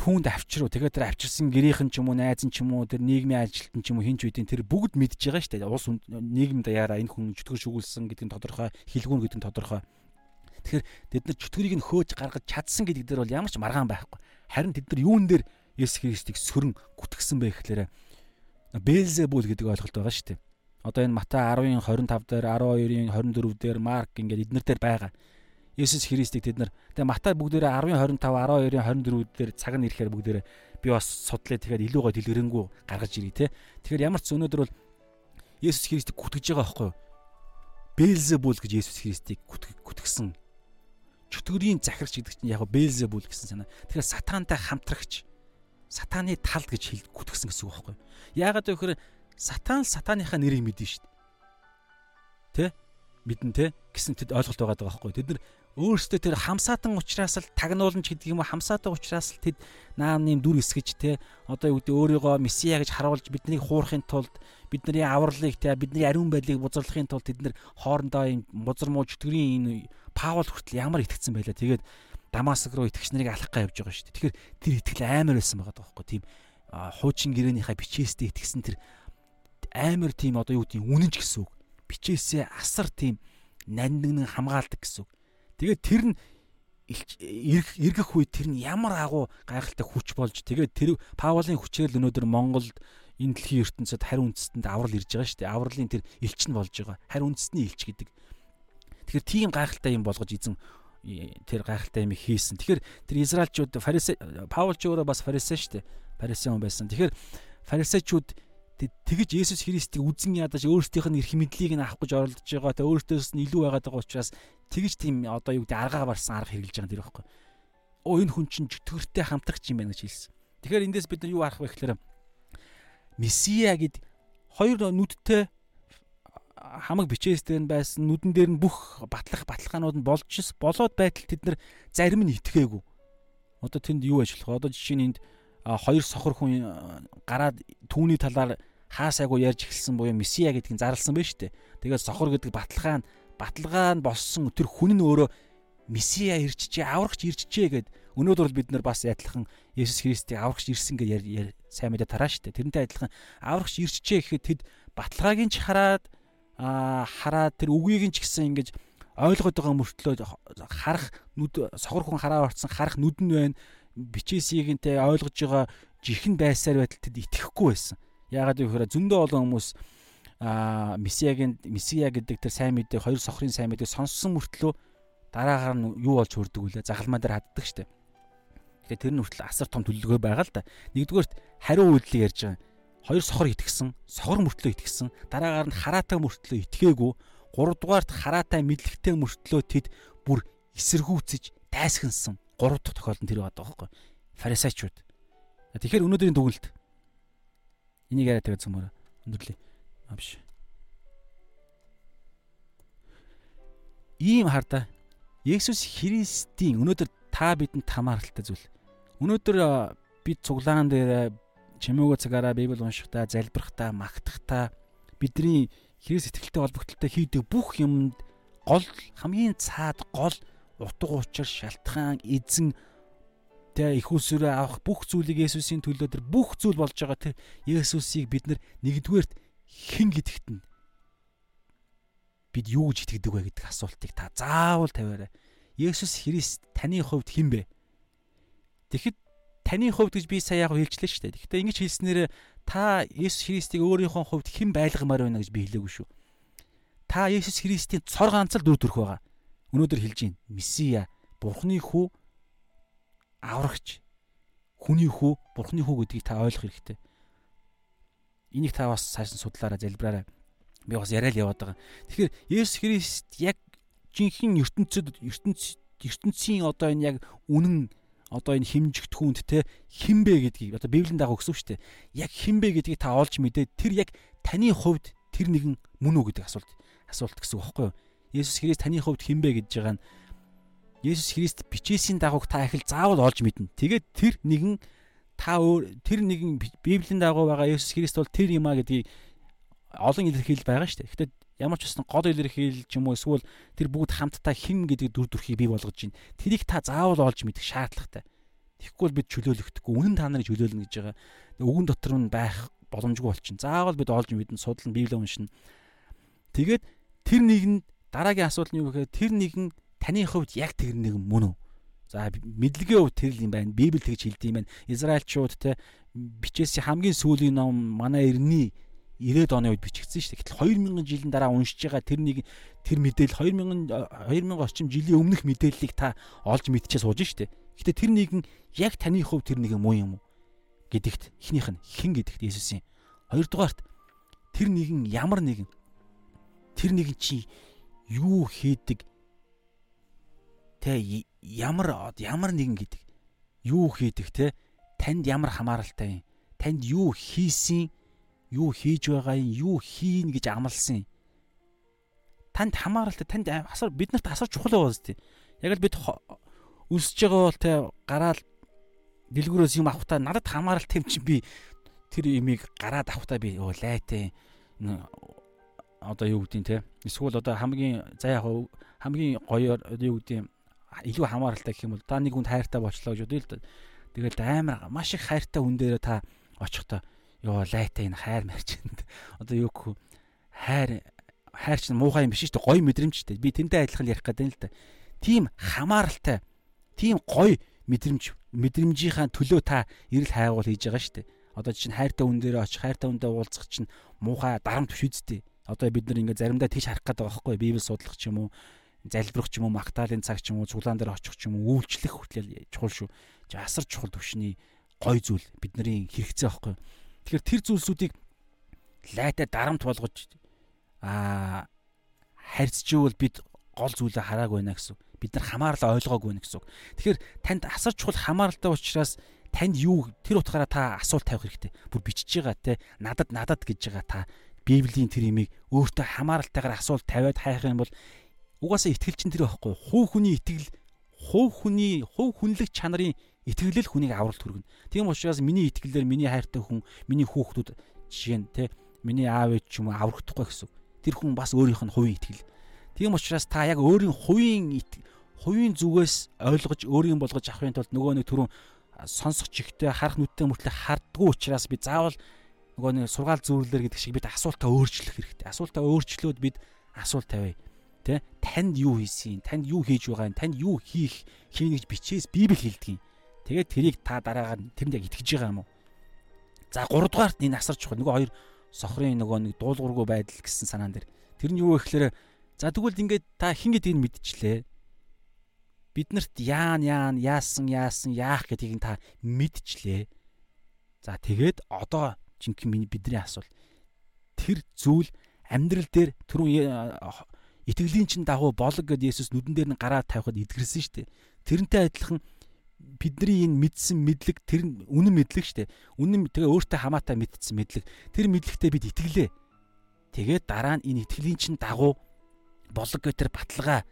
Түүнд авчируу. Тэгээд тэр авчирсан гэрийнхэн ч юм уу, найз нь ч юм уу, тэр нийгмийн ажилтан ч юм уу хинч үдийн тэр бүгд мэдж байгаа шүү дээ. Улс нийгэм даяараа энэ хүн чөтгөр шүглсэн гэдэг нь тодорхой, хэлгүүн гэдэг нь тодорхой. Тэгэхээр тэд нар чөтгөрийг нь хөөж гаргаж чадсан гэдэг дээр бол ямар ч маргаан байхгүй. Харин тэд нар юун дээр Есүс Христийг сөрөн гүтгсэн бэ гэхлээр Бэлзебул гэдэг ойлголт байгаа шүү дээ. Одоо энэ Матай 10-ын 25 дээр 12-ын 24 дээр Марк ингээд эднэр дээр байгаа. Есүс Христийг тэд нар тэгээ Матай бүгдээрээ 10-ын 25, 12-ын 24 дээр цаг нь ирэхээр бүгдээрээ би бас судлаа тэгэхээр илүү гой дэлгэрэнгүй гаргаж ирээ те. Тэгэхээр ямар ч өнөөдөр бол Есүс Христийг гүтгэж байгаа байхгүй юу? Бэлзебул гэж Есүс Христийг гүтгсэн чөтгөрийн захирагч гэдэг чинь яг Бэлзебул гэсэн санаа. Тэгэхээр сатантай хамтрагч сатааны тал гэж хэл гүтгсэн гэсэн үг байхгүй. Яагаад вэ гэхээр сатан л сатааныхаа нэрийг мэднэ шүү дээ. Тэ? Мэднэ тэ? гэсэн тэд ойлголт байгаа байхгүй. Тэд нар өөрсдөө тэр хамсаатан учраас л тагнуулж гэдэг юм уу хамсаатан учраас л тэд наамны дүр эсгэж тэ одоо юу гэдэг өөрийгөө месиа гэж харуулж биднийг хуурахын тулд бидний авралыг тэ бидний ариун байдлыг бузарлахын тулд тэд нар хоорондоо юм бузар муу чөтгөрийн энэ Паул хүртэл ямар итгэцэн байлаа. Тэгээд Дамаск руу итгэгч нарыг алах га явж байгаа шүү дээ. Тэгэхээр тэр итгэл амар байсан байгаа даахгүй тийм хуучин гэрээнийхээ бичээстэй итгэсэн тэр амар тийм одоо юу гэдэг үнэнч гэсэн үг. Бичээсээ асар тийм нандинг хамгаалдаг гэсэн үг. Тэгээд тэр нь эргэх үед тэр нь ямар агуу гайхалтай хүч болж тэгээд тэр Паулын хүчээр л өнөөдөр Монголд энэ дэлхийн ертөнцид хариу үндэстэнд аврал ирж байгаа шүү дээ. Авралын тэр элч нь болж байгаа. Хариу үндэстний элч гэдэг. Тэгэхээр тийм гайхалтай юм болгож эзэн тэр гайхалтай юм хийсэн. Тэгэхээр тэр Израильчууд фарисе Паул ч өөрөө бас фарисе шүү дээ. Фарисе хүн байсан. Тэгэхээр фарисеучуд тэгж Есүс Христийг үзэн ядаж өөрсдийнх нь эрх мэдлийг нь авах гэж оролдож байгаа. Тэ өөртөөс нь илүү байгаад байгаа учраас тэгж тийм одоо юу гэдэг аргаа барсан арга хэрэгжилж байгаа юм байхгүй. Оо энэ хүн чинь чөтгөртэй хамтрагч юм байна гэж хэлсэн. Тэгэхээр эндээс бид нар юу харах вэ гэхээр Месиа гэд хоёр нүдтэй хамаг бичээстэй байсан нүдэн дээр нь бүх батлах баталгаанууд нь болж болоод байтал тэд нар зарим нь итгээгүй. Одоо тэнд юу ажиллах вэ? Одоо жишээ нь энд хоёр сохор хүн гараад түүний талаар хаасайгуу ярьж эхэлсэн буюу месиа гэдгийг зарласан байна шүү дээ. Тэгээд сохор гэдэг баталгаа нь баталгаа нь болсон тэр хүн нь өөрөө месиа ирчихээ аврагч ирчихээ гэд өнөөдөр бол бид нар бас адилхан Есүс Христийг аврагч ирсэн гэж сайн мэдээ тараа дээ. Тэрнтэй адилхан аврагч ирчихээ гэхэд тэд баталгааг нь ч хараад аа хараад тэр үгийг нь ч гэсэн ингэж ойлгоод байгаа мөртлөө харах нүд сохор хүн хараа орцсон харах нүд нь байна те ойлгож байгаа жихэн байсаар байтал тэд итгэхгүй байсан. Яагаад гэвэл зөндөө олон хүмүүс месиагийн месиа гэдэг тэр сайн мэдээ хоёр сохрын сайн мэдээ сонссон мөртлөө дараагаар нь юу болж хөрдөг үлээ загалмаа дээр хаддаг штеп. Тэгэхээр тэр нь хүртэл асар том төлөвлөгөө байгаа л да. Нэгдүгээрт хариу үйлдэл ярьж байгаа. Хоёр сохор итгэсэн, сохор мөртлөө итгэсэн, дараагаар нь хараатай мөртлөө итгээгүй, гуравдугаарт хараатай мэдлэгтэй мөртлөө тэд бүр эсэргүүцэж дайсхансан. Гурав дахь тохиолдол нь тэр байдаг байхгүй. Фарисеучуд. Тэгэхээр өнөөдрийн дүгнэлт энийг яриа тавиад цөмөр өндөрлөө. Аа биш. Ийм хардаа Есүс Христийн өнөөдөр та бидэнд хамааралтай зүйл. Өнөөдөр бид цуглаан дээр чимээгөө цагаараа Библи уншихдаа, залбирахдаа, магтахдаа бидний Христ итгэлтэй холбогдлолтой хийдэг бүх юмд гол хамгийн цаад гол утга учир шалтгаан эзэн тэ их усүрээ авах бүх зүйлийг Есүсийн төлөө тэр бүх зүйл болж байгаа тэр Есүсийг бид нэгдүгээрт хэн гэдэгт нь бид юу гэж итгэдэг вэ гэдэг асуултыг та заавал тавиарай. Есүс Христ таны хувьд хэн бэ? Тэгэхэд таны хувьд гэж би сая яг хэлжлээ шүү дээ. Гэхдээ ингэж хэлснээр та Есүс Христийг өөрийнхөө хувьд хэн байлгамаар байна гэж би хэлээгүй шүү. Та Есүс Христийн цор ганц л дүр төрх байгаа. Өнөөдөр хэлж байна. Месиа, Бурхны хүү аврагч хүний хүү бурхны хүү гэдгийг та ойлгох хэрэгтэй. Энийг та бас сайсан судлаараа залбираарай. Би бас яриад яваад байгаа. Тэгэхээр Есүс Христ яг жинхэнэ ертөнцид ертөнц ертөнцийн одоо энэ яг үнэн одоо энэ химжигдэхүүнд те хинбэ гэдгийг одоо Библийн дагуу өгсөн шүү дээ. Яг хинбэ гэдгийг та олж мэдээ тэр яг таны хувьд тэр нэгэн мөн үү гэдэг асуулт асуулт гэсэн үг байхгүй юу? Есүс Христ таны хувьд хинбэ гэж байгаа нь Есүс Христ бичээсийн дагууг та их л заавал олж мэднэ. Тэгээд тэр нэгэн та өөр тэр нэгэн Библийн дагуу байгаа Есүс Христ бол тэр юм а гэдгийг олон илэрхийлэл байгаа шүү дээ. Гэхдээ ямар ч байсан гол илэрхийлэл ч юм уу эсвэл тэр бүгд хамтдаа хэн гэдэг дүр төрхийг бий болгож байна. Тэрийг та заавал олж мэдэх шаардлагатай. Тэгэхгүй бол бид чөлөөлөгдөхгүй. Үнэн та нарыг чөлөөлнө гэж байгаа. Үгэн дотор нь байх боломжгүй болчихно. Заавал бид олж мэднэ, судлан Библийг уншина. Тэгээд тэр нэгэн дараагийн асуулт нь юу гэхээр тэр нэгэн таны хувьд яг тэр нэг мөн үү? За мэдлэгээ хувьд тэр л юм байна. Библи тэгж хэлдэг юм байна. Израильчууд те бичээсийн хамгийн сүүлийн ном манай эртний 90-ад оны үед бичигдсэн шүү дээ. Гэтэл 2000 жилийн дараа уншиж байгаа тэр нэг тэр мэдээлэл 2000 2000 орчим жилийн өмнөх мэдээллийг та олж мэдчихээ сууж шүү дээ. Гэтэ тэр нэгэн яг таны хувьд тэр нэгэн муу юм уу гэдэгт эхнийх нь хэн гэдэгт Есүсийн. Хоёрдугаарт тэр нэгэн ямар нэгэн тэр нэгэн чи юу хийдэг Тэ ямар ямар нэгэн гэдэг юу хийдэг те? Танд ямар хамааралтай юм? Танд юу хийсэн? Юу хийж байгаа юм? Юу хийн гэж амласан танд хамааралтай танд асар биднэрт асар чухал байгаа зү яг л бид өсөж байгаа бол те гараал дэлгүүрөөс юм авахтаа надад хамааралтай юм чинь би тэр имийг гараад авахтаа би лайтай одоо юу гэдгийг те? Эсвэл одоо хамгийн за яг хамгийн гоё юу гэдгийг илүү хамааралтай гэх юм бол та нэг хүнд хайртай болчлоо гэж бодъё л да. Тэгэл амар маш их хайртай хүн дээр та очихдоо ёо лайтай энэ хайр марчинд одоо юу гэх хайр хайр чинь муухай юм биш шүү дээ. Гоё мэдрэмжтэй би тэнтэй адилхан ярих гэдэг юм л да тийм хамааралтай тийм гоё мэдрэмж мэдрэмжийнхаа төлөө та эрэл хайгуул хийж байгаа шүү дээ. Одоо чинь хайртай хүн дээр очих хайртай хүндээ уулзах чинь муухай дарамт биш үсттэй одоо бид нар ингээ заримдаа тийш харах гэдэг байгаа байхгүй. Библи судлах ч юм уу залбирах ч юм уу магтаалын цаг ч юм уу цуглаан дээр очих ч юм уу үйлчлэх хүртэл чухал шүү. Асар чухал төвшний гой зүйл бидний хэрэгцээ байхгүй. Тэгэхээр тэр зүйлсүүдийг лайтай дарамт болгож аа харьцживэл бид гол зүйлээ хараагүй байна гэсэн. Бид нар хамаарлаа ойлгоогүй байна гэсэн. Тэгэхээр танд асар чухал хамааралтай учраас танд юу тэр утгаараа та асуулт тавих хэрэгтэй. Бүр бичиж байгаа те надад надад гэж байгаа та Библийн тэр имийг өөртөө хамааралтайгаар асуулт тавиад хайх юм бол угаасаа итгэл чинь тэр байхгүй хуу хүний итгэл хуу хүний хуу хүнлэг чанарын итгэлэл хүнийг авралт хүргэнэ. Тийм учраас миний итгэлээр миний хайртай хүн, миний хүүхдүүд жишээ нь те Миний аав ээж ч юм уу аврагдахгүй гэсэн. Тэр хүн бас өөрийнх нь хувийн итгэл. Тийм учраас та яг өөрийн хувийн хувийн зүгээс ойлгож өөрийн болгож авахын тулд нөгөө нэг түрүүн сонсох чихтэй харах нүдтэй мөртлөө хардггүй учраас би заавал нөгөө нэг сургаал зүйрлэр гэдэг шиг бид асуултаа өөрчлөх хэрэгтэй. Асуултаа өөрчлөөд бид асуулт тавиа. Тэ танд юу хийсэн? Танд юу хийж байгаа? Танд юу хийх хийнэ гэж бичээс Библи хэлдэг юм. Тэгээд тэрийг та дараагаар тэнд яг итгэж байгаа юм уу? За 3 дугаарт энэ асар чухал. Нөгөө хоёр сохрын нөгөө нэг дуулуургүй байдал гэсэн санаан дээр. Тэр нь юу вэ гэхээр за тэгвэл ингээд та хин гэдгийг мэдчихлээ биднэрт яан яан яасан яасан яах гэдгийг та мэдчихлээ. За тэгээд одоо жинхэнэ миний бидний асуул. Тэр зүйл амьдрал дээр түрүүн итгэлийн чин дагуу болог гэд Есүс нүдэн дээр нь гараа тавихад эдгэрсэн шүү дээ. Тэрнтэй адилхан бидний энэ мэдсэн мэдлэг тэр үнэн мэдлэг шүү дээ. Үнэн тэгээ өөртөө хамаатай мэдсэн мэдлэг. Тэр мэдлэгтээ бид итгэлээ. Тэгээд дараа нь энэ итгэлийн чин дагуу болог гэд тэр баталгаа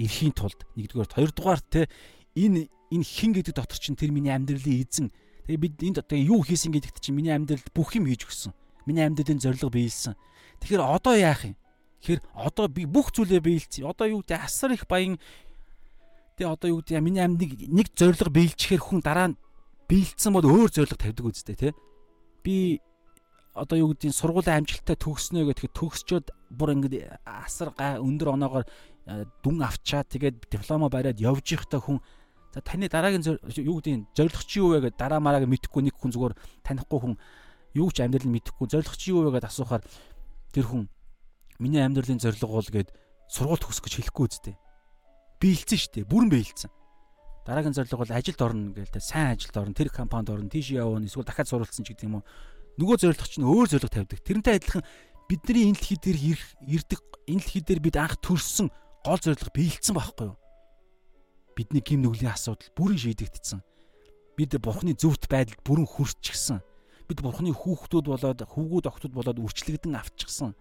ирэхийн тулд нэгдүгээр хоёрдугаар те энэ энэ хин гэдэг дотор чинь тэр миний амьдралын эзэн. Тэгээ бид энд одоо юу хийсэн гэдэгт чинь миний амьдралд бүх юм хийж өгсөн. Миний амьдралын зорилго биелсэн. Тэгэхээр одоо яах юм? Тэгэхээр одоо би бүх зүйлээ биелсэн. Одоо юу гэдэг асар их баян тэгээ одоо юу гэдэг миний амьдралыг нэг зорилго биелчихээр хүн дараа нь биелсэн бол өөр зорилго тавьдаг үстэй те. Би одоо юу гэдгийг сургуулийн амжилттай төгснөө гэхэд төгсчөөд бүр ингэ асар өндөр оноогоор Э, дүн авчаад тэгээд диплома бариад явж ихтэй хүн за таны дараагийн юу гэдэг чи юу вэ гэдэг дараа марааг мэдэхгүй нэг хүн зүгээр танихгүй хүн юу ч амьдрал мэдэхгүй зорилго чи юу вэ гэдээ асуухаар тэр хүн миний амьдралын зорилго бол гээд сургууль төгсөх гэж хэлэхгүй үстэй. Биэлцэн штэ бүрэн биэлцэн. Дараагийн зорилго бол ажилд орно гээл тэ сайн ажилд орно тэр компанид орно тийш явна эсвэл дахиад суралцсан ч гэдэг юм уу. Нөгөө зорилго чинь өөр зорилго тавьдаг. Тэрнтэй адилхан бидний энэ дэлхий дээр ирдэг энэ дэлхий дээр бид анх төрсөн гол зорилго биелсэн байхгүй юу? Бидний гим нүглийн асуудал бүрэн шийдэгдсэн. Бид бурхны зөвхт байдалд бүрэн хүрчихсэн. Бид бурхны хүүхдүүд болоод хөвгүүд охтууд болоод үрчлэгдэн авчихсан.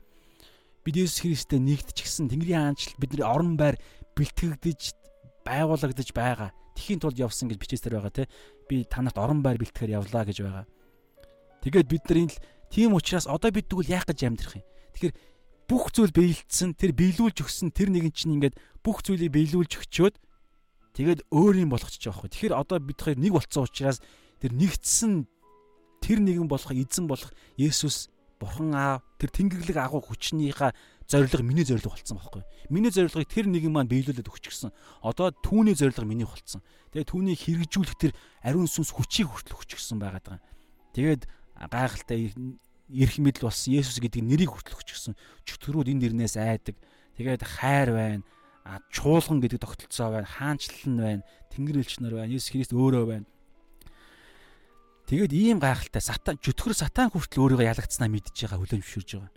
Бид Есүс Христтэй нэгдчихсэн. Тэнгэрийн хаанчлал бидний орон байр бэлтгэгдэж байгуулагдаж байгаа. Тэхийн тулд явсан гэж бичээсээр байгаа те. Би танарт орон байр бэлтгэхээр явлаа гэж байгаа. Тэгээд бид нар энэ тийм учраас одоо бид тэгвэл яах гэж амьдрах юм? Тэгэхээр бүх зүйл биелдсэн тэр биелүүлж өгсөн тэр нэгэн чинь ингээд бүх зүйлийг биелүүлж өгчөөд тэгээд өөр юм болгочих жоох. Тэгэхээр одоо бид хоёр нэг болцсон учраас тэр нэгдсэн тэр нэгэн болох эзэн болох Есүс Бурхан аав тэр тэнгэрлэг агуу хүчнийхаа зориг миний зориг болцсон байхгүй. Миний зорилгыг тэр нэгэн маань биелүүлээд өгчихсөн. Одоо түүний зориг миний болцсон. Тэгээд түүнийг хэрэгжүүлэх тэр ариун сүнс хүчийг хүртэл өгчихсөн байгаад байгаа. Тэгээд гайхалтай эрх мэдэл болсон Есүс гэдэг нэрийг хүртэл өгчихсөн. Чөтгөрүүд энэ нэрнээс айдаг. Тэгээд хайр байна. А чуулган гэдэг тогтолцоо байна. Хаанчлал нь байна. Тэнгэр элч нар байна. Есүс Христ өөрөө байна. Тэгээд ийм гайхалтай сатан чөтгөр сатан хүртэл өөрийгөө ялагдсанаа мэдж байгаа хүлээн зөвшөөрж байгаа.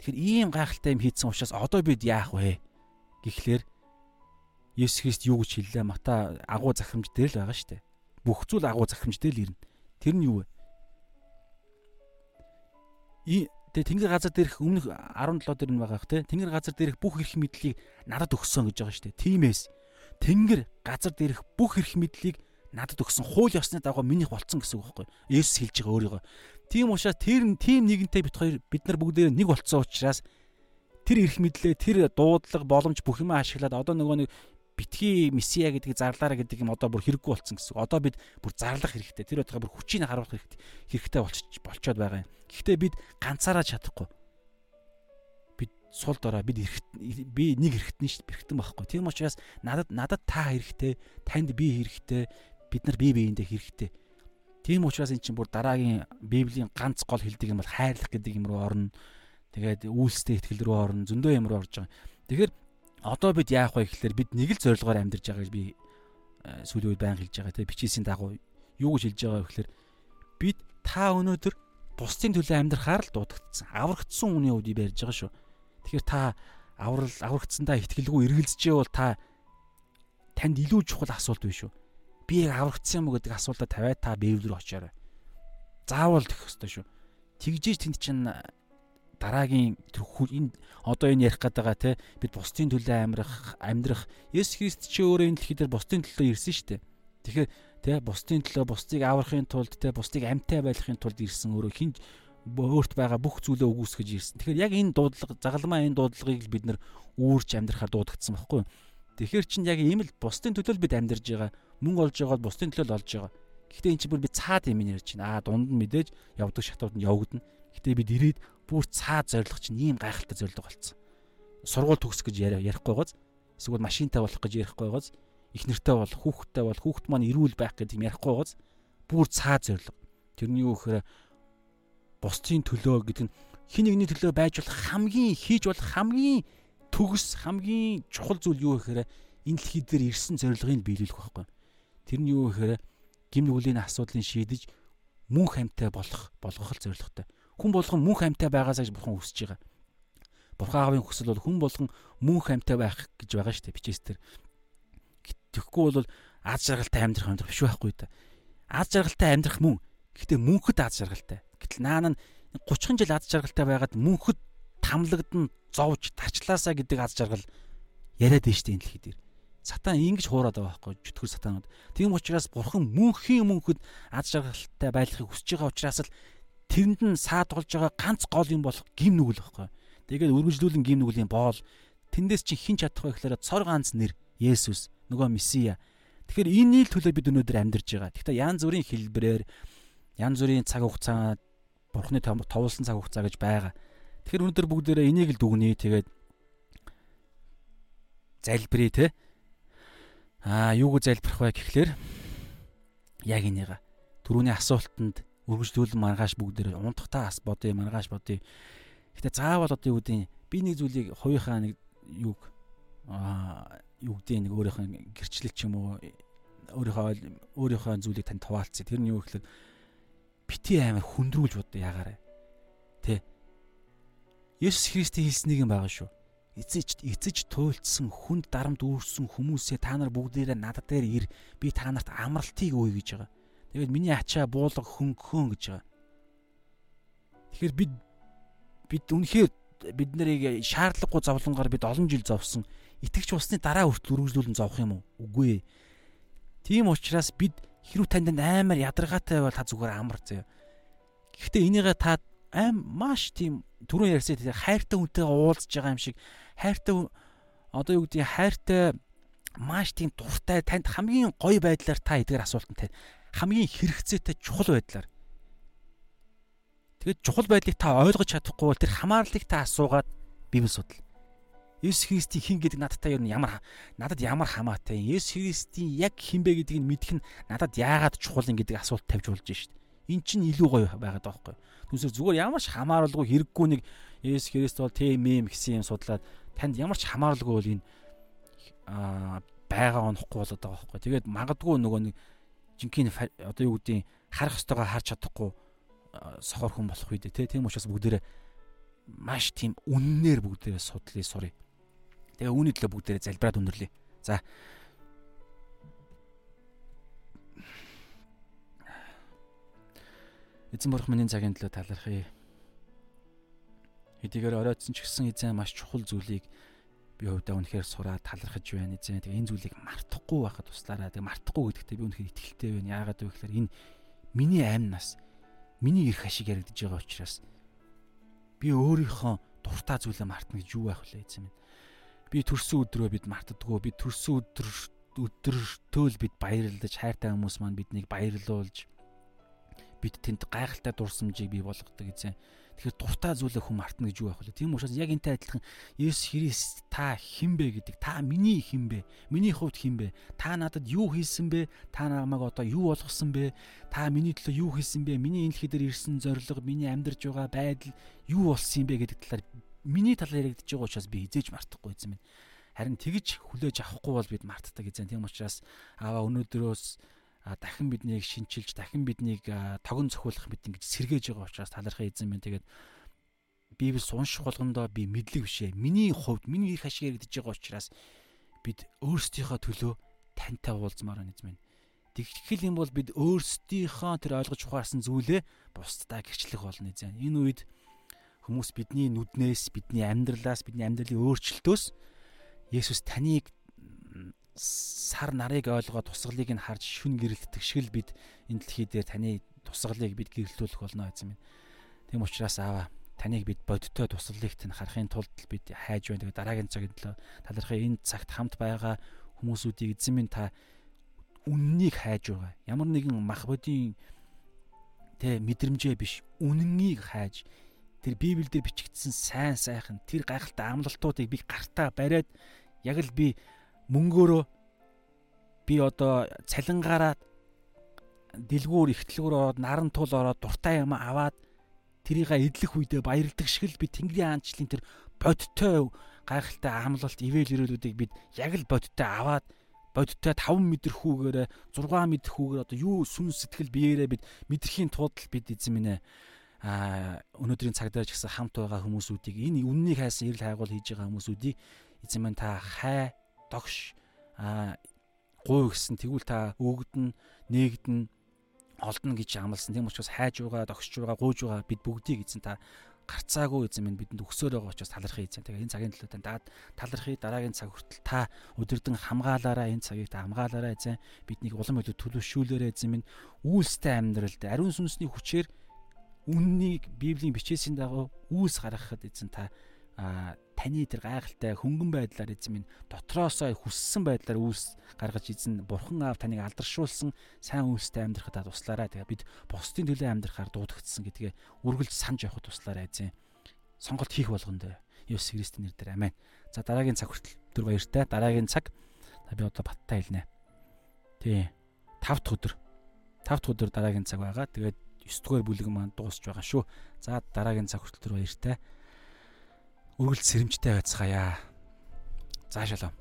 Тэгэхээр ийм гайхалтай юм хийцэн учраас одоо бид яах вэ? Гэхдээ Есүс Христ юу гэж хэллээ? Мата агуу захимж дээр л байгаа шүү дээ. Бүх зүйл агуу захимж дээр л ирнэ. Тэр нь юу вэ? тэгээ тэнгэр газар дээрх өмнөх 17 дээр нь байгаа х тэ тэнгэр газар дээрх бүх эрх мэдлийг надад өгсөн гэж байгаа шүү дээ. Тимээс тэнгэр газар дээрх бүх эрх мэдлийг надад өгсөн хууль ёсны дагуу минийх болцсон гэсэн үг байхгүй. Есүс хэлж байгаа өөрийгөө. Тийм учраас тэр тийм нэгэнтэй бит хоёр бид нар бүгдээ нэг болцсон учраас тэр эрх мэдлээ тэр дуудлага боломж бүх юм ашиглаад одоо нөгөө нэг битгий месиа гэдгийг зарлаараа гэдэг юм одоо бүр хэрэггүй болсон гэсэн. Одоо бид бүр зарлах хэрэгтэй. Тэр удаа бүр хүчийг харуулах хэрэгтэй. Хэрэгтэй болчих болчоод байгаа юм. Гэхдээ бид ганцаараа чадахгүй. Бид сул дорой бид би нэг хэрэгтэн шүү дээ. Хэрэгтэн байхгүй. Тийм учраас надад надад та хэрэгтэй, танд би хэрэгтэй, бид нар бие биендээ хэрэгтэй. Тийм учраас эн чинь бүр дараагийн Библийн ганц гол хэлдэг юм бол хайрлах гэдэг юм руу орно. Тэгээд үйлстэй итгэл рүү орно. Зөндөө юм руу орж байгаа. Тэгэхээр одоо бид яах вэ гэхээр бид нэг л зорилгоор амьдарч байгаа гэж би э, сүүлийн үед байнга хэлж байгаа те бичээсийн дагуу юу гэж хэлж байгаа вэ гэхээр бид та өнөөдөр бусдын төлөө амьдрахаар л дуудагдсан. Аврагдсан хүний үдийг барьж байгаа шүү. Тэгэхээр та аврал аврагдсандаа ихтгэлгүй эргэлзэж бол та танд илүү чухал асуулт биш үү? Би яг аврагдсан юм уу гэдэг асуултаа тавиад та Библи рүү очиорой. Заавал тэх ёстой шүү. Тэгжээж тэнд чинь дараагийн тэр энэ одоо энэ ярих гээд байгаа те бид бусдын төлөө амьдрах амьдрах Есүс Христ чи өөрөө энэ дэлхий дээр бусдын төлөө ирсэн шүү дээ. Тэгэхээр те бусдын төлөө бусдыг аврахын тулд те бусдыг амьтай байлгахын тулд ирсэн өөрөө хин өөрт байгаа бүх зүйлээ үгүйсгэж ирсэн. Тэгэхээр яг энэ дуудлага загалмаа энэ дуудлагыг бид нар үүрч амьдрахаар дуудагдсан байхгүй юу? Тэгэхээр чинь яг ийм л бусдын төлөө бид амьдарж байгаа. Мөнгө олж байгаа бусдын төлөө олж байгаа. Гэхдээ эн чинь бүр би цаад юм ярьж байна. Аа дунд нь мэдээж явдаг шатууд нь явагдана. Гэхдээ бид ирээд бүр цаад зориг чинь ийм гайхалтай зориг болсон. Сургууль төгсөх гэж ярихгүй гоц. Эсвэл машинтай болох гэж ярихгүй гоц. Их нэртэй бол хүүхдтэй бол хүүхд маань эрүүл байх гэдэг юм ярихгүй гоц. Бүр цаад зориг. Тэрний юу гэхээр бусдын төлөө гэдэг нь хин нэгний төлөө байж болох хамгийн хийж болох хамгийн төгс хамгийн чухал зүйл юу гэхээр энэ дэлхий дээр ирсэн зорилгыг биелүүлэх байхгүй. Тэр нь юу гэхээр гим нүглийн асуудлыг шийдэж мөн хамтаа болох болгох л зорилготой. Хүн болгон мөн хамтаа байгаасаа гэж бурхан хүсэж байгаа. Бурхан аавын хүсэл бол хүн болгон мөн хамтаа байх гэж байгаа шүү дээ бичээс тэр. Тэгэхгүй бол аз жаргалтай амьдрах амьдрах биш байхгүй да. Аз жаргалтай амьдрах мөн. Гэхдээ мөнхөд аз жаргалтай. Гэтэл наана нь 30 жил аз жаргалтай байгаад мөнхөд тамлагдан зовж тарчлаасаа гэдэг аз жаргал яриад байна шүү дээ энэ дэлхий дээр. Сатан ингэж хуураад байгаа байхгүй чөтгөр сатанууд. Тийм учраас бурхан мөнхийн мөнхөд аз жаргалтай байхыг хүсэж байгаа учраас л тэрэнд нь саадулж байгаа ганц гол юм болох гим нүгэл байхгүй. Тэгээд үргэлжлүүлэн гим нүглийн боол тэндээс чи хин чадах вэ гэхээр цор ганц нэр Есүс нөгөө Месиа. Тэгэхээр энэ л төлөө бид өнөөдөр амьдарч байгаа. Гэхдээ янз бүрийн хэлбэрээр янз бүрийн цаг хугацаа бурхны товлсон цаг хугацаа гэж байгаа. Тэгэхээр өнөөдөр бүгдээрээ энийг л дүгнэе. Тэгээд залбирая те. Аа юуг залбирах вэ гэхлээр яг энийг түрүүний асуултанд үргэлжлүүлэн маргааш бүгдээрээ унтахтаа ас бодъё, маргааш бодъё. Гэтэ заавал одоо юу гэдэг би нэг зүйлийг хувийнхаа нэг юг аа юу гэдэг нэг өөрийнхөө гэрчлэл ч юм уу өөрийнхөө өөрийнхөө зүйлийг тань хуваалцъя. Тэр нь юу гэхэлэр бити амар хүндрүүлж бод ягаарэ. Тэ. Есүс Христийн хэлснийг юм байгаа шүү. Эцэж эцэж туйлдсан хүнд дарамт үүрсэн хүмүүсээ та нар бүгдээрээ надад дээр ир би та нарт амралтыг өгье гэж байгаа. Тэгээд миний ачаа буулга хөнгөхөн гэж байгаа. Тэгэхээр бид бид үнэхээр бид нарыг шаардлагагүй зовлонгаар бид олон жил зовсон. Итгэж усны дараа хүртэл үргэлжлүүлэн зовх юм уу? Үгүй ээ. Тийм учраас бид хэрв танд амар ядаргаатай бол та зүгээр амар заяа. Гэхдээ энийгээ та аим маш тийм түрүүн ярьсан тийм хайртай хүнтэйгээ уулзж байгаа юм шиг хайртай одоо юу гэдэг хайртай маш тийм дуртай танд хамгийн гоё байдлаар та эдгээр асуултанд хамгийн хэрэгцээтэй чухал байдлаар Тэгэд чухал байдлыг та ойлгож чадахгүй бол тэр хамаарлыг та асуугаад библи судал. Есүс Христийн хин гэдэг надтай юу ямар надад ямар хамаатай юм. Есүс Христийн яг хин бэ гэдгийг мэдэх нь надад яагаад чухал юм гэдэг асуулт тавьж болж шít. Эн чинь илүү гоё байгаад байгаа байхгүй. Түүнээс зүгээр ямар ч хамааралгүй хэрэггүй нэг Есүс Христ бол тийм юм гэсэн юм судлаад танд ямар ч хамааралгүй бол энэ аа байгаа онохгүй болоод байгаа байхгүй. Тэгээд магадгүй нөгөө нэг жинхэнэ одоо юу гэдгийг харах ёстойгоо харж чадахгүй сохор хүн болох үед тийм учраас бүгдээрээ маш тийм үннээр бүгдээрээ судлаа сурыг. Тэгээ үүний төлөө бүгдээрээ залбираад өнөрлөе. За. Эзэн бурх миний цагийн төлөө талархъя. Хэдийгээр оройтсон ч гэсэн эзэн маш чухал зүйлийг би хувьдаа үнэхээр сураад талархаж байна эзэн. Тэгээ энэ зүйлийг мартахгүй байхад туслаараа. Тэгээ мартахгүй гэдэгтээ би үнэхээр итгэлтэй байна. Яагаад вэ гэхээр энэ миний амь нас миний эрх ашиг яригдж байгаа учраас би өөрийнхөө дуртай зүйлээ мартна гэж юу байх вэ эзэн минь би төрсөн өдрөө бид мартдаггүй бид төрсөн өдөр өдөртөө л бид баярлаж хайртай хүмүүс маань биднийг баярлуулж бид тэнд гайхалтай дурсамжийг бий болгодог эзэн Тэгэхээр дуртай зүйлээ хүн мартна гэж юу байх вэ? Тийм учраас яг энтэй адилхан Есүс Христ та хин бэ гэдэг. Та миний хин бэ? Миний хувьд хин бэ? Та надад юу хийсэн бэ? Та намайг одоо юу болгосон бэ? Та миний төлөө юу хийсэн бэ? Миний энэ дэлхий дээр ирсэн зориг, миний амьдарч байгаа байдал юу болсон юм бэ гэдэг талаар миний талаар яригдж байгаа учраас би хизээж мартахгүй эзэн минь. Харин тэгж хүлээж авахгүй бол бид мартдаг эзэн. Тийм учраас аваа өнөөдрөөс дахин биднийг шинчилж дахин биднийг тогон цохиулах мэт ингэж сэргээж байгаа учраас талархаа эзэн минь тэгээд Библийг унших болгондоо би мэдлэг бишээ. Миний хувьд миний их ашиг яригдж байгаа учраас бид өөрсдийнхөө төлөө тантай уулзмаар байна эзэн минь. Тэгхэл юм бол бид өөрсдийнхөө тэр ойлгож ухаарсан зүйлээ бусдаа гэрчлэх болно эзэн. Энэ үед хүмүүс бидний нүднээс, бидний амьдралаас, бидний амьдралын өөрчлөлтөөс Есүс таныг сар нарыг ойлгоод тусгалыг нь харж шүн гэрэлтдэг шиг л бид энэ дэлхий дээр таны тусгалыг бид гэрэлтүүлэх болно эзэн минь. Тэм учраас аава таныг бид бодиттой туслалыг тань харахын тулд бид хайж байна. Дараагийн цагийн төлөө талархын энэ цагт хамт байгаа хүмүүсүүдийг эзэн минь та үннийг хайж байгаа. Ямар нэгэн мах бодийн тэ мэдрэмжээ биш үннийг хайж тэр Библиэлд бичигдсэн сайн сайхан тэр гайхалтай амлалтуудыг би гартаа бариад яг л би мөнгөөрөө би одоо цалингаараа дэлгүүр ихтлгүүр ороод наран тул ороод дуртай юм аваад тэрийг эдлэх үедээ баярладаг шиг л би Тэнгэрийн аанчлалын тэр бодтой гайхалтай амлалт ивэл ирээлүүдийг бид яг л бодтой аваад бодтой 5 метр хүүгээр 6 метр хүүгээр одоо юу сүн сэтгэл биеэрээ бид мэдрэхийн тулд бид эзэн минь а өнөөдрийн цаг дээр ч гэсэн хамт байгаа хүмүүсүүдийг энэ үннийг хайсан эрэл хайгуул хийж байгаа хүмүүсүүдийг эзэн минь та хай догш а гуй гэсэн. Тэгвэл та өгдөн нээгдэн олдно гэж амласан. Тийм учраас хайж байгаа, догсож байгаа, гууж байгаа бид бүгдийг эзэн та гарцаагүй эзэн минь бидэнд өгсөөр байгаа учраас талархъя эзэн. Тэгээ энэ цагийн төлөө танд талархъя. Дараагийн цаг хүртэл та өдөрдөн хамгаалаараа энэ цагийг та хамгаалаараа эзэн. Биднийг улам илүү төлөвшүүлээрэ эзэн минь. Үйлстэй амьдралд ариун сүнсний хүчээр үннийг Библийн бичээсийн дагуу үйлс гаргахад эзэн та таны тэр гайхалтай хөнгөн байдлаар эзэн минь дотроосоо хүссэн байдлаар үйлс гаргаж эзэн бурхан аав таныг алдаршуулсан сайн үйлстэй амьдрахад туслаарай. Тэгээ бид бусдын төлөө амьдрахаар дуудагдсан гэдгээ үргэлж санаж явахд туслаарай эзэн. Сонголт хийх болгонд Есүс Христийн нэрээр амен. За дараагийн цаг хүртэл түр баяртай. Дараагийн цаг би одоо баттай хэлнэ. Тий. 5 дахь өдөр. 5 дахь өдөр дараагийн цаг байгаа. Тэгээд 9 дугаар бүлэг маань дуусч байгаа шүү. За дараагийн цаг хүртэл түр баяртай үргэлж сэрэмжтэй байцгаая. За шалаа.